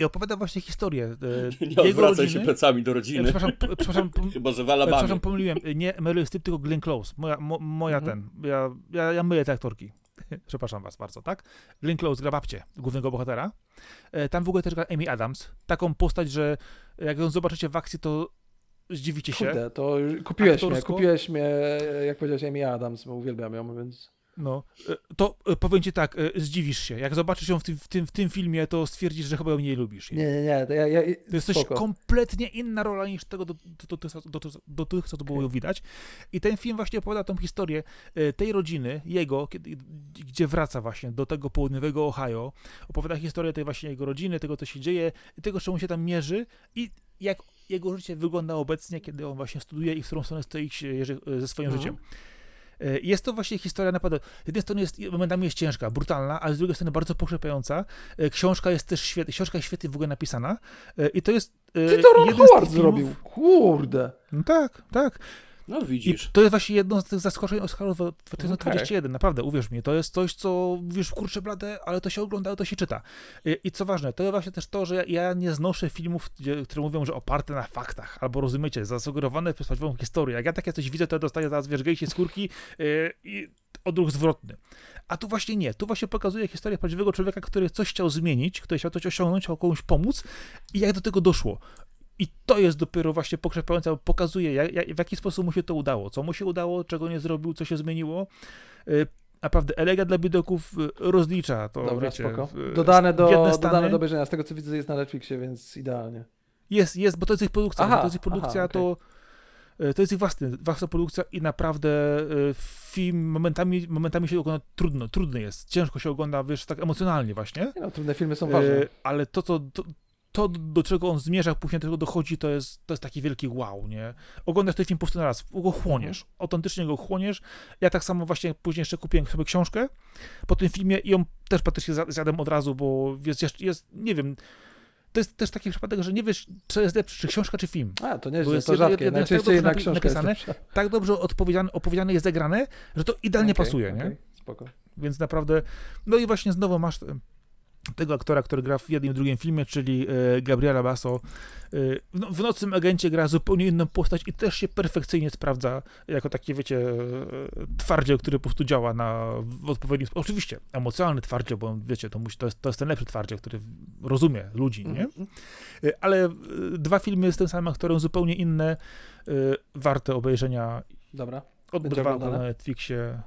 I opowiada właśnie historię e, Nie jego odwracaj rodziny. się plecami do E, rodziny. Przepraszam, p- przepraszam, p- Chyba, że w e, Alabamie. przepraszam, pomyliłem. E, Nie Meryl Streep, tylko Glenn Close. Moja, mo, moja Mhm. ten, ja, ja, ja myję te aktorki. Przepraszam was bardzo, tak? Glenn Close gra babcię głównego bohatera. E, Tam w ogóle też gra Amy Adams. Taką postać, że jak ją zobaczycie w akcji, to zdziwicie się. Kurde, to kupiłeś mnie, Aktorsko? kupiłeś mnie, jak powiedziałeś, Amy Adams, bo uwielbiam ją, więc... No, e, to e, powiem ci tak, e, zdziwisz się. Jak zobaczysz ją w tym, w tym, w tym filmie, to stwierdzisz, że chyba ją mniej lubisz. jej. Nie, nie, nie, to ja, ja, To jest coś kompletnie inna rola niż tego do, do, do, do, do, do tych, co to było widać. I ten film właśnie opowiada tą historię tej rodziny, jego, kiedy, gdzie wraca właśnie do tego południowego Ohio. Opowiada historię tej właśnie jego rodziny, tego, co się dzieje, tego, czemu się tam mierzy i jak jego życie wygląda obecnie, kiedy on właśnie studiuje i w którą stronę stoi ze swoim Mhm. życiem. E, Jest to właśnie historia naprawdę, z jednej strony jest, momentami jest ciężka, brutalna, ale z drugiej strony bardzo pokrzepiająca. E, Książka jest też świetna, książka jest świetnie w ogóle napisana e, i to jest Ty to Ron Howard zrobił, kurde. No tak, tak. No I widzisz. to jest właśnie jedno z tych zaskoczeń Oscarów 2021, Okej. naprawdę, uwierz mi, to jest coś, co, wiesz, kurczę blade, ale to się ogląda, ale to się czyta. I, I co ważne, to jest właśnie też to, że ja, ja nie znoszę filmów, gdzie, które mówią, że oparte na faktach, albo rozumiecie, zasugerowane przez prawdziwą historię. Jak ja takie coś widzę, to ja dostaję zaraz, wiesz, gejsie skórki yy, i odruch zwrotny. A tu właśnie nie, tu właśnie pokazuje historię prawdziwego człowieka, który coś chciał zmienić, który chciał coś osiągnąć, chciał komuś pomóc i jak do tego doszło. I to jest dopiero właśnie pokrzepiające, bo pokazuje, jak, jak, w jaki sposób mu się to udało, co mu się udało, czego nie zrobił, co się zmieniło. Y, Naprawdę, elegia dla biedoków y, rozlicza to, Dobra, wiecie, spoko. w- Dodane do, Stany. dodane do obejrzenia, z tego co widzę jest na Netflixie, więc idealnie. Jest, jest, bo to jest ich produkcja. Aha, to jest ich produkcja, aha, to, y, to jest ich własny, własna produkcja i naprawdę y, film momentami, momentami się ogląda trudno, trudny jest, ciężko się ogląda, wiesz, tak emocjonalnie właśnie. Nie no, trudne filmy są ważne. Ale to, to, to, to, do czego on zmierza, później do czego dochodzi, to jest, to jest taki wielki wow, nie? Oglądasz ten film po prostu na raz, go chłoniesz, autentycznie go chłoniesz. Ja tak samo właśnie później jeszcze kupiłem sobie książkę po tym filmie i ją też praktycznie zjadłem od razu, bo jest, jest, jest nie wiem, to jest też taki przypadek, że nie wiesz, co jest lepsze, czy książka, czy film. A, to bo nieźle, jest to rzadkie. jest tak Najczęściej jednak napi- jest napisane. Tak dobrze odpowiedziane, opowiedziane jest zagrane, że to idealnie Okej, pasuje, nie? okej, Spoko. Więc naprawdę, no i właśnie znowu masz tego aktora, który gra w jednym i drugim filmie, czyli e, Gabriela Basso. E, w, no, w Nocnym Agencie gra zupełnie inną postać i też się perfekcyjnie sprawdza jako taki, wiecie, e, twardziel, który po prostu działa na, w odpowiednim sposób. Oczywiście, emocjonalny twardziel, bo wiecie, to, musi, to, jest, to jest ten lepszy twardziel, który rozumie ludzi, nie? Mhm. Ale dwa filmy z tym samym aktorem, zupełnie inne, warte obejrzenia. Dobra, Obydwa na Netflixie,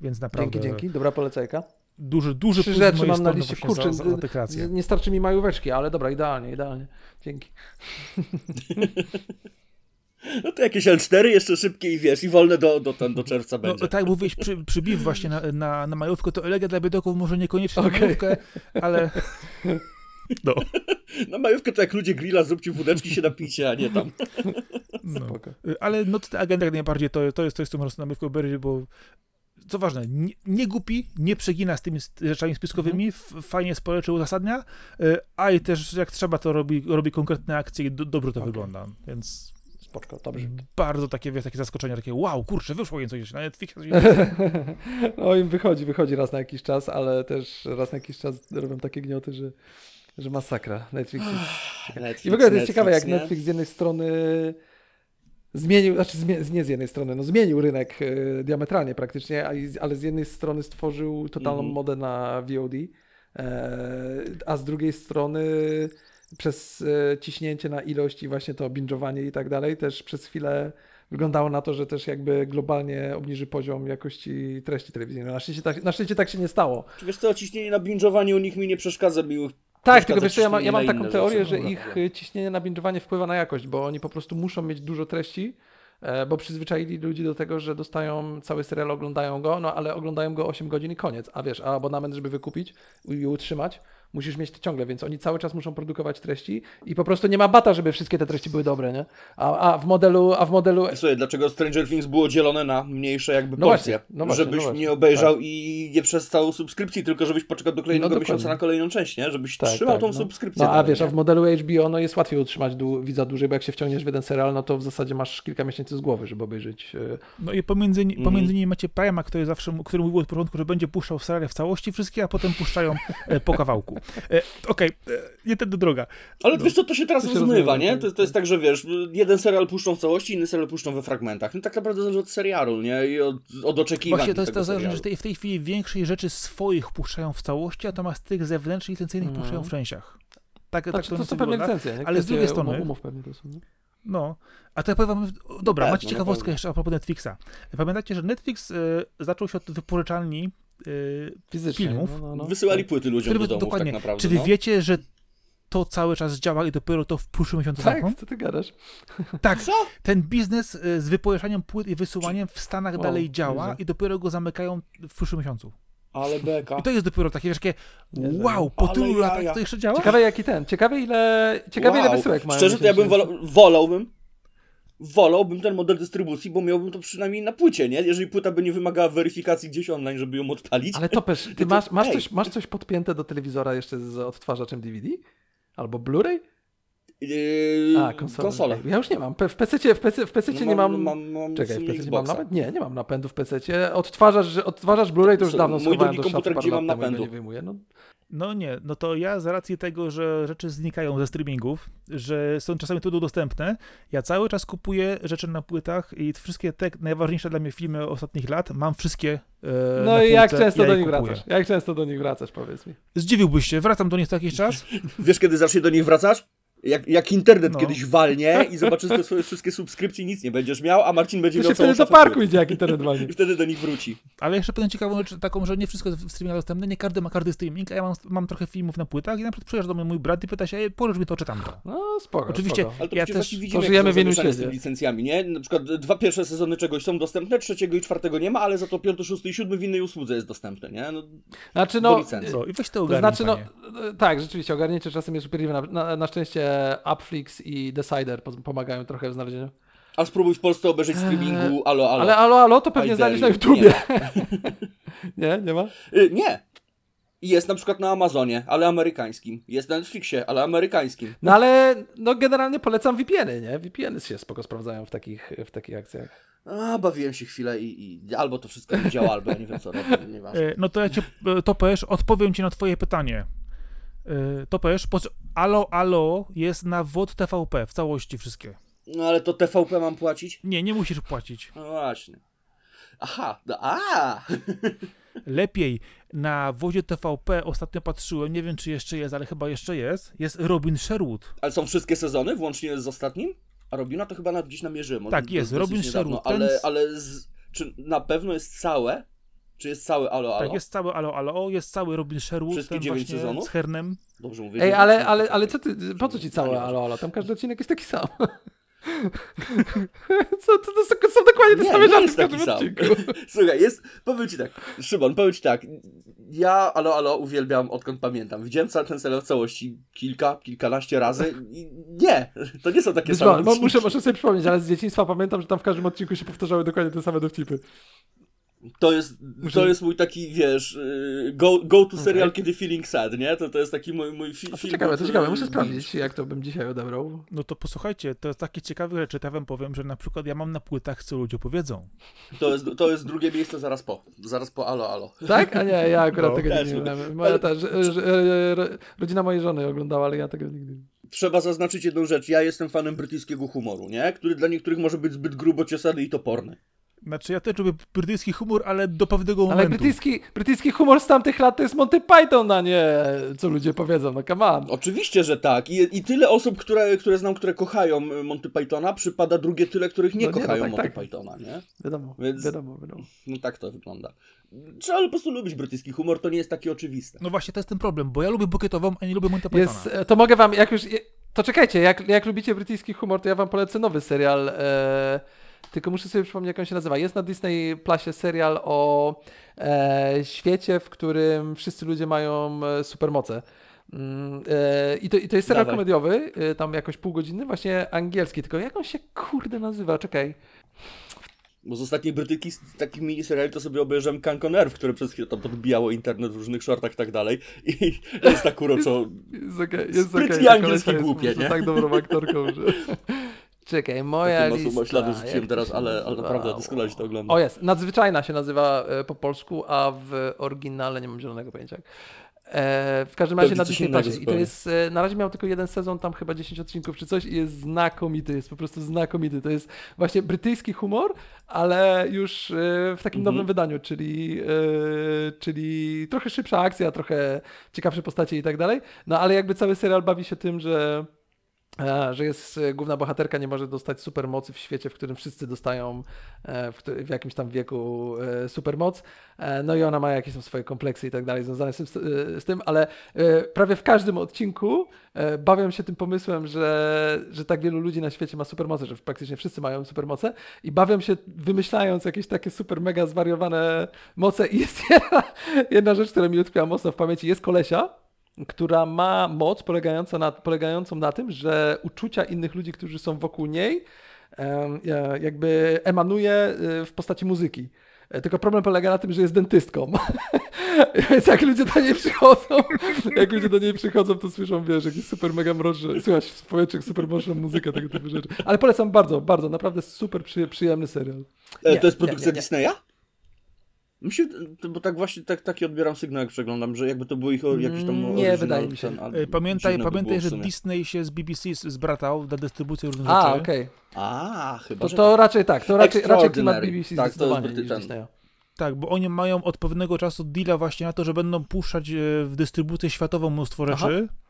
więc naprawdę dzięki, dzięki. Dobra polecajka. Duży, duży Trzy rzeczy mam na liście. Kurczę, za, za. Nie, nie starczy mi majóweczki, ale dobra, idealnie, idealnie. Dzięki. No to jakieś L4 jeszcze szybkie i wiesz, i wolne do, do, ten, do czerwca No, będzie. tak jak mówiłeś, przy, przybiw właśnie na, na, na majówkę, to elegia dla biedoków może niekoniecznie na Okej. majówkę, ale... No, Na majówkę to jak ludzie grilla, zróbcie wódeczki, się napijcie, a nie tam. no. Ale nocny agent jak najbardziej to, to jest coś, co można na majówkę obejrzeć, bo co ważne, nie, nie głupi, nie przegina z tymi rzeczami spiskowymi, f- fajnie spoleczy uzasadnia, y, a i też jak trzeba, to robi, robi konkretne akcje i do, dobrze to Okej. wygląda, więc Spoczko, dobrze. bardzo takie, wiesz, takie zaskoczenie, takie wow, kurczę, wyszło im coś na Netflixie. coś- No im wychodzi, wychodzi raz na jakiś czas, ale też raz na jakiś czas robią takie gnioty, że, że masakra. Netflix jest... Netflix, I w ogóle to jest ciekawe, jak nie? Netflix z jednej strony zmienił, znaczy zmie, nie z jednej strony, no zmienił rynek e, diametralnie praktycznie, ale z jednej strony stworzył totalną Mhm. modę na VOD, e, a z drugiej strony przez e, ciśnięcie na ilość i właśnie to binge'owanie i tak dalej, też przez chwilę wyglądało na to, że też jakby globalnie obniży poziom jakości treści telewizyjnej. Na szczęście tak, na tak się nie stało. Czy wiesz co, ciśnienie na binge'owaniu u nich mi nie przeszkadza, mi Tak, tylko wiesz ja, ma, ja mam taką teorię, że ich y, ciśnienie na binge'owanie wpływa na jakość, bo oni po prostu muszą mieć dużo treści, e, bo przyzwyczaili ludzi do tego, że dostają cały serial, oglądają go, no ale oglądają go 8 godzin i koniec. A wiesz, a abonament, żeby wykupić i utrzymać, musisz mieć to ciągle, więc oni cały czas muszą produkować treści i po prostu nie ma bata, żeby wszystkie te treści były dobre, nie? A, a w modelu, a w modelu Słuchaj, dlaczego Stranger Things było dzielone na mniejsze jakby No porcje? właśnie, no właśnie, żebyś no nie obejrzał i nie przestał subskrypcji, tylko żebyś poczekał do kolejnego No miesiąca na kolejną część, nie? Żebyś Tak, trzymał tak, tą no. subskrypcję. No a wiesz, a nie? w modelu HBO no jest łatwiej utrzymać dłu- widza dłużej, bo jak się wciągniesz w jeden serial, no to w zasadzie masz kilka miesięcy z głowy, żeby obejrzeć. e, No i pomiędzy, Mhm. pomiędzy nimi macie Prima, który zawsze, który mówił od początku, że będzie puszczał seriale w całości wszystkie, a potem puszczają e, po kawałku. E, Okej, e, nie tędy droga. Ale wiesz co, to się teraz To się rozmywa, rozmywa, nie? tak, To, to jest tak, że wiesz, jeden serial puszczą w całości, inny serial puszczą we fragmentach. No tak naprawdę zależy od serialu, nie? I od, od oczekiwań Właśnie to jest to zależne, serialu. że w tej chwili większej rzeczy swoich puszczają w całości, natomiast tych zewnętrznych licencyjnych Mhm. puszczają w częściach. Tak, tak Znaczy, to, to są wygląda. licencje, nie? Ale z drugiej strony- umów- pewnie to są. nie? No, a to ja powiem wam, dobra, Na macie ciekawostkę jeszcze a propos Netflixa. Pamiętacie, że Netflix e, zaczął się od wypożyczalni Fizycznie. filmów, No, no, no. Wysyłali płyty ludziom które do domów dokładnie, tak naprawdę. czy wy no. wiecie, że to cały czas działa i dopiero to w przyszłym miesiącu zamkną? Tak, co ty gadasz? Tak, Co? ten biznes e, z wypożyczaniem płyt i wysyłaniem w Stanach O, dalej działa i dopiero go zamykają w przyszłym miesiącu. Ale beka. I to jest dopiero takie, wiesz, takie wow, po tylu jaja. latach to jeszcze działa? Ciekawe jaki ten, ciekawe ile, ciekawe ile Wow. wysyłek mają. Szczerze, to ja bym wolał, wolałbym, wolałbym ten model dystrybucji, bo miałbym to przynajmniej na płycie, nie? Jeżeli płyta by nie wymagała weryfikacji gdzieś online, żeby ją odpalić. Ale Topesz, ty To- masz, masz, coś, masz coś podpięte do telewizora jeszcze z odtwarzaczem DVD? Albo Blu-ray? Yy, A, konsolę. konsolę. Ja już nie mam. W PC, w PC, w PC No nie mam... mam, mam Czekaj, w PC nie mam nawet? Nie, nie mam napędu w PC. Odtwarzasz, odtwarzasz Blu-ray, to już dawno mój schowałem drugi komputer, gdzie mam napędu. nie wyjmuję. No, No nie, no to ja z racji tego, że rzeczy znikają ze streamingów, że są czasami trudno dostępne, ja cały czas kupuję rzeczy na płytach i wszystkie te najważniejsze dla mnie filmy ostatnich lat mam wszystkie e, no na i jak często ja do nich kupuję. wracasz? Jak często do nich wracasz, powiedz mi? Zdziwiłbyś się, wracam do nich co jakiś czas. Wiesz, kiedy zacznie do nich wracasz? Jak, jak internet No. kiedyś walnie i zobaczysz te swoje wszystkie subskrypcje, nic nie będziesz miał, a Marcin będzie To miał się całą wtedy do parku idzie, jak internet walnie. I wtedy do nich wróci. Ale jeszcze powiem ciekawą rzecz taką, że nie wszystko jest w streamingach dostępne, nie każdy ma każdy streaming, a ja mam, mam trochę filmów na płytach i na przykład przyjeżdża do mnie mój brat i pyta się, "Ej, pożycz mi to czy tamto. No spoko, Oczywiście. spoko. Ale to Ja też- to widzimy, żyjemy w innym świecie. licencjami, nie? Na przykład dwa pierwsze sezony czegoś są dostępne, trzeciego i czwartego nie ma, ale za to piąty, szósty i siódmy w innej usłudze jest dostępny, nie? No, Znaczy no? I weź to to ogarnij, znaczy no, panie. tak, rzeczywiście, ogarnięcie czasem jest upierdliwe. Na, na, na szczęście Upflix i Decider pomagają trochę w znalezieniu. a spróbuj w Polsce obejrzeć streamingu, alo, alo. Ale alo, alo, to pewnie znajdziesz na. YouTubie. Nie, nie ma? Y, nie. Jest na przykład na Amazonie, ale amerykańskim. Jest na Netflixie, ale amerykańskim. No ale no generalnie polecam VPN-y, nie? VPN-y się spoko sprawdzają w takich, w takich akcjach. A, bawiłem się chwilę i, i albo to wszystko nie działa, albo ja nie wiem co robię, nieważne. E, No to ja cię, e, Topesz, odpowiem ci na twoje pytanie. E, Topesz, po, co- Alo Alo jest na WOD TVP w całości wszystkie. No ale to TVP mam płacić? Nie, nie musisz płacić. No właśnie. Aha, no, a. Lepiej na wodzie TVP ostatnio patrzyłem, nie wiem czy jeszcze jest, ale chyba jeszcze jest, jest Robin Sherwood. Ale są wszystkie sezony, włącznie z ostatnim? A Robina to chyba nawet gdzieś namierzyłem. on Tak, jest, Robin niedawno, Sherwood, Ale, ale z, czy na pewno jest całe? Czy jest całe Alo Alo? Tak, jest cały Alo Alo, jest cały Robin Sherwood, Wszystkie dziewięć sezonów? z Hernem. Dobrze mówię. Ej, ale, ale, ale co ty, po co ci całe alo, alo? Tam każdy odcinek jest taki sam. Co, to, to są- są dokładnie te Nie, same nie żarty jest w każdym taki sam. odcinku. Słuchaj, jest, powiem ci tak, Szymon, powiem ci tak, ja Alo Alo uwielbiam odkąd pamiętam. Widziałem cały ten serial w całości kilka, kilkanaście razy i nie, to nie są takie Być same bo muszę, muszę sobie przypomnieć, ale z dzieciństwa pamiętam, że tam w każdym odcinku się powtarzały dokładnie te same dowcipy. To jest, to jest mój taki, wiesz, y, go, go to serial, Okej. kiedy feeling sad, nie? To, to jest taki mój, mój fi, A to film. ciekawe, to który- ciekawe, muszę sprawdzić, jak to bym dzisiaj odebrał. No to posłuchajcie, to jest takie ciekawe rzeczy. Ja wam powiem, że na przykład ja mam na płytach, co ludzie powiedzą. To jest, to jest drugie miejsce zaraz po. Zaraz po alo, alo. Tak? A nie, ja akurat No, tego też. nie miałem. Moja ta, że, że, ro- rodzina mojej żony oglądała, ale ja tego nigdy. Trzeba zaznaczyć jedną rzecz. Ja jestem fanem brytyjskiego humoru, nie? Który dla niektórych może być zbyt grubo ciosany i toporny. Znaczy ja też lubię brytyjski humor, ale do pewnego momentu. Ale brytyjski, brytyjski humor z tamtych lat to jest Monty Python, a nie co ludzie powiedzą, no come on. Oczywiście, że tak. I, i tyle osób, które, które znam, które kochają Monty Pythona, przypada drugie tyle, których nie No nie, no kochają tak, Monty tak. Pythona, nie? Wiadomo, Więc- wiadomo, wiadomo. No tak to wygląda. Trzeba po prostu lubić brytyjski humor, to nie jest takie oczywiste. No właśnie, to jest ten problem, bo ja lubię bukietową, a nie lubię Monty Pythona. Jest, e, to mogę wam, jak już, to czekajcie, jak, jak lubicie brytyjski humor, to ja wam polecę nowy serial, e, tylko muszę sobie przypomnieć, jak on się nazywa. Jest na Disney Plusie serial o e, świecie, w którym wszyscy ludzie mają e, supermoce. Mm, e, I to, I to jest serial Dawaj. komediowy, e, tam jakoś półgodzinny, właśnie angielski, tylko jak on się kurde nazywa, czekaj. Bo z ostatniej Brytyjki, z takich miniseriali to sobie obejrzałem Cancan Earth, które przez chwilę tam podbijało internet w różnych shortach i tak dalej. I jest tak uroczo. Jest jest koleżka jest głupie, po prostu nie? tak dobrą aktorką, że... Czekaj, moja Takie lista. masło śladu rzuciłem teraz, ale, ale naprawdę doskonale się to ogląda. O jest, nadzwyczajna się nazywa e, po polsku, a w oryginale nie mam zielonego pojęcia. E, w każdym razie na Disney Plusie. I to jest, e, na razie miał tylko jeden sezon, tam chyba 10 odcinków czy coś i jest znakomity, jest po prostu znakomity. To jest właśnie brytyjski humor, ale już w takim Mhm. nowym wydaniu, czyli, e, czyli trochę szybsza akcja, trochę ciekawsze postacie i tak dalej. No ale jakby cały serial bawi się tym, że że jest e, główna bohaterka nie może dostać supermocy w świecie, w którym wszyscy dostają e, w, w jakimś tam wieku e, supermoc. E, No i ona ma jakieś tam swoje kompleksy i tak dalej związane z tym, z tym ale e, prawie w każdym odcinku e, bawią się tym pomysłem, że, że tak wielu ludzi na świecie ma supermoce, że praktycznie wszyscy mają supermoce i bawią się wymyślając jakieś takie super mega zwariowane moce. I jest jedna, jedna rzecz, która mi utkwiła mocno w pamięci, jest kolesia, która ma moc polegającą na, polegającą na tym, że uczucia innych ludzi, którzy są wokół niej, e, jakby emanuje e, w postaci muzyki. E, Tylko problem polega na tym, że jest dentystką. Więc jak ludzie do niej przychodzą, jak ludzie do niej przychodzą, to słyszą, wiesz, jakieś super mega mroczne, słychać w powietrzu super mroczną muzykę, tego typu rzeczy. Ale polecam bardzo, bardzo, naprawdę super przy, przyjemny serial. Nie, to jest nie, produkcja nie, nie. Disneya? Mi się, bo tak właśnie tak, taki odbieram sygnał, jak przeglądam, że jakby to był ich o- jakiś tam Nie, oryginal wydaje mi się. ten, E, Pamiętaj, pamiętaj było że. Disney się z BBC zbratał na dystrybucję różnych A, rzeczy. okej. A, chyba, To, że to tak. raczej tak, to raczej, raczej klimat. BBC Tak, to jest niż. Disneya. Tak, bo oni mają od pewnego czasu deala właśnie na to, że będą puszczać e, w dystrybucję światową mnóstwo Aha. rzeczy. E,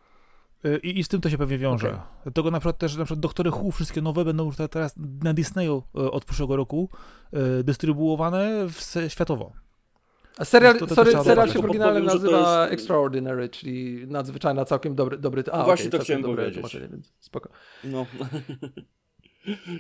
I, I z tym to się pewnie wiąże. Okej. Dlatego na przykład też na przykład Doktory Who, wszystkie nowe będą już te- teraz na Disneyu e, od przyszłego roku e, dystrybuowane w, se- światowo. A serial, To- to sorry, serial się to nazywa jest- Extraordinary, czyli nadzwyczajna, całkiem dobry, dobry a, Właśnie okej, to chciałem powiedzieć. więc spoko. No.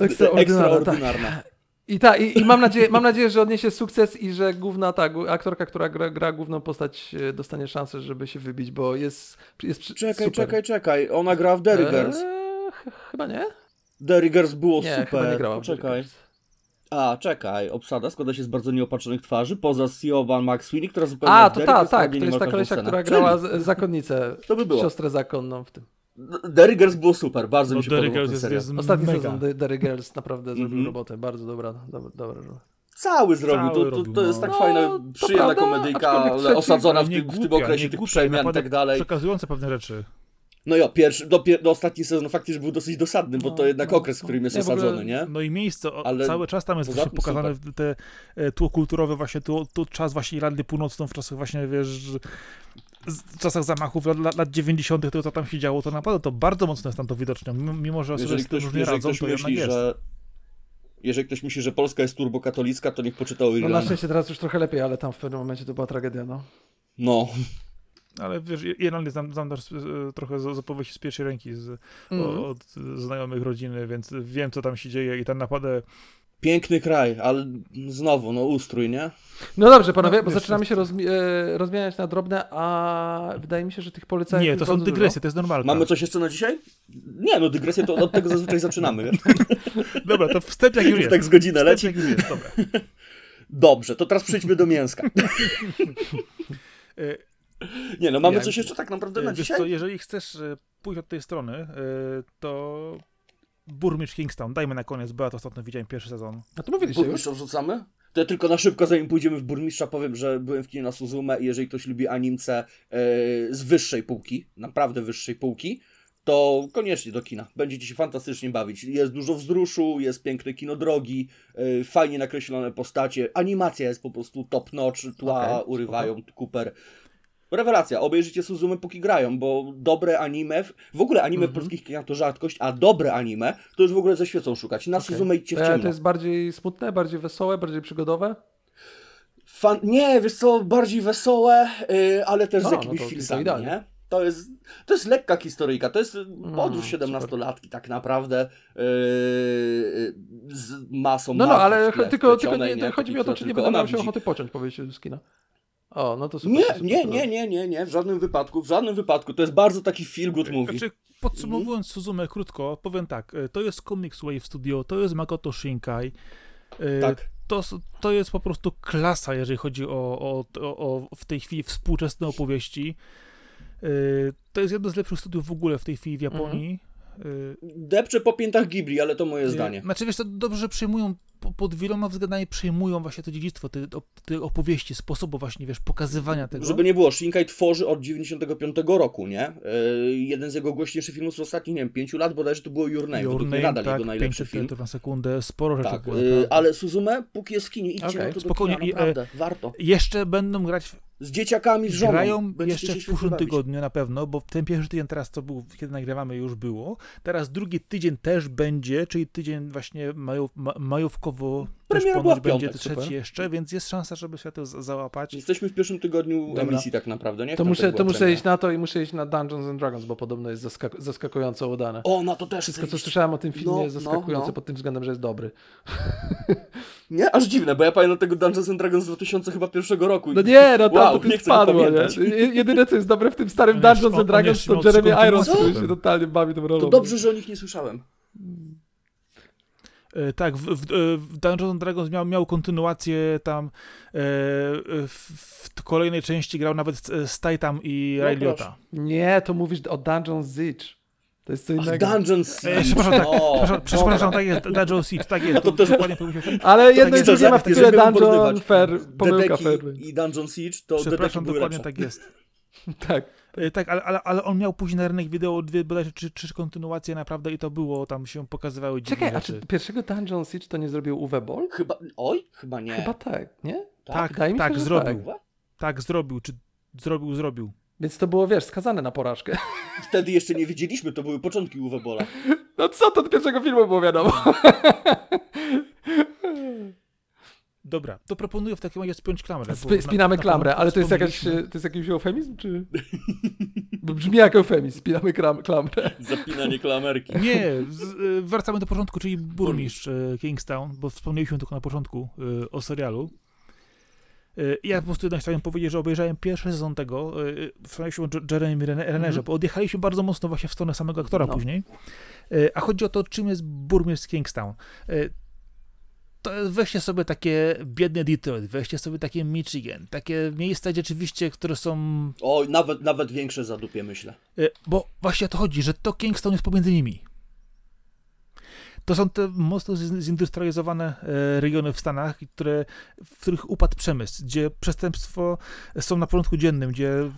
Extraordinarna, tak. I, ta, i, i mam, nadzieję, mam nadzieję, że odniesie sukces i że główna ta aktorka, która gra, gra główną postać, e, dostanie szansę, żeby się wybić, bo jest, jest Czekaj, super. czekaj, czekaj. Ona gra w Derry Girls. Eee, ch- chyba nie? Derry Girls było Nie, super. chyba nie grała. w Czekaj. A, czekaj. Obsada składa się z bardzo nieopatrzonych twarzy, poza Siobhan McSweeney, która zupełnie A, to ta, tak, to jest ta kolesia, która grała z- zakonnicę, To by było. siostrę zakonną w tym. Derry Girls było super, bardzo No, mi się Derry podobał Girls ten jest, Ostatni mega. sezon Derry Girls naprawdę zrobił Mhm. robotę, bardzo dobra, dobra, dobra. Cały zrobił, Cały to, to, to jest no. tak No, fajna, przyjemna prawda, komedyjka, osadzona w tym, nie w tym głupia, okresie tych głupia, przemian i tak dalej. Przekazujące pewne rzeczy. No ja, pierwszy, do, do ostatni sezon faktycznie był dosyć dosadny, bo No, to jednak no, okres, w którym jest Nie, w ogóle- osadzony, nie? No i miejsce, o, Ale cały czas tam jest właśnie pokazane te e, tło kulturowe, właśnie tu, tu czas właśnie Irlandii Północną, w czasach właśnie, wiesz, w czasach zamachów lat, lat, lat 90., to co tam się działo, to naprawdę to bardzo mocno jest tam to widoczne. Mimo, że osoby Jeżeli ktoś, różnie jeżeli radzą, ktoś to myśli, jest. że jeżeli ktoś myśli, że Polska jest turbokatolicka, to niech poczyta o No na szczęście teraz już trochę lepiej, ale tam w pewnym momencie to była tragedia, no. No, Ale wiesz, Irlandię znam, znam też e, trochę z, z opowieści z pierwszej ręki, z, Mm. o, od znajomych rodziny, więc wiem, co tam się dzieje i tam naprawdę piękny kraj, ale znowu, no ustrój, nie? No dobrze, panowie, No, bo wiesz, zaczynamy się rozmi- e, rozmieniać na drobne, a wydaje mi się, że tych polecajek Nie, to są dygresje, to jest normalne. Mamy coś jeszcze na dzisiaj? Nie, no dygresję to od tego zazwyczaj zaczynamy? Dobra, to wstęp jak już jest. tak z godzinę Wstęp leci. jak już jest, dobra. Dobrze, to teraz przejdźmy do mięska. E, Nie no, mamy Ja- coś jeszcze tak naprawdę na Wiesz dzisiaj? co, jeżeli chcesz e, pójść od tej strony, e, to Burmistrz Kingstown, dajmy na koniec, bo ja to ostatnio widziałem pierwszy sezon. A to mówiliście już? Burmistrza wrzucamy? To ja tylko na szybko, zanim pójdziemy w burmistrza, powiem, że byłem w kinie na Suzume i jeżeli ktoś lubi animce e, z wyższej półki, naprawdę wyższej półki, to koniecznie do kina. Będziecie się fantastycznie bawić. Jest dużo wzruszu, jest piękne kino drogi, e, fajnie nakreślone postacie, animacja jest po prostu top notch, tła Okej, urywają Cooper. Rewelacja, obejrzyjcie Suzume póki grają, bo dobre anime, w- ogóle anime w Mhm. polskich kinach to rzadkość, a dobre anime to już w ogóle ze świecą szukać. Na Okej. Suzume idźcie w E, ciemno. To jest bardziej smutne, bardziej wesołe, bardziej przygodowe? Fan... Nie, wiesz co, bardziej wesołe, yy, ale też z A, no jakimiś to- to filtrami, idealnie. nie? To jest, to jest lekka historyjka, to jest podróż super. 17-latki tak naprawdę yy, z masą No no, ale tylko, tylko nie, to chodzi mi o to, czy nie będę miał się ochoty pociąć po wyjściu z kina. O, no to super. Nie, super, nie, super. nie, nie, nie, nie, w żadnym wypadku, w żadnym wypadku. To jest bardzo taki feel good movie. Znaczy, podsumowując Suzume krótko, powiem tak, e, to jest Comics Wave Studio, to jest Makoto Shinkai. e, Tak. To, to jest po prostu klasa, jeżeli chodzi o, o, o, o w tej chwili współczesne opowieści. E, To jest jedno z lepszych studiów w ogóle w tej chwili w Japonii. E, Depczę po piętach Ghibli, ale to moje zdanie. Znaczy, wiesz, to dobrze że przejmują, po- pod wieloma względami przejmują właśnie to dziedzictwo, te, te opowieści, sposobu właśnie, wiesz, pokazywania tego. Żeby nie było, Shinkai tworzy od 95 roku, nie? Yy, jeden z jego głośniejszych filmów z ostatnich, nie wiem, 5 lat bodajże to było Your Name. Your Name, nadal tak, jego najlepszy 500 film. na sekundę, sporo rzeczy Tak, było. yy, naprawdę. ale Suzume, póki jest w kinie, idźcie Okej, na to spokojnie do i, kina, e, naprawdę, warto. Jeszcze będą grać Z dzieciakami, z żoną. Grają jeszcze w przyszłym tygodniu na pewno, bo ten pierwszy tydzień teraz, co był, kiedy nagrywamy, już było. Teraz drugi tydzień też będzie, czyli tydzień właśnie maju, ma, majówkowo Premiera była w będzie piątek, trzeci super. jeszcze, więc jest szansa, żeby się to załapać. Jesteśmy w pierwszym tygodniu Dobra. emisji tak naprawdę, nie? W To muszę, to muszę iść na to i muszę iść na Dungeons and Dragons, bo podobno jest zaskak- zaskakująco udane. O, na to też Wszystko, co iść. słyszałem o tym filmie, No, jest zaskakujące no, no. pod tym względem, że jest dobry. Nie? Aż dziwne, bo ja pamiętam tego Dungeons and Dragons z 2000 chyba pierwszego roku. No nie, no tam Wow, to nie spadło, nie? Je- Jedyne, co jest dobre w tym starym On Dungeons and on Dragons, to Jeremy Irons, który się totalnie bawi tą rolą. To dobrze, że o nich nie słyszałem. E, tak, w, w, w Dungeons and Dragons miał, miał kontynuację tam e, w, w kolejnej części grał nawet Titan i No. Liotta. Nie, to mówisz o Dungeons Siege. To jest co Ach, innego. Dungeons E, przepraszam, tak, O, przepraszam, przepraszam, tak jest, Dungeon Siege, tak jest. A to też- film. Ale jedno i jest, drugie Szczerze, ma w miałbym Dungeon Fair, pomyłka Fair. i Dungeon Siege, to Przepraszam, dokładnie lepsze. tak jest. Tak. E, Tak, ale, ale, ale on miał później na rynek wideo dwie bodajże trzy, trzy kontynuacje naprawdę i to było, tam się pokazywały dziwne Czekaj, a rzeczy. czy pierwszego Dungeon Siege to nie zrobił Uwe Boll? Chyba, oj, chyba nie. Chyba tak, nie? Tak, mi się, tak, zrobił. Chyba? Tak, zrobił, czy zrobił, zrobił. Więc to było, wiesz, skazane na porażkę. Wtedy jeszcze nie wiedzieliśmy, to były początki Uwe Bola. No co, to od pierwszego filmu było wiadomo. Dobra, to proponuję w takim razie spiąć klamrę. Sp- na- spinamy na klamrę, pewno ale to jest, jakaś, to jest jakiś eufemizm, czy... Brzmi jak eufemizm, spinamy klam- klamrę. Zapinanie klamerki. Nie, z, y, wracamy do początku, czyli burmistrz y, Kingstown, bo wspomnieliśmy tylko na początku y, o serialu. Ja po prostu jednak chciałem powiedzieć, że obejrzałem pierwszy sezon tego, wspomnieliśmy o Jeremy Rennerze, Mhm. bo odjechaliśmy bardzo mocno właśnie w stronę samego aktora No. później. A chodzi o to, czym jest burmistrz Kingstown. Y, To weźcie sobie takie biedne Detroit, weźcie sobie takie Michigan, takie miejsca rzeczywiście, które są Oj, nawet, nawet większe zadupie, myślę. E, Bo właśnie o to chodzi, że to Kingston jest pomiędzy nimi. To są te mocno zindustrializowane e, regiony w Stanach, które, w których upadł przemysł, gdzie przestępstwo są na porządku dziennym, gdzie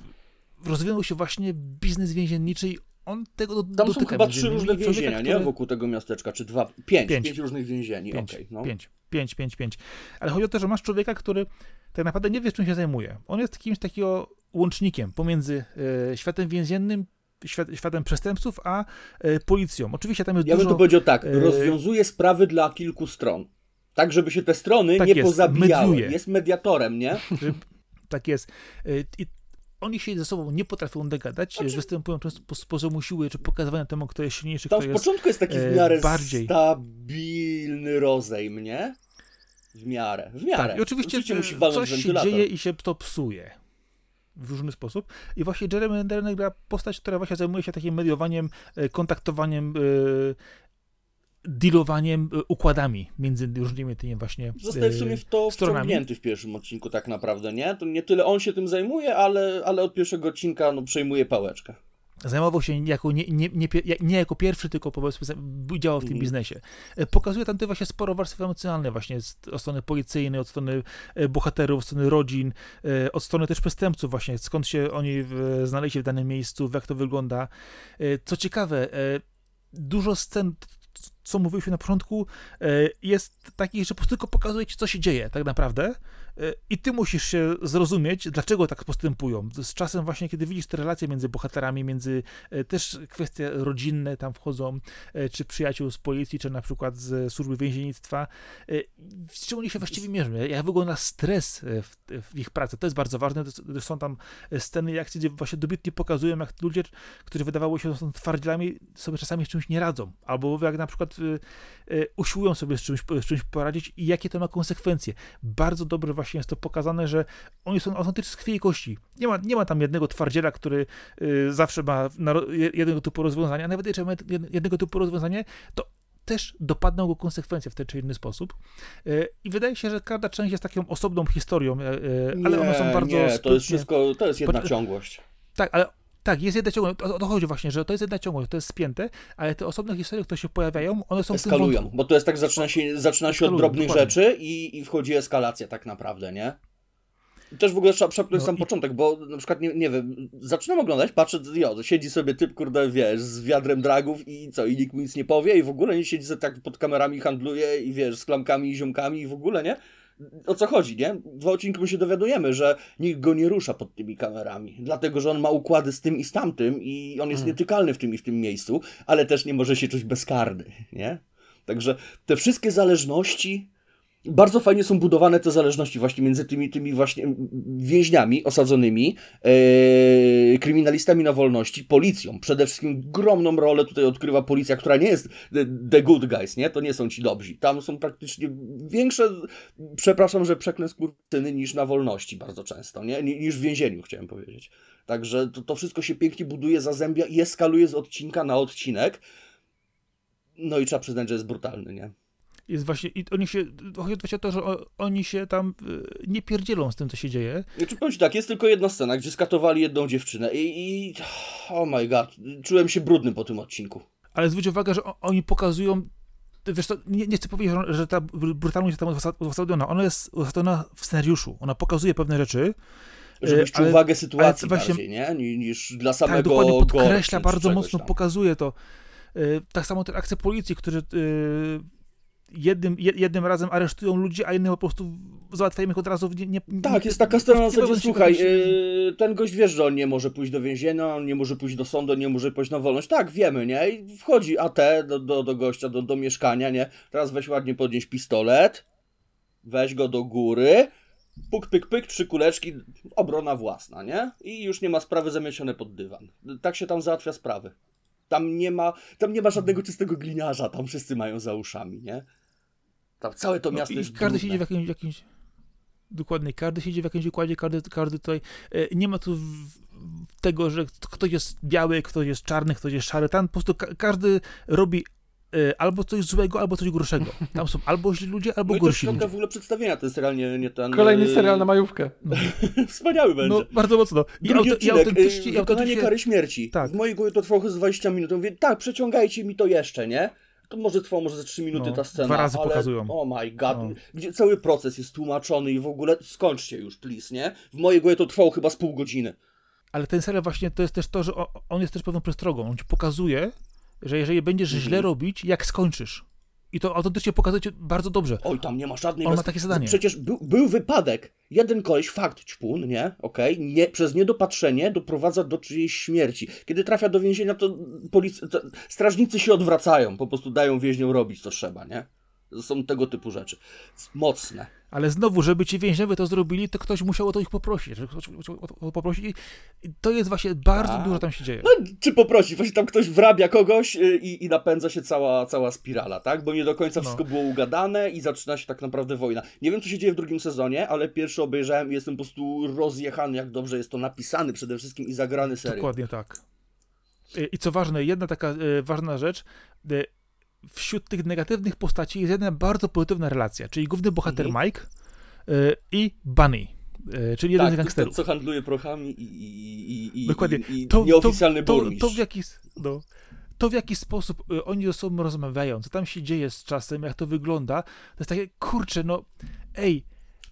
rozwinął się właśnie biznes więzienniczy i on tego do, Tam są dotyka chyba między trzy różne Człowieka, więzienia, nie? który- Wokół tego miasteczka, czy dwa, pięć, Pięć. pięć, różnych więzieni, Pięć, okej, no. pięć, pięć, pięć, pięć, Ale chodzi o to, że masz człowieka, który tak naprawdę nie wie, czym się zajmuje. On jest kimś takiego łącznikiem pomiędzy e, światem więziennym, świat, światem przestępców, a e, policją. Oczywiście tam jest Ja bym dużo... to powiedział tak, e, rozwiązuje sprawy dla kilku stron. Tak, żeby się te strony Tak nie jest, pozabijały. mediuje. Jest mediatorem, nie? tak jest. I oni się ze sobą nie potrafią dogadać, Znaczy- występują często po, poziomu siły, czy pokazywania temu, kto jest silniejszy, Tam kto w jest... początku jest taki w e, miarę bardziej. stabilny rozejm, nie? W miarę, w miarę. Tak, i oczywiście, musi e, walnąć coś się dzieje i się to psuje w różny sposób. I właśnie Jeremy Renner gra postać, która właśnie zajmuje się takim mediowaniem, e, kontaktowaniem e, dealowaniem, e, układami między różnymi tymi właśnie Zostaje w sumie w to stronami. wciągnięty w pierwszym odcinku tak naprawdę, nie? To nie tyle on się tym zajmuje, ale, ale od pierwszego odcinka no, przejmuje pałeczkę. Zajmował się jako nie, nie, nie, nie jako pierwszy, tylko powiedzmy za- działał w tym Mhm. biznesie. E, Pokazuje tam te właśnie sporo warstw emocjonalnych właśnie z, od strony policyjnej, od strony e, bohaterów, od strony rodzin, e, od strony też przestępców właśnie, skąd się oni w, znaleźli w danym miejscu, jak to wygląda. E, Co ciekawe, e, dużo scen, co mówiliśmy na początku, e, jest takich, że po prostu tylko pokazuje ci, co się dzieje tak naprawdę e, i ty musisz się zrozumieć, dlaczego tak postępują. Z czasem właśnie, kiedy widzisz te relacje między bohaterami, między e, też kwestie rodzinne tam wchodzą, czy przyjaciół z policji, czy na przykład z służby więziennictwa, z czym oni się właściwie mierzą, jak wygląda stres w, w ich pracy. To jest bardzo ważne, są tam sceny i akcje, gdzie właśnie dobitnie pokazują, jak ludzie, którzy wydawało się, że są twardzielami, sobie czasami z czymś nie radzą, albo jak na przykład usiłują sobie z czymś, z czymś poradzić i jakie to ma konsekwencje. Bardzo dobrze właśnie jest to pokazane, że oni są autentycznie z krwi i kości. Nie ma, nie ma tam jednego twardziela, który y, zawsze ma jednego typu rozwiązania, a nawet jeżeli ma jed- jednego typu rozwiązanie, to też dopadną go konsekwencje w ten czy inny sposób. Y, I wydaje się, że każda część jest taką osobną historią, y, y, ale one są bardzo nie, to sprytnie- jest wszystko, to jest jedna ciągłość. tak, ale tak, jest jedna ciągłość. O to chodzi właśnie, że to jest jedna ciągłość, to jest spięte, ale te osobne historie, które się pojawiają, one są Eskalują, bo to jest tak, zaczyna się, zaczyna się od Eskalują, drobnych dokładnie. rzeczy i, i wchodzi eskalacja tak naprawdę, nie? I Też w ogóle trzeba przepchnąć No sam i- początek, bo na przykład, nie, nie wiem, zaczynam oglądać, patrzę, jo, siedzi sobie typ, kurde, wiesz, z wiadrem dragów i co, i nikt mu nic nie powie i w ogóle nie siedzi sobie tak pod kamerami, handluje i wiesz, z klamkami i ziomkami i w ogóle, nie? O co chodzi, nie? Dwa odcinki my się dowiadujemy, że nikt go nie rusza pod tymi kamerami, dlatego, że on ma układy z tym i z tamtym i on jest Mm. nietykalny w tym i w tym miejscu, ale też nie może się czuć bezkarny, nie? Także te wszystkie zależności, bardzo fajnie są budowane te zależności właśnie między tymi, tymi właśnie więźniami osadzonymi, e, kryminalistami na wolności, policją. Przede wszystkim ogromną rolę tutaj odgrywa policja, która nie jest the, good guys, nie? To nie są ci dobrzy. Tam są praktycznie większe, przepraszam, że przeklęsk skurwysyny niż na wolności bardzo często, nie? Ni- Niż w więzieniu, chciałem powiedzieć. Także to, to wszystko się pięknie buduje, zazębia i eskaluje z odcinka na odcinek. No i trzeba przyznać, że jest brutalny, nie? Jest właśnie, i oni się, chodzi właśnie o to, że oni się tam y, nie pierdzielą z tym, co się dzieje, Znaczy, powiem ci tak, jest tylko jedna scena, gdzie skatowali jedną dziewczynę i, i oh my god, czułem się brudny po tym odcinku. ale zwróć uwagę, że oni pokazują, wiesz, to, nie, nie chcę powiedzieć, że- że ta br- brutalność jest tam uzas- uzasadniona, ona jest uzasadniona w scenariuszu, ona pokazuje pewne rzeczy, Żebyś E, czuł ale- wagę sytuacji właśnie- bardziej, nie? Ni- Niż dla samego tak dokładnie gore podkreśla, czy bardzo mocno tam. pokazuje to. Y, Tak samo te akcje policji, którzy y, jednym, je- jednym razem aresztują ludzi, a innym po prostu załatwiają ich od razu. Nie, nie, Tak, jest taka strona na zasadzie, słuchaj, yy, ten gość wiesz, że on nie może pójść do więzienia, on nie może pójść do sądu, nie może pójść na wolność. Tak, wiemy, nie? I wchodzi AT do, do, do gościa, do, do mieszkania, nie? Teraz weź ładnie podnieść pistolet, weź go do góry, puk, pyk, pyk, trzy kuleczki, obrona własna, nie? I już nie ma sprawy zamiesione pod dywan. Tak się tam załatwia sprawy. Tam nie ma, tam nie ma żadnego czystego gliniarza, tam wszyscy mają za uszami, nie? Tam całe to No miasto i jest każdy siedzi w jakimś, jakimś dokładnie, każdy siedzi w jakimś układzie, każdy, każdy tutaj, e, nie ma tu tego, że ktoś jest biały, ktoś jest czarny, ktoś jest szary, tam po prostu ka każdy robi e, albo coś złego, albo coś gorszego. Tam są albo źli ludzie, albo No gorsi ludzie. w ogóle przedstawienia, to jest realnie nie ten... Kolejny yy, serial na majówkę. Wspaniały będzie. No, bardzo mocno. I, Drugi auto, i autentycznie, i wykonanie autentycznie kary śmierci. Tak. W mojej głowie to trwało chyba z 20 minut. Mówię, tak, przeciągajcie mi to jeszcze, nie? To może trwało może ze 3 minuty No, ta scena, dwa razy ale pokazują. oh my god, No. gdzie cały proces jest tłumaczony i w ogóle skończcie już, please, nie? W mojej głowie to trwało chyba z pół godziny. Ale ten serial właśnie to jest też to, że on jest też pewną przestrogą. On ci pokazuje, że jeżeli będziesz Mhm. źle robić, jak skończysz. I to autentycznie pokazuje ci bardzo dobrze. Oj, tam nie ma żadnej... On ma bez- takie zadanie. Przecież był, był wypadek. Jeden koleś, fakt, ćpun, nie? Okej, nie, przez niedopatrzenie doprowadza do czyjejś śmierci. Kiedy trafia do więzienia, to, polic- to strażnicy się odwracają, po prostu dają więźniom robić, co trzeba, nie? Są tego typu rzeczy. Mocne. Ale znowu, żeby ci więźniowie to zrobili, to ktoś musiał o to ich poprosić. O to poprosić. I to jest właśnie bardzo Tak. dużo tam się dzieje. No, czy poprosić? Właśnie tam ktoś wrabia kogoś y, i, i napędza się cała, cała spirala, tak? Bo nie do końca No. wszystko było ugadane i zaczyna się tak naprawdę wojna. Nie wiem, co się dzieje w drugim sezonie, ale pierwszy obejrzałem i jestem po prostu rozjechany, jak dobrze jest to napisany przede wszystkim i zagrany serial. Dokładnie tak. I- I co ważne, jedna taka e, ważna rzecz. E, wśród tych negatywnych postaci jest jedna bardzo pozytywna relacja, czyli główny bohater Mhm. Mike y, i Bunny, y, czyli jeden z Tak, gangsterów. co handluje prochami i, i, i, Dokładnie. i, To- nieoficjalny to, burmistrz. to, w jaki, no, to w jaki sposób y, oni ze sobą rozmawiają, co tam się dzieje z czasem, jak to wygląda, to jest takie, kurczę, no, ej,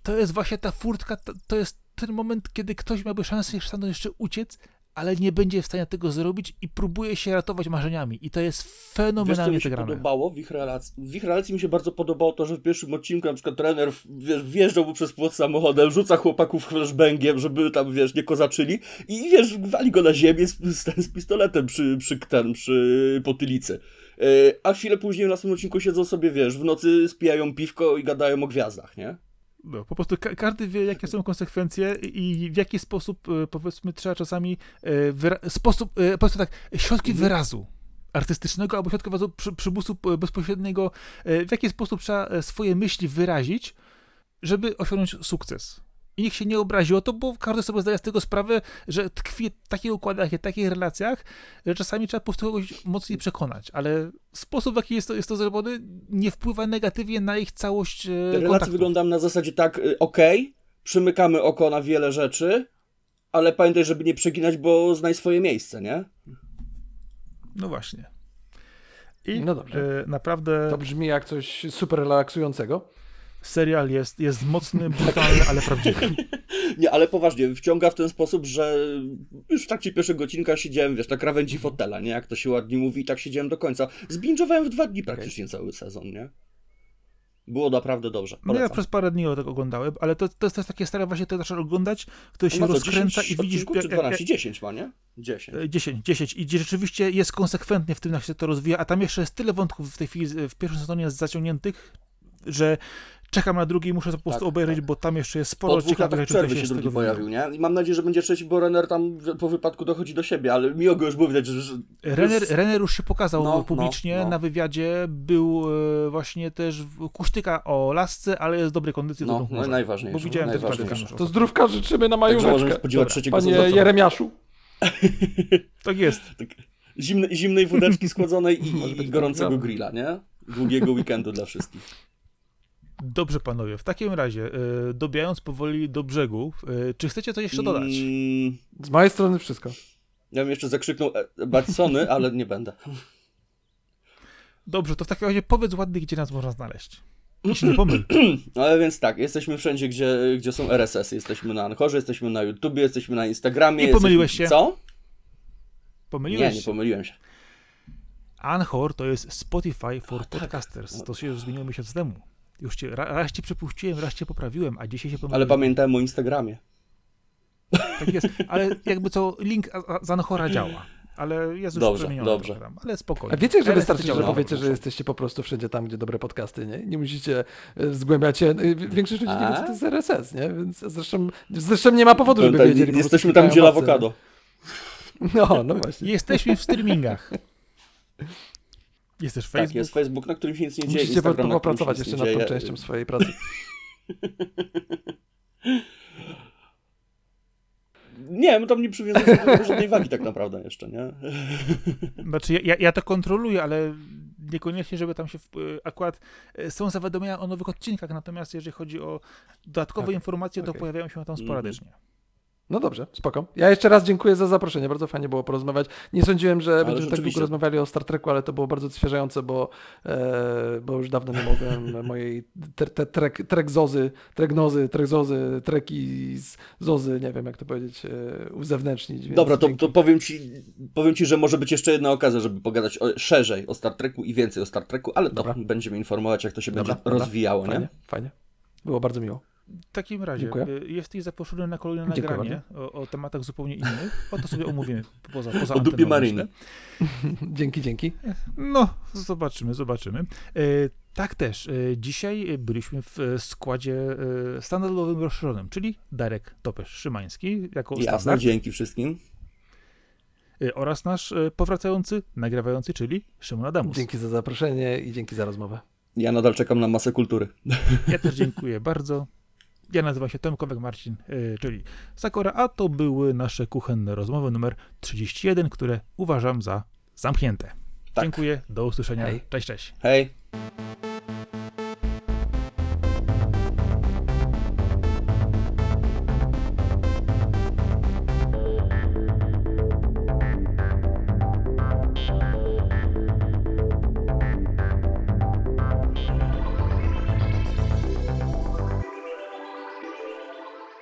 to jest właśnie ta furtka, to, to jest ten moment, kiedy ktoś miałby szansę stamtąd jeszcze uciec, ale nie będzie w stanie tego zrobić i próbuje się ratować marzeniami. I to jest Wiesz, co fenomenalnie mi się podobało w ich relacji? W ich relacji mi się bardzo podobało to, że w pierwszym odcinku na przykład trener wiesz, wjeżdżał mu przez płot samochodem, rzuca chłopaków flashbangiem, żeby tam, wiesz, nie kozaczyli i wiesz, wali go na ziemię z, z, z pistoletem przy, przy, ten, przy potylicy. Yy, a chwilę później w następnym odcinku siedzą sobie, wiesz, w nocy spijają piwko i gadają o gwiazdach, nie? No, po prostu ka- każdy wie, jakie są konsekwencje i w jaki sposób, e, powiedzmy, trzeba czasami e, sposób, e, powiedzmy tak, środki Mhm. wyrazu artystycznego albo środki wyrazu przy, przymusu bezpośredniego, w jaki sposób trzeba swoje myśli wyrazić, żeby osiągnąć sukces. I nikt się nie obrazi o to, bo każdy sobie zdaje z tego sprawę, że tkwi w takich układach i takich relacjach, że czasami trzeba po prostu kogoś mocniej przekonać, ale sposób, w jaki jest to, jest to zrobione, nie wpływa negatywnie na ich całość e, Te relacje kontaktów. wyglądają na zasadzie tak, y, okej, przymykamy oko na wiele rzeczy, ale pamiętaj, żeby nie przeginać, bo znaj swoje miejsce, nie? No właśnie. I No dobrze. e, naprawdę To brzmi jak coś super relaksującego. Serial jest, jest mocny, brutalny, ale prawdziwy. Nie, ale poważnie, wciąga w ten sposób, że już w trakcie pierwszego odcinka siedziałem, wiesz, na krawędzi fotela, nie? Jak to się ładnie mówi, i tak siedziałem do końca. Zbingowałem w dwa dni praktycznie cały sezon, nie? Było naprawdę dobrze. No ja przez parę dni o tego oglądałem, ale to, to jest też takie stare właśnie, to zaczynasz oglądać, które się rozkręca 10 i widzisz... czy 12? 10 ma, nie? 10. e, 10, 10 i rzeczywiście jest konsekwentnie w tym, jak się to rozwija, a tam jeszcze jest tyle wątków w tej chwili, w pierwszym sezonie zaciągniętych, że czekam na drugi i muszę to po prostu Tak, obejrzeć, tak. bo tam jeszcze jest Po sporo ciekawych rzeczy, przerwy się się drugi tego pojawił, nie? I mam nadzieję, że będzie trzeci, bo Renner tam po wypadku dochodzi do siebie, ale miło go już było widać, że... że Renner, już- Renner już się pokazał No, publicznie no, no. na wywiadzie, był e, właśnie też w- kusztyka o lasce, ale jest w dobrej kondycji. to No, to no najważniejsze. Bo widziałem też najważniejsze. parę To zdrówka życzymy na Także możemy majóweczkę. spodziewać Dobra, trzeciego Panie sezonu. Jeremiaszu. Tak jest. Zimne, zimnej wódeczki składzonej i, i, i gorącego tak. grilla, nie? Długiego weekendu dla wszystkich. Dobrze, panowie. W takim razie, e, dobijając powoli do brzegu, e, czy chcecie coś jeszcze dodać? Mm, Z mojej strony wszystko. ja bym jeszcze zakrzyknął e, Batsony, ale nie będę. Dobrze, to w takim razie powiedz ładnie, gdzie nas można znaleźć. I się nie pomyl. No ale więc tak, jesteśmy wszędzie, gdzie, gdzie są RSS. Jesteśmy na Anchorze, jesteśmy na YouTubie, jesteśmy na Instagramie. Nie pomyliłeś jesteśmy... się. Co? Pomyliłeś Nie, nie się. pomyliłem się. Anchor to jest Spotify for A, tak. Podcasters. To się już zmieniło miesiąc temu. Już cię, ra- raz cię przepuściłem, raz cię poprawiłem, a dzisiaj się pomyliłem. Ale pamiętałem o Instagramie. Tak jest, ale jakby co, link a- a- z Anchora działa. Ale jest już Dobrze, dobrze. tam, ale spokojnie. A wiecie, że wystarczy, że powiecie, że jesteście po prostu wszędzie tam, gdzie dobre podcasty, nie? Nie musicie e, zgłębiać się. e, Większość ludzi nie wie, co to jest RSS, nie? Więc zresztą, zresztą nie ma powodu, żeby Tak, wiedzieli. jesteśmy tam, gdzie awokado. No, no właśnie. Jesteśmy w streamingach. Jest też Tak, Facebook. jest Facebook, na którym się nic nie dzieje. Musicie Instagram, popracować jeszcze nad tą częścią swojej pracy. Nie, my tam nie przywiązujemy do żadnej wagi tak naprawdę jeszcze, nie? Znaczy, ja- ja, to kontroluję, ale niekoniecznie, żeby tam się w, y, akurat y, są zawiadomienia o nowych odcinkach, natomiast jeżeli chodzi o dodatkowe Okej, informacje, to okej. pojawiają się tam sporadycznie. No dobrze, spoko. Ja jeszcze raz dziękuję za zaproszenie, bardzo fajnie było porozmawiać. Nie sądziłem, że będziemy tak długo rozmawiali o Star Treku, ale to było bardzo odświeżające, bo, e, bo już dawno nie mogłem mojej te, te, trek, trek zozy, treknozy, trekzozy, treki z zozy, nie wiem jak to powiedzieć, e, uzewnętrznić. Dobra, to, to powiem, ci, powiem ci, że może być jeszcze jedna okazja, żeby pogadać o, szerzej o Star Treku i więcej o Star Treku, ale to Dobra. będziemy informować, jak to się Dobra, będzie dobra. rozwijało, Fajnie, nie? fajnie. Było bardzo miło. W takim razie Dziękuję. y, jesteś zaproszony na kolejne Dziękuję nagranie o, o tematach zupełnie innych. O to sobie omówimy poza, poza O dupie anteną, Maryny. dzięki, dzięki. No, zobaczymy, zobaczymy. Y, tak też, y, dzisiaj byliśmy w y, składzie standardowym rozszerzonym, czyli Darek Topesz-Szymański jako Jasne, standard dzięki wszystkim. oraz nasz powracający, nagrywający, czyli Szymon Adamus. Dzięki za zaproszenie i dzięki za rozmowę. Ja nadal czekam na masę kultury. Ja też dziękuję bardzo. Ja nazywam się Tomkowek Marcin, y, czyli Sakora, a to były nasze kuchenne rozmowy numer 31, które uważam za zamknięte. Dziękuję, do usłyszenia. Hej. Cześć, cześć. Hej.